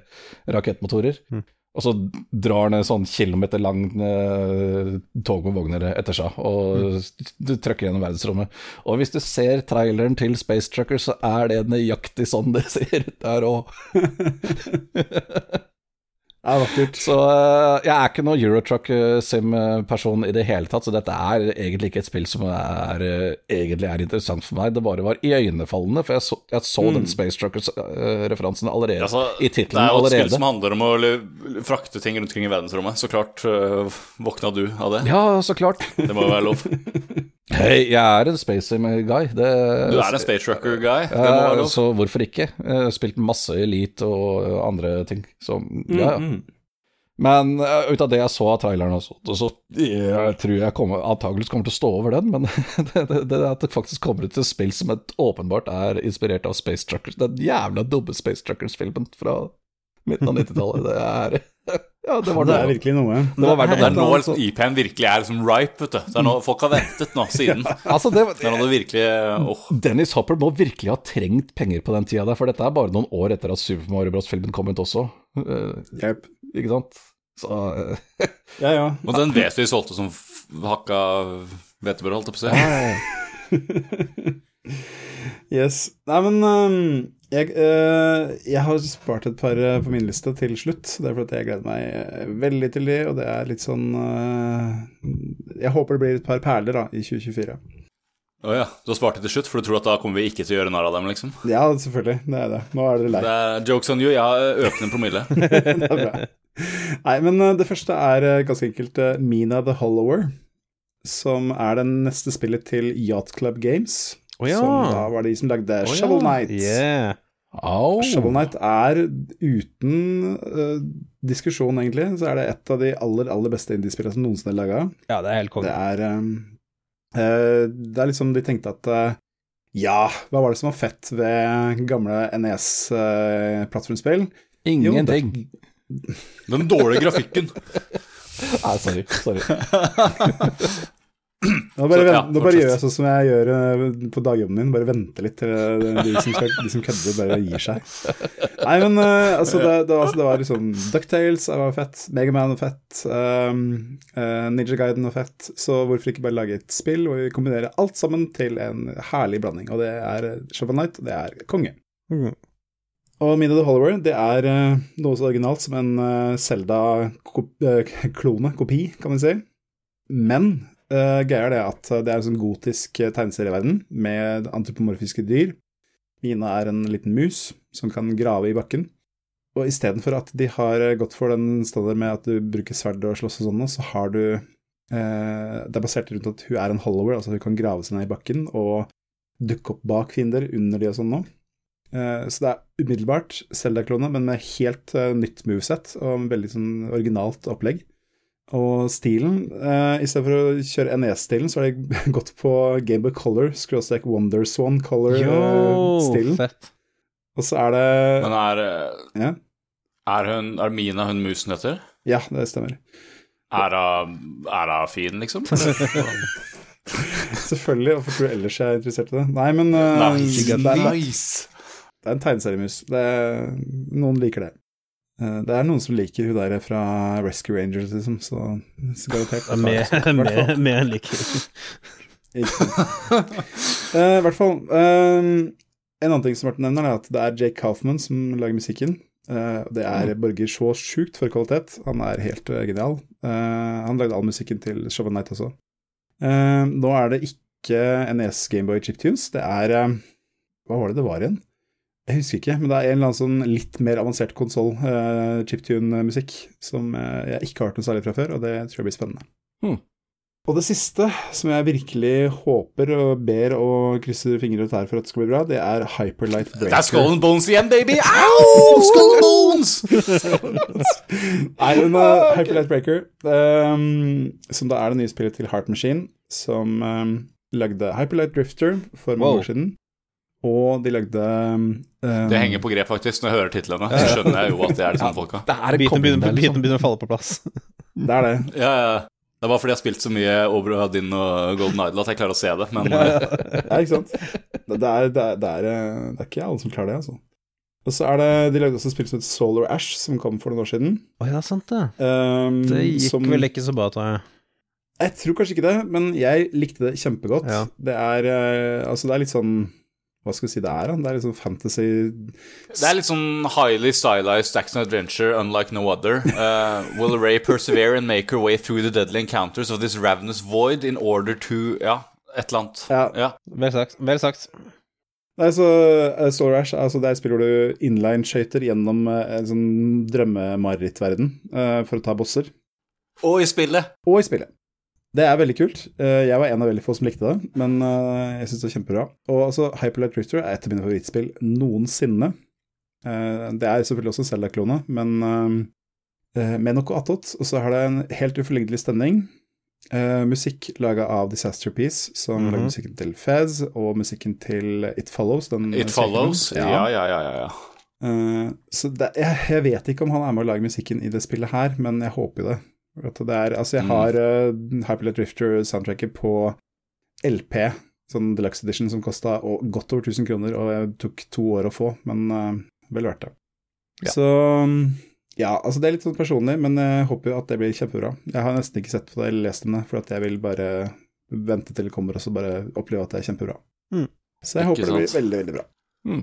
rakettmotorer. Mm. Og så drar den en sånn kilometer lang eh, tog med vogner etter seg, og mm. du trøkker gjennom verdensrommet. Og hvis du ser traileren til Space Trucker, så er det nøyaktig sånn det ser ut der òg. Det er vakkert. Så uh, jeg er ikke noen Eurotruck-sim-person i det hele tatt, så dette er egentlig ikke et spill som er, uh, egentlig er interessant for meg. Det bare var iøynefallende, for jeg så, jeg så mm. den Space Truckers-referansen allerede altså, i tittelen. Det er jo et spill som handler om å frakte ting rundt omkring i verdensrommet. Så klart øh, våkna du av det. Ja, så klart. Det må jo være lov. Hei, jeg er en space guy. Det, du er en space trucker guy? Ja, så hvorfor ikke? Jeg har spilt masse Elite og andre ting. Så ja, ja. Mm, mm. Men uh, ut av det jeg så av traileren, og så, så jeg tror jeg kommer, antakeligvis kommer til å stå over den. Men det, det, det, at det faktisk kommer ut et spill som et, åpenbart er inspirert av Space Truckers Den jævla dumme Space Truckers-filmen fra midten av 90-tallet, det er ja, det var det. er virkelig noe. Det, var verdt det er nå IP-en virkelig er liksom ripe, vet du. Det er nå, folk har ventet nå siden. altså det, det er det virkelig oh. Dennis Hopper må virkelig ha trengt penger på den tida der, for dette er bare noen år etter at Super Mario Bros.-filmen kom ut også. Uh, yep. Ikke sant? Så uh, Ja, ja. Og den vet vi solgte som hakka hvetebrød, holdt jeg på å si. Yes. Nei, men um jeg, øh, jeg, har spart et par eh, på min liste til slutt. Det er fordi jeg gleder meg eh, veldig til de, og det er litt sånn øh, Jeg håper det blir et par perler da, i 2024. Å oh ja, du har spart det til slutt, for du tror at da kommer vi ikke til å gjøre narr av dem, liksom? Ja, selvfølgelig. Det er det. Nå er dere lei. Det er jokes on you. Jeg har økende promille. det er bra. Nei, men det første er ganske enkelt Mina the Hollower, som er det neste spillet til Yacht Club Games. Oh, ja. Som da var de som lagde oh, Shovel Knight. Yeah. Oh. Shovel Knight er uten uh, diskusjon, egentlig, så er det et av de aller, aller beste indiespillene som noensinne er laga. Ja, det er helt konge. Det um, uh, Det er liksom de tenkte at uh, ja, hva var det som var fett ved gamle NES-plattformspill? Ingenting. Den dårlige grafikken. Nei, sorry. Sorry. Nå bare, så, ja, nå bare gjør jeg sånn som jeg gjør eh, på dagjobben min, bare vente litt til eh, de som, skal, de som kødder, bare gir seg. Nei, men uh, altså, det, det, var, det var liksom Ducktales var fett, Megaman var fett, um, uh, Ninja Guiden var fett, så hvorfor ikke bare lage et spill hvor vi kombinerer alt sammen til en herlig blanding, og det er Shovel Night, og det er konge. Mm. Og of the Hollower det er uh, noe så originalt som en Zelda-klone, kopi, kan man si. Men uh, greia er det at det er en sånn gotisk eh, tegneserieverden med antropomorfiske dyr. Mina er en liten mus som kan grave i bakken. Og istedenfor at de har eh, gått for den standard med at du bruker sverd og slåss og sånn, så har du eh, Det er basert rundt at hun er en hollower, altså hun kan grave seg ned i bakken og dukke opp bak fiender under de og sånn nå. Eh, så det er umiddelbart Zelda-klone, men med helt eh, nytt moveset og veldig sånn originalt opplegg. Og stilen uh, I stedet for å kjøre NES-stilen, så har jeg gått på Gameboy Color, skråstrek Wonderswan Color-stilen. Uh, og så er det Men er, eh, ja? er, hun, er Mina hun musen heter? Ja, det stemmer. Er hun fin, liksom? Selvfølgelig. Hvorfor tror du ellers jeg er interessert i det? Nei, men uh, nice. Det, er, det er en tegneseriemus. Noen liker det. Eh, det er noen som liker hun der fra Rescue Rangers, liksom, så, så garantert. Mer enn liker. Eh, I hvert fall. Um, en annen ting som Martin nevner, er at det er Jake Kaufman som lager musikken. Uh, det er mm. borger så sjukt for kvalitet. Han er helt uh, genial. Uh, han lagde all musikken til Show of Night også. nå er det ikke NES Gameboy Chiptunes. Det er Hva var det det var igjen? Jeg husker ikke, men det er en eller annen sånn litt mer avansert konsoll, uh, chiptune-musikk, som uh, jeg ikke har hørt noe særlig fra før, og det tror jeg blir spennende. Hmm. Og det siste, som jeg virkelig håper og ber og krysser fingre og tær for at det skal bli bra, det er Hyperlight Breaker. Det er Skull Bones igjen, baby! Au! Skull Bones! Nei, men uh, Hyperlight Breaker, um, som da er det nye spillet til Heart Machine, som um, lagde Hyperlight Drifter for mange wow. år siden. Og de lagde um, Det henger på grep, faktisk. Når jeg hører titlene, så skjønner jeg jo at det er de samme folka. Biten begynner, liksom. begynner, å falle på plass. det er det. Ja, ja. Det er bare fordi jeg har spilt så mye Over din og Golden Idol at jeg klarer å se det, men Ja, ikke sant. Det er, det, er, det, er, det er, ikke alle som klarer det, altså. Og så er det, De lagde også et spill som het Solar Ash, som kom for noen år siden. Å oh, ja, sant det. Um, det gikk som, vel ikke så bra, tror jeg. Jeg tror kanskje ikke det, men jeg likte det kjempegodt. Ja. Det er altså det er litt sånn hva skal vi si det er? da? Det er litt sånn fantasy Det er litt sånn highly stylized action adventure unlike no other. Uh, will Ray persevere and make her way through the deadly encounters of this ravenous void in order to Ja, et eller annet. Ja. ja. Vel sagt. Vel sagt. Nei, så uh, Soul Rash, altså der spiller du inline-skøyter gjennom uh, en sånn drømmemarerittverden uh, for å ta bosser. Og i spillet. Og i spillet. Det er veldig kult. Eh, jeg var en av veldig få som likte det, men eh, jeg syns det er kjempebra. Og altså, Hyperlight Drifter er et av mine favorittspill noensinne. Eh, det er selvfølgelig også Zelda-klone, men med noe attåt. Og så har det en helt uforliggelig stemning. musikk laga av Disaster Piece, som mm -hmm. lager musikken til Fez, og musikken til It Follows. It Follows? Ja, ja, ja. ja, ja. ja. så det, jeg, jeg, vet ikke om han er med å lage musikken i det spillet her, men jeg håper jo det. Er, altså jeg mm. har uh, Hyperlet Drifter-soundtracket på LP, sånn deluxe edition, som kosta godt over 1000 kroner, og jeg tok to år å få, men uh, vel verdt det. Ja. Så ja, altså det er litt sånn personlig, men jeg håper jo at det blir kjempebra. Jeg har nesten ikke sett på det eller lest om det, for at jeg vil bare vente til det kommer og så bare oppleve at det er kjempebra. Mm. Så jeg ikke håper sant? det blir veldig, veldig bra. Mm.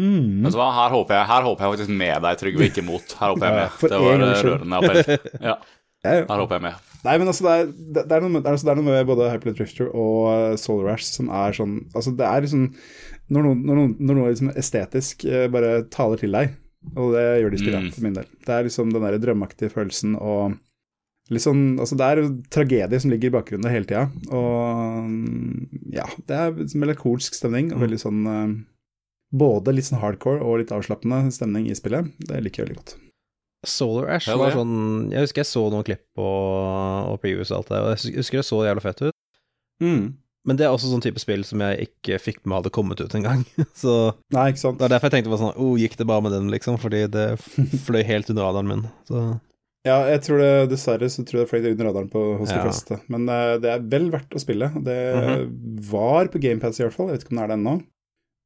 Mm. Vet du hva, her håper, jeg, her håper jeg faktisk med deg, Trygve, ikke mot. Her håper jeg med. Ja, det var rørende appell. Ja. Her håper jeg med. Nei, men altså, det er, det, det er, noe, altså, det er noe med både Hyperlet Drifter og uh, Solar Rash som er sånn Altså, det er liksom Når noe, når noe, når noe liksom estetisk uh, bare taler til deg, og det gjør de spillene mm. for min del. Det er liksom den der drømmeaktige følelsen og litt sånn Altså, det er tragedie som ligger i bakgrunnen der hele tida, og ja, det er liksom melankolsk stemning og mm. veldig sånn uh, Både litt sånn hardcore og litt avslappende stemning i spillet. Det liker jeg veldig godt. Solar Ash ja, var sånn Jeg husker jeg så noen klipp på, og previews og alt det, og jeg husker det så jævla fett ut. Mm. Men det er også sånn type spill som jeg ikke fikk med hadde kommet ut engang. så Nei, ikke sant. Det er derfor jeg tenkte på sånn oh, gikk det bare med den, liksom? Fordi det fløy helt under radaren min. Så Ja, jeg tror det, dessverre så tror jeg det fløy under radaren på, hos ja. de fleste. Men uh, det er vel verdt å spille. Det mm -hmm. var på GamePads i hvert fall, jeg vet ikke om det er det ennå.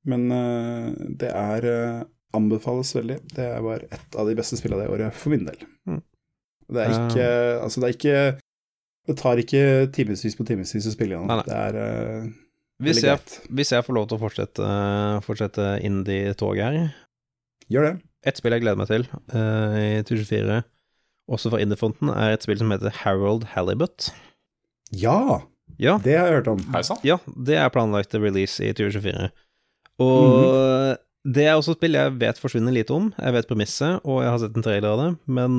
Men uh, det er uh, anbefales veldig. Det var et av de beste spillene det året, for min del. Mm. Det er ikke Altså, det er ikke Det tar ikke timevis på timevis å spille gjennom. Det er hvis jeg, hvis jeg, får lov til å fortsette, fortsette indie-toget her Gjør det. Et spill jeg gleder meg til i 2024 også fra indiefronten, er et spill som heter Harold Halibut. Ja! ja. Det har jeg hørt om. Ja, det er planlagt release i 2024. Og mm. Det er også et spill jeg vet forsvinner lite om. Jeg vet premisset, og jeg har sett en trailer av det, men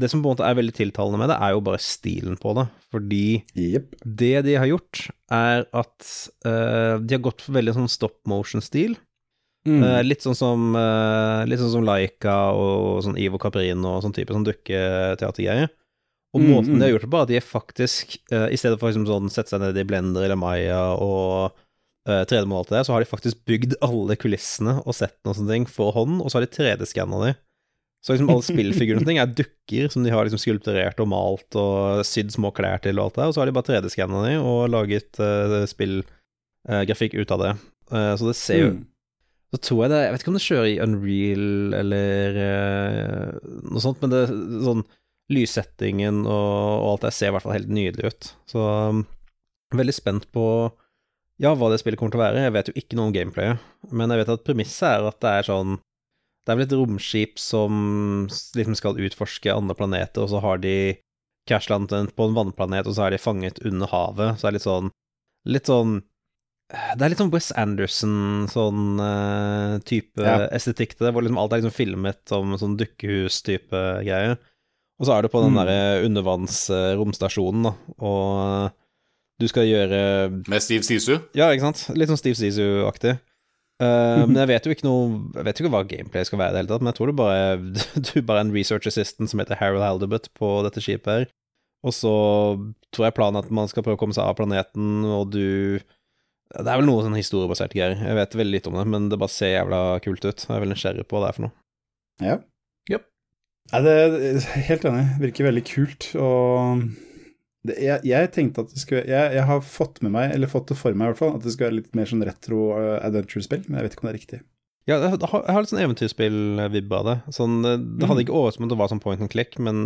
det som på en måte er veldig tiltalende med det, er jo bare stilen på det. Fordi yep. det de har gjort, er at uh, de har gått for veldig sånn stop motion-stil. Mm. Uh, litt sånn som uh, Litt sånn som Laika og sånn Ivo Caprino og sånn type sånn dukketeatergreier. Og mm, måten de har mm. gjort det på, er at de faktisk, uh, i stedet for liksom sånn sette seg ned i Blender eller Maya og uh, 3D-mål til det så har de faktisk bygd alle kulissene og sett og sånne ting for hånd, og så har de 3D-skanna de. Så liksom alle spillfigurene og ting er dukker som de har liksom skulpturert og malt og sydd små klær til og alt det, og så har de bare 3D-skanna de og laget uh, spillgrafikk ut av det. så det ser jo mm så tror jeg det Jeg vet ikke om det kjører i Unreal eller uh, noe sånt, men det sånn lyssettingen og, og, alt det ser i hvert fall helt nydelig ut. Så um, veldig spent på ja, hva det spillet kommer til å være. Jeg vet jo ikke noe om gameplayet, men jeg vet at premisset er at det er sånn Det er vel et romskip som liksom skal utforske andre planeter, og så har de krasjlandet på en vannplanet, og så er de fanget under havet. Så det er litt sånn Litt sånn det er litt sånn Wes Anderson sånn uh, type ja. estetikk til det, hvor liksom alt er liksom filmet som sånn dukkehus-type greier. Og så er du på den mm. derre undervannsromstasjonen, da, og du skal gjøre Med Steve Sisu? Ja, ikke sant. Litt sånn Steve Sisu-aktig. Uh, men jeg vet jo ikke noe Jeg vet jo ikke hva gameplay skal være i det hele tatt, men jeg tror du bare du bare er en research assistant som heter Harold Haldebutt på dette skipet her. Og så tror jeg planen er at man skal prøve å komme seg av planeten, og du det er vel noe sånn historiebasert greier. Jeg vet veldig litt om det, men det bare ser jævla kult ut. Jeg er veldig nysgjerrig på hva det er for noe. Ja. Yep. Ja, det er helt enig. Virker veldig kult. Og det, jeg, jeg, tenkte at det skulle jeg, jeg, har fått med meg, eller fått det for meg i hvert fall, at det skulle være litt mer sånn retro uh, adventure-spill, men jeg vet ikke om det er riktig. Ja, jeg har, jeg har litt sånn eventyrspill-vibb av det. Sånn, det mm. hadde ikke overrasket meg om det var sånn point and click, men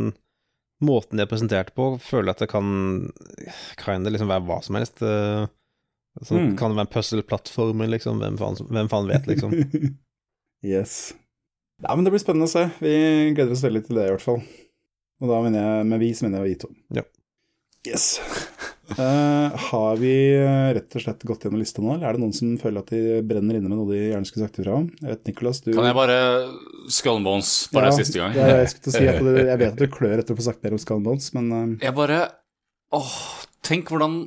måten de er presentert på, føler jeg at det kan Kan liksom være hva som helst. Uh, så mm. kan det være en puzzle-plattformer, liksom. Hvem faen, hvem faen, vet, liksom. yes. Ja, men det blir spennende å se. Vi gleder oss veldig til det, i hvert fall. Og da mener jeg med vi, så mener jeg vi to. Ja. Yes. Uh, har vi eh, rett og slett gått gjennom lista nå, eller er det noen som føler at de brenner inne med noe de gjerne skulle sagt ifra om? Jeg vet, Nicholas, du Kan jeg bare Skull Bones bare ja, siste gang? jeg, skulle si at du, jeg vet at du klør etter å få sagt mer om Skull Bones, men uh... Jeg bare Åh, tenk hvordan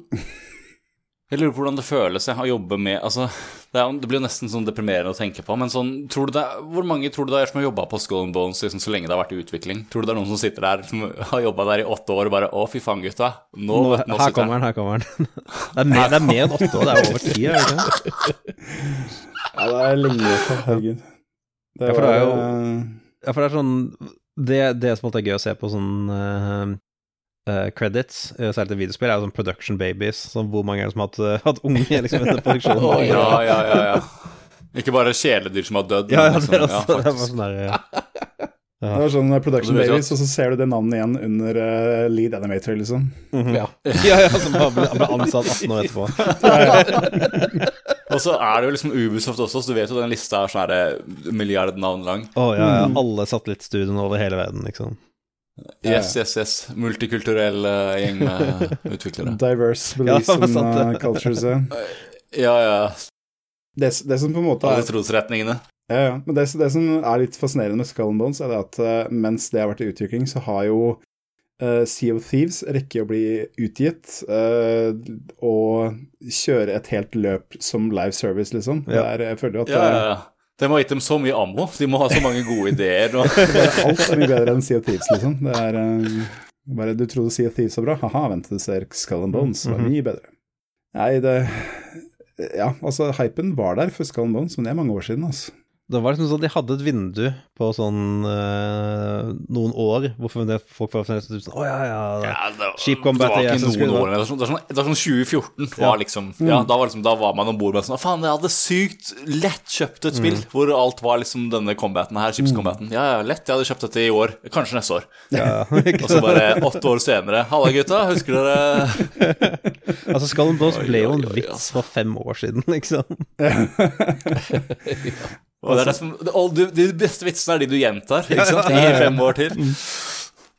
jeg lurer på hvordan det føles å jobbe med altså, det, er, det, blir jo nesten sånn deprimerende å tenke på. Men sånn, tror du det er, hvor mange tror du det er som har jobba på Skull and Bones liksom, så lenge det har vært i utvikling? Tror du det er noen som sitter der som har jobba der i åtte år og bare Å, fy faen, gutta. Nå, nå, nå her kommer den, her kommer den. Det er, mer, det er mer enn åtte år, det er over ti, er det ikke? Ja, det er lenge herregud. Det, ja, for det er jo Ja, for det er sånn Det, det som er gøy å se på sånn uh, uh, credits, uh, særlig til videospill, er jo sånn production babies. Sånn hvor mange er det som har hatt, uh, hatt unge liksom, etter produksjonen? oh, ja, ja, ja, ja. Ikke bare kjæledyr som har dødd. Ja, ja, det, er også, ja, det sånn der, ja. Ja. Det var sånn Production Babies, og så ser du det navnet igjen under uh, lead animator, liksom. Mm -hmm. ja. ja, ja, som ble, ble ansatt 18 år etterpå. og så er det jo liksom Ubisoft også, så du vet jo den lista er sånn milliardnavn lang. Å oh, ja, ja. Alle satellittstudioene over hele verden, liksom. Yes, yes, yes. Multikulturell uh, gjeng med utviklere. Diverse beliefs ja, and uh, cultures. ja, ja. Det, det, som på en måte er Alle trosretningene. Ja, ja. Men det, det, som er litt fascinerende med Skull and Bones, er at uh, mens det har vært i utvikling, så har jo uh, Sea of Thieves rekket å bli utgitt uh, og kjøre et helt løp som live service, liksom. Ja. Der, jeg føler at ja, ja, ja. De har gitt dem så mye ammo. De må ha så mange gode ideer. Og... Alt er mye bedre enn Sea of Thieves, liksom. Det er um, bare Du trodde Sea of Thieves var bra? Ha-ha, vent til du ser Skull and Bones. Det var mhm. mye bedre. Nei, det Ja, altså, hypen var der for Skull and Bones, men det er mange år siden, altså. Det var liksom sånn De hadde et vindu på sånn uh, noen år hvor folk var sånn Å ja, ja, Ja, det, Cheap Combat det var ikke noen år, det var sånn, det var sånn, det var sånn 2014 var liksom, ja, da, var liksom, da var man om bord med sånn Faen, jeg hadde sykt lett kjøpt et spill hvor alt var liksom denne combaten her, chips-combaten. Ja, ja, lett. Jeg hadde kjøpt dette i år. Kanskje neste år. ja, Og så bare åtte år senere Halla, gutta, husker dere Altså, Skull and Bones ble jo en vits for fem år siden, liksom. Og det er det som, og de, de beste vitsene er de du gjentar ikke sant? i fem år til.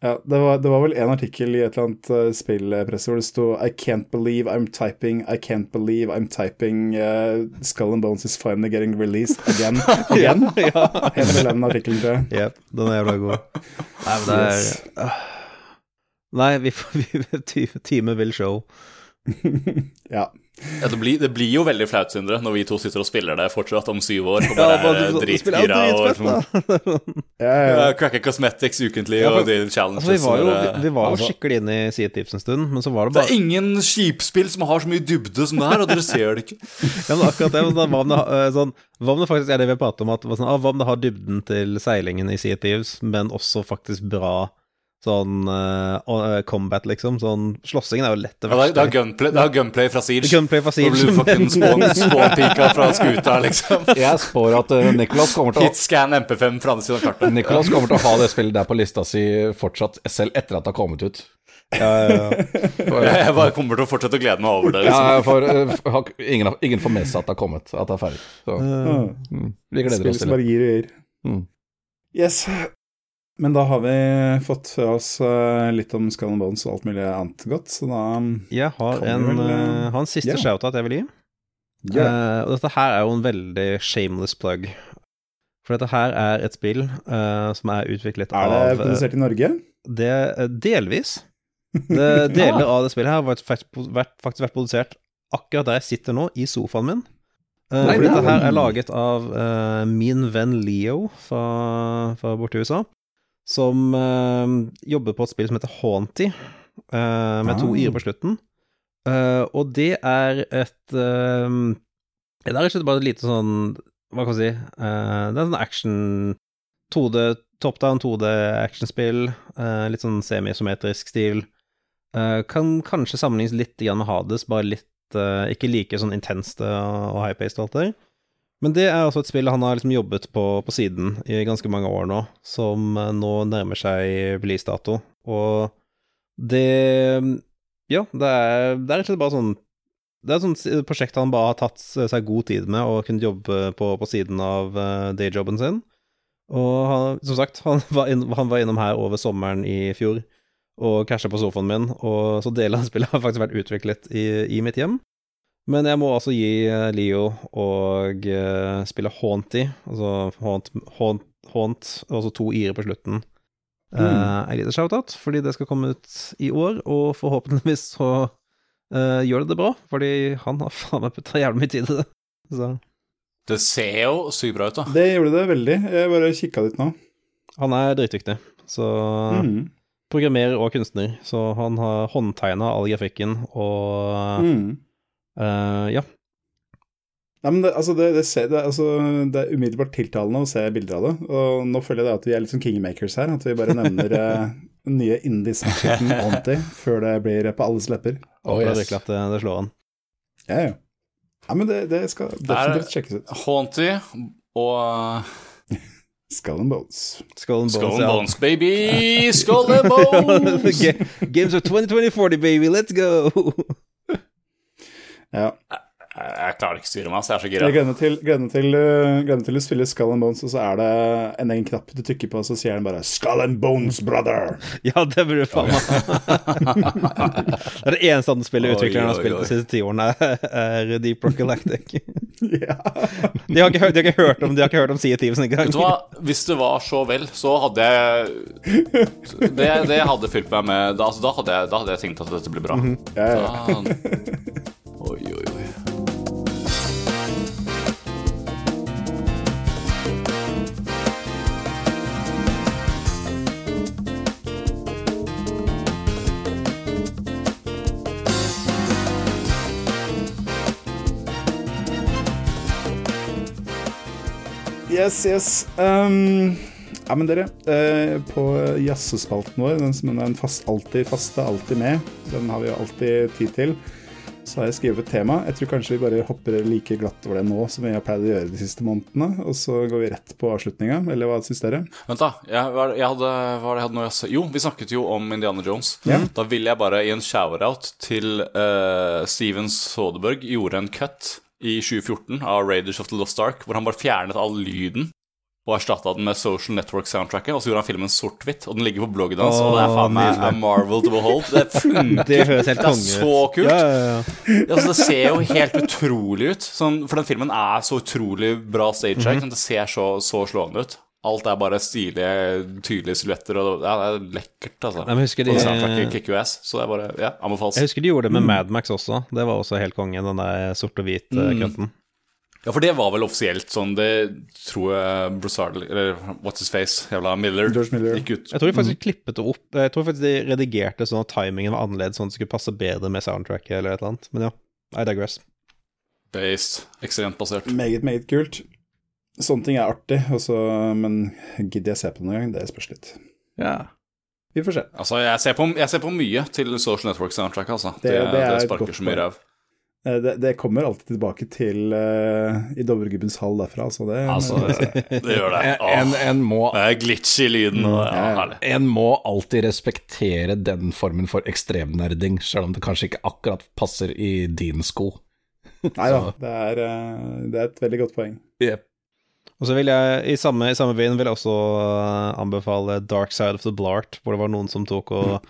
Ja, det var, det var vel en artikkel i et eller annet uh, spillpresse hvor det sto I can't believe I'm typing, I can't believe I'm typing uh, Skull and Bones is finally getting released again. Again? ja. Helt vel den artikkelen, tror jeg. Jep, den er jævla god. Nei, men det er Yes. øh. Nei, vi får Time vil show. Ja. Ja, det, blir, det blir jo veldig flaut, Sindre, når vi to sitter og spiller det fortsatt om syv år og Ja, bare ja, er du spiller- dritgira og liksom. Ja, ja, ja, cracker cosmetics ukentlig Ja, for- og de challenges. Altså, vi var jo, vi, vi var jo altså- skikkelig inne i Sea Tips en stund, men så var det Det er ingen skipspill som har så mye dybde som det her, og dere ser det ikke. ja, men akkurat det, sånn, hva, om det, øh, sånn, hva om det faktisk er det vi har pratet om, at sånn, ah, hva om det har dybden til seilingen i Sea Tips, Thieves, men også faktisk bra sånn øh, combat, liksom. Sånn Slåssingen er jo lett det Ja, det, er, verste. gunplay, det er gunplay fra Siege. Gunplay fra Da blir du Siege. fucking spawn- spawn-pika fra skuta, liksom. Jeg spår at uh, Nicholas kommer til å Hitscan MP5 fra andre siden av kartet. Nicholas kommer til å ha det spillet der på lista si fortsatt, selv etter at det har kommet ut. Ja, ja, ja. For, Jeg bare kommer til å fortsette å glede meg over det. Liksom. ja, for uh, ingen, ingen får med seg at det har kommet, at det er ferdig. Så Mm. mm, vi gleder Spill oss som til det. bare gir og gir. Mm. Yes. Men da har vi fått for oss uh, litt om Skull and Bones og alt mulig annet godt, så da Jeg har en, vel, har en siste yeah. shout-out jeg vil gi. Yeah. Uh, og dette her er jo en veldig shameless plug. For dette her er et spill uh, som er utviklet av Er det av eh, produsert i Norge? det, eh, Delvis. Det, deler av det spillet her har vært, faktisk vært produsert akkurat der jeg sitter nå, i sofaen min. Uh, Nei, dette her er laget av uh, min venn Leo fra, fra borte i USA, som eh, jobber på et spill som heter Haunty, eh, med to Ah. i-er på slutten. Uh, og det er et uh, Det er rett og slett bare et lite sånn Hva kan man si uh, Det er en sånn action 2D, top down 2D-actionspill. eh, litt sånn semisometrisk stil. Kan kanskje sammenlignes litt med Hades, bare litt Ikke like sånn intenst og high-paced og alt det der. Men det er også et spill han har liksom jobbet på på siden i ganske mange år nå, som eh, nå nærmer seg releasedato. Og det Ja, det er, det er rett og slett bare sånn Det er et sånt prosjekt han bare har tatt seg god tid med og kunnet jobbe på på siden av eh, dayjobben sin. Og han, som sagt, han var, inn, han var innom her over sommeren i fjor og casha på sofaen min, og så deler av spillet har faktisk vært utviklet i, i mitt hjem. Men jeg må altså gi eh, Leo og uh, spille Haunty, altså Haunt, Haunt, Haunt altså to i-er på slutten, uh, Mm. en liten shout-out, fordi det skal komme ut i år, og forhåpentligvis så uh, gjør det det bra, fordi han har faen meg putta jævlig mye tid i det. Så Det ser jo sykt bra ut, da. Det gjorde det veldig. Jeg bare kikka dit nå. han er dritdyktig. Så Mm. programmerer og kunstner, så han har håndtegna all grafikken og Mm. Eh, ja. Nei, men det, altså det, det, ser, det, altså det er umiddelbart tiltalende å se bilder av det. Og nå føler jeg det at vi er litt som kingmakers her. At vi bare nevner eh, den nye indie-smaken Aunty før det blir på alles lepper. Oh, yes. det, at det, det slår an. Ja, ja. Ja, men det, det skal definitivt sjekkes ut. Haunty og Skull and Bones. Skull and Bones, Skull and ja. Bones, baby! Skull and Bones! Games of 2040, baby, let's go! Ja. Jeg, jeg klarer ikke å styre meg, så jeg er så Jeg gira. gleder meg til, gleder til, uh, gleder til å spille Skull and Bones, og så er det en egen knapp du trykker på, og så sier den bare 'Skull and Bones, brother'. Ja, det burde du faen meg Det er det eneste andre spillet utvikleren har spilt de siste ti årene, er Deep Rock Galactic. ja. De har ikke de har ikke hørt om De har ikke hørt om Sea Thieves engang. Vet du hva, hvis det var så vel, så hadde jeg Det, det hadde fylt meg med da, altså, da, hadde jeg, da hadde jeg tenkt at dette ble bra. Ja, ja. Da, oi, oi, oi. Yes, yes. Um, ja, men dere, eh, på jazzespalten vår, den som er en fast, alltid faste, alltid med, den har vi jo alltid tid til, så har jeg skrevet et tema. Jeg tror kanskje vi bare hopper like glatt over det nå som vi har pleid å gjøre de siste månedene, og så går vi rett på avslutninga, eller hva syns dere? Vent, da. Jeg, jeg hadde, var det jeg hadde jeg- Jo, vi snakket jo om Indiana Jones. Ja. Da vil jeg bare gi en shower-out til uh, Steven Soderberg. Gjorde en cut i 2014 av Raiders of the Lost Ark, hvor han bare fjernet all lyden og erstatta den med Social Network-soundtracket. Og så gjorde han filmen sort-hvitt, og den ligger på bloggen hans. og det er faen meg marvel to behold. Det funker. Det høres helt Det er så kult. Ja, ja, ja. Altså, det ser jo helt utrolig ut. Sånn, for den filmen er så utrolig bra staged. Mm Det ser så, så slående ut. Alt er bare stilige, tydelige silhuetter, og ja, det er lekkert, altså. Jeg husker de- ass, så det er bare Ja, anbefales. Jeg husker de gjorde det med Madmax også. Det var også helt konge, den der sort og hvit eh, Mm. cutten. Ja, for det var vel offisielt sånn, det tror jeg Broussard, eller What's His Face, jævla Miller, George Miller. gikk ut Jeg tror de faktisk klippet det opp. Jeg tror faktisk de redigerte sånn at timingen var annerledes, sånn at det skulle passe bedre med soundtracket eller et eller annet. Men ja, I digress. based, ekstremt basert. Meget, meget kult. Sånne ting er artig, også, men gidder jeg se på det noen gang? Det spørs litt. Ja. Vi får se. Altså, jeg ser på, jeg ser på mye til Social Network-soundtracket, altså. Det- Det, det, det er sparker så mye ræv. Eh, Det, det kommer alltid tilbake til uh, i Dovregubbens hall derfra, så det Altså, det, det gjør det. En, Åh, en, må, det er glitch i lyden, og ja, en må alltid respektere den formen for ekstremnerding, selv om det kanskje ikke akkurat passer i din sko. Nei da, det er, eh, det er et veldig godt poeng. Yep. Og så vil jeg, i samme, i samme veien, vil jeg også anbefale Dark Side of the Blart, hvor det var noen som tok og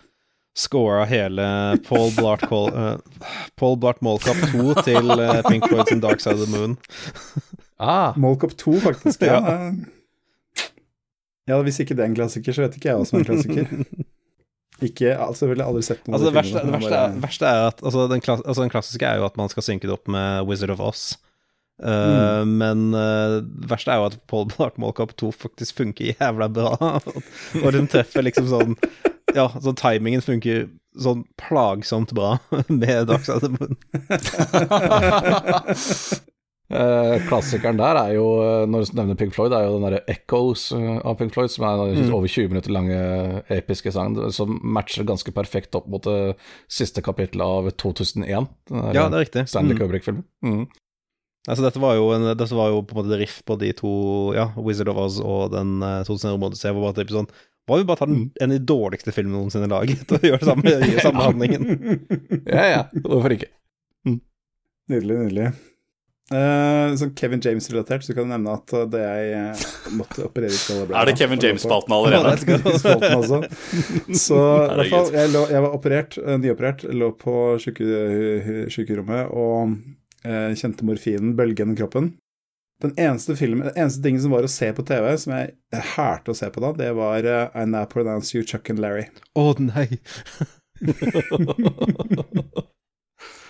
scora hele Paul Blart, Call, eh, Paul Blart Mallcap 2 til uh, Pink Floyd sin Dark Side of the Moon. Ah, Mallcop 2, faktisk. Ja. ja, hvis ikke det er en klassiker, så vet ikke jeg hva som er en klassiker. Ikke, altså, jeg ville aldri sett noen Altså, det verste, det verste, bare... er, verste er at altså den, klass, altså den klassiske er jo at man skal synke det opp med Wizard of Oz. mm. Men uh, det verste er jo at Paul Blart Mallcap 2 faktisk funker jævla bra. og den treffer liksom sånn Ja, så timingen funker sånn plagsomt bra med Moon. eh, klassikeren der er jo, eh, når du nevner Pink Floyd, er jo den derre Echoes eh, av Pink Floyd, som er en over 20 minutter lange episke sang, som matcher ganske perfekt opp mot det siste kapittelet av 2001. Ja, det er riktig. Stanley Mm. Kubrick-filmen. Mm. Altså, dette var jo, en, dette var jo på en måte riff på de to, ja, Wizard of Oz og den uh, 2000 Odyssey. Hvor bare typ sånn Hva om vi bare tar den, en av de dårligste filmene noensinne laget, og gjør det samme, gjør samme handlingen? Ja, ja, hvorfor ikke? Nydelig, nydelig. Uh, sånn Kevin James-relatert, så kan du nevne at eh, det jeg eh, måtte operere Er det Kevin James-spalten allerede? Spalten også. Så i hvert fall, jeg, lå, jeg var operert, nyoperert, lå på syke- sykerommet og uh, kjente morfinen bølge gjennom kroppen. Den eneste, filmen, den eneste tingen som var å se på TV, som jeg hærte å se på da, det var uh, I Now Pronounce You Chuck and Larry. Å nei!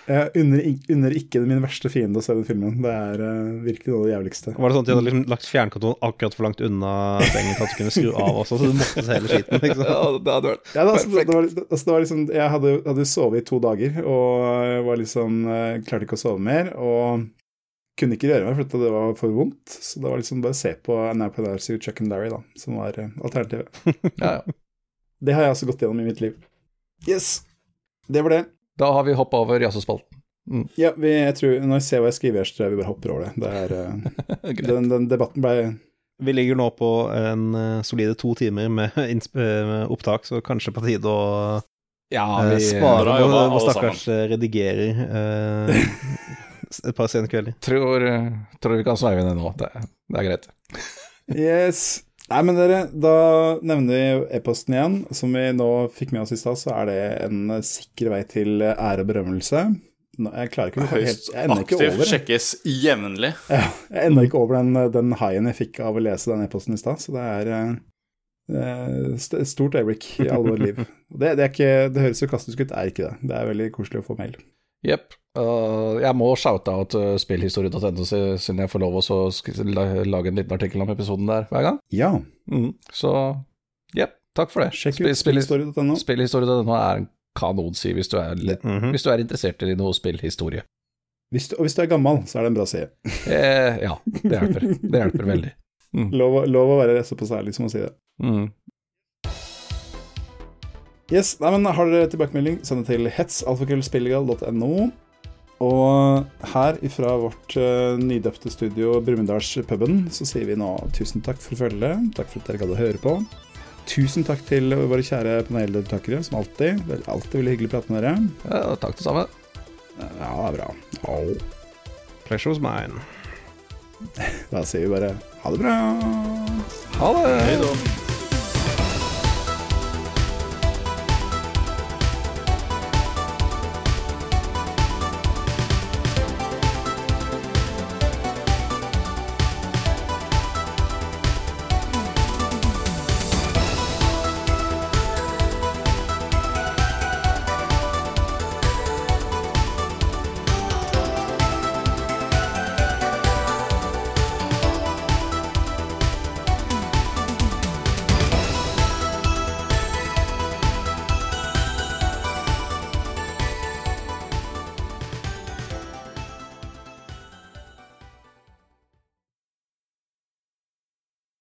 Jeg unner, unner ikke min verste fiende å se den filmen. Det er uh, virkelig noe av det jævligste. Var det sånn at de hadde liksom lagt fjernkontrollen akkurat for langt unna sengen til at du kunne skru av også, så du måtte se hele skiten, liksom? Ja, det hadde vært Ja, det, altså, det, var, altså, det var liksom Jeg hadde, hadde sovet i to dager og var liksom eh, klarte ikke å sove mer. Og kunne ikke røre meg, for det var for vondt. Så det var liksom bare å se på Now og Chuck and Larry, da, som var eh, alternativet. Ja, ja. Det har jeg altså gått gjennom i mitt liv. Yes. Det var det. Da har vi hoppa over jazzespalten. Ja, vi, jeg tror, Når jeg ser hva jeg skriver, så tror jeg vi bare hopper over det. det er, eh, den, den debatten ble Vi ligger nå på en eh, solide to timer med, med opptak, så kanskje på tide å Ja, eh, vi spare Bra på jobba, hvor alle stakkars eh, redigerer eh, et par sene kvelder. tror, tror vi kan sveive ned nå. Det, det er greit. Yes. Nei, men dere, da nevner vi e-posten igjen. Som vi nå fikk med oss i stad, så er det en eh, sikker vei til eh, ære og berømmelse. Nå- Jeg klarer ikke å Høyst aktivt sjekkes jevnlig. Ja, jeg ender ikke over den, den haien jeg fikk av å lese den e-posten i stad, så det er eh, eh, st- et stort øyeblikk i alle våre liv. Det, det, er ikke, det høres sarkastisk ut, det er ikke det. Det er veldig koselig å få mail. Jepp. Uh, jeg må shoute out uh, spillhistorie.no siden jeg får lov å lage en liten artikkel om episoden der hver gang. Ja, Mm. Så jepp, takk for det. sjekk ut spillhistorie.no. Spillhistorie.no er en kanonside hvis, mm -hmm. Hvis du er interessert i noe spillhistorie. Hvis du, og hvis du er gammel, så er det en bra side. Eh, ja, det hjelper. Det hjelper veldig. Mm. Lov, lov å være resse på særlig som å si det. Mm. Yes, nei, men Har dere tilbakemelding, send det til hetsalfakrøllspillegal.no. Og her ifra vårt uh, nydøpte studio Brumunddalspuben så sier vi nå tusen takk for følget. Takk for at dere gadd å høre på. Tusen takk til våre kjære paneldeltakere, som alltid. Er alltid veldig hyggelig å prate med dere. Ja, takk det samme. Ja, det er bra. Pleasure was mine. Da sier vi bare ha det bra. Ha det. Hei da.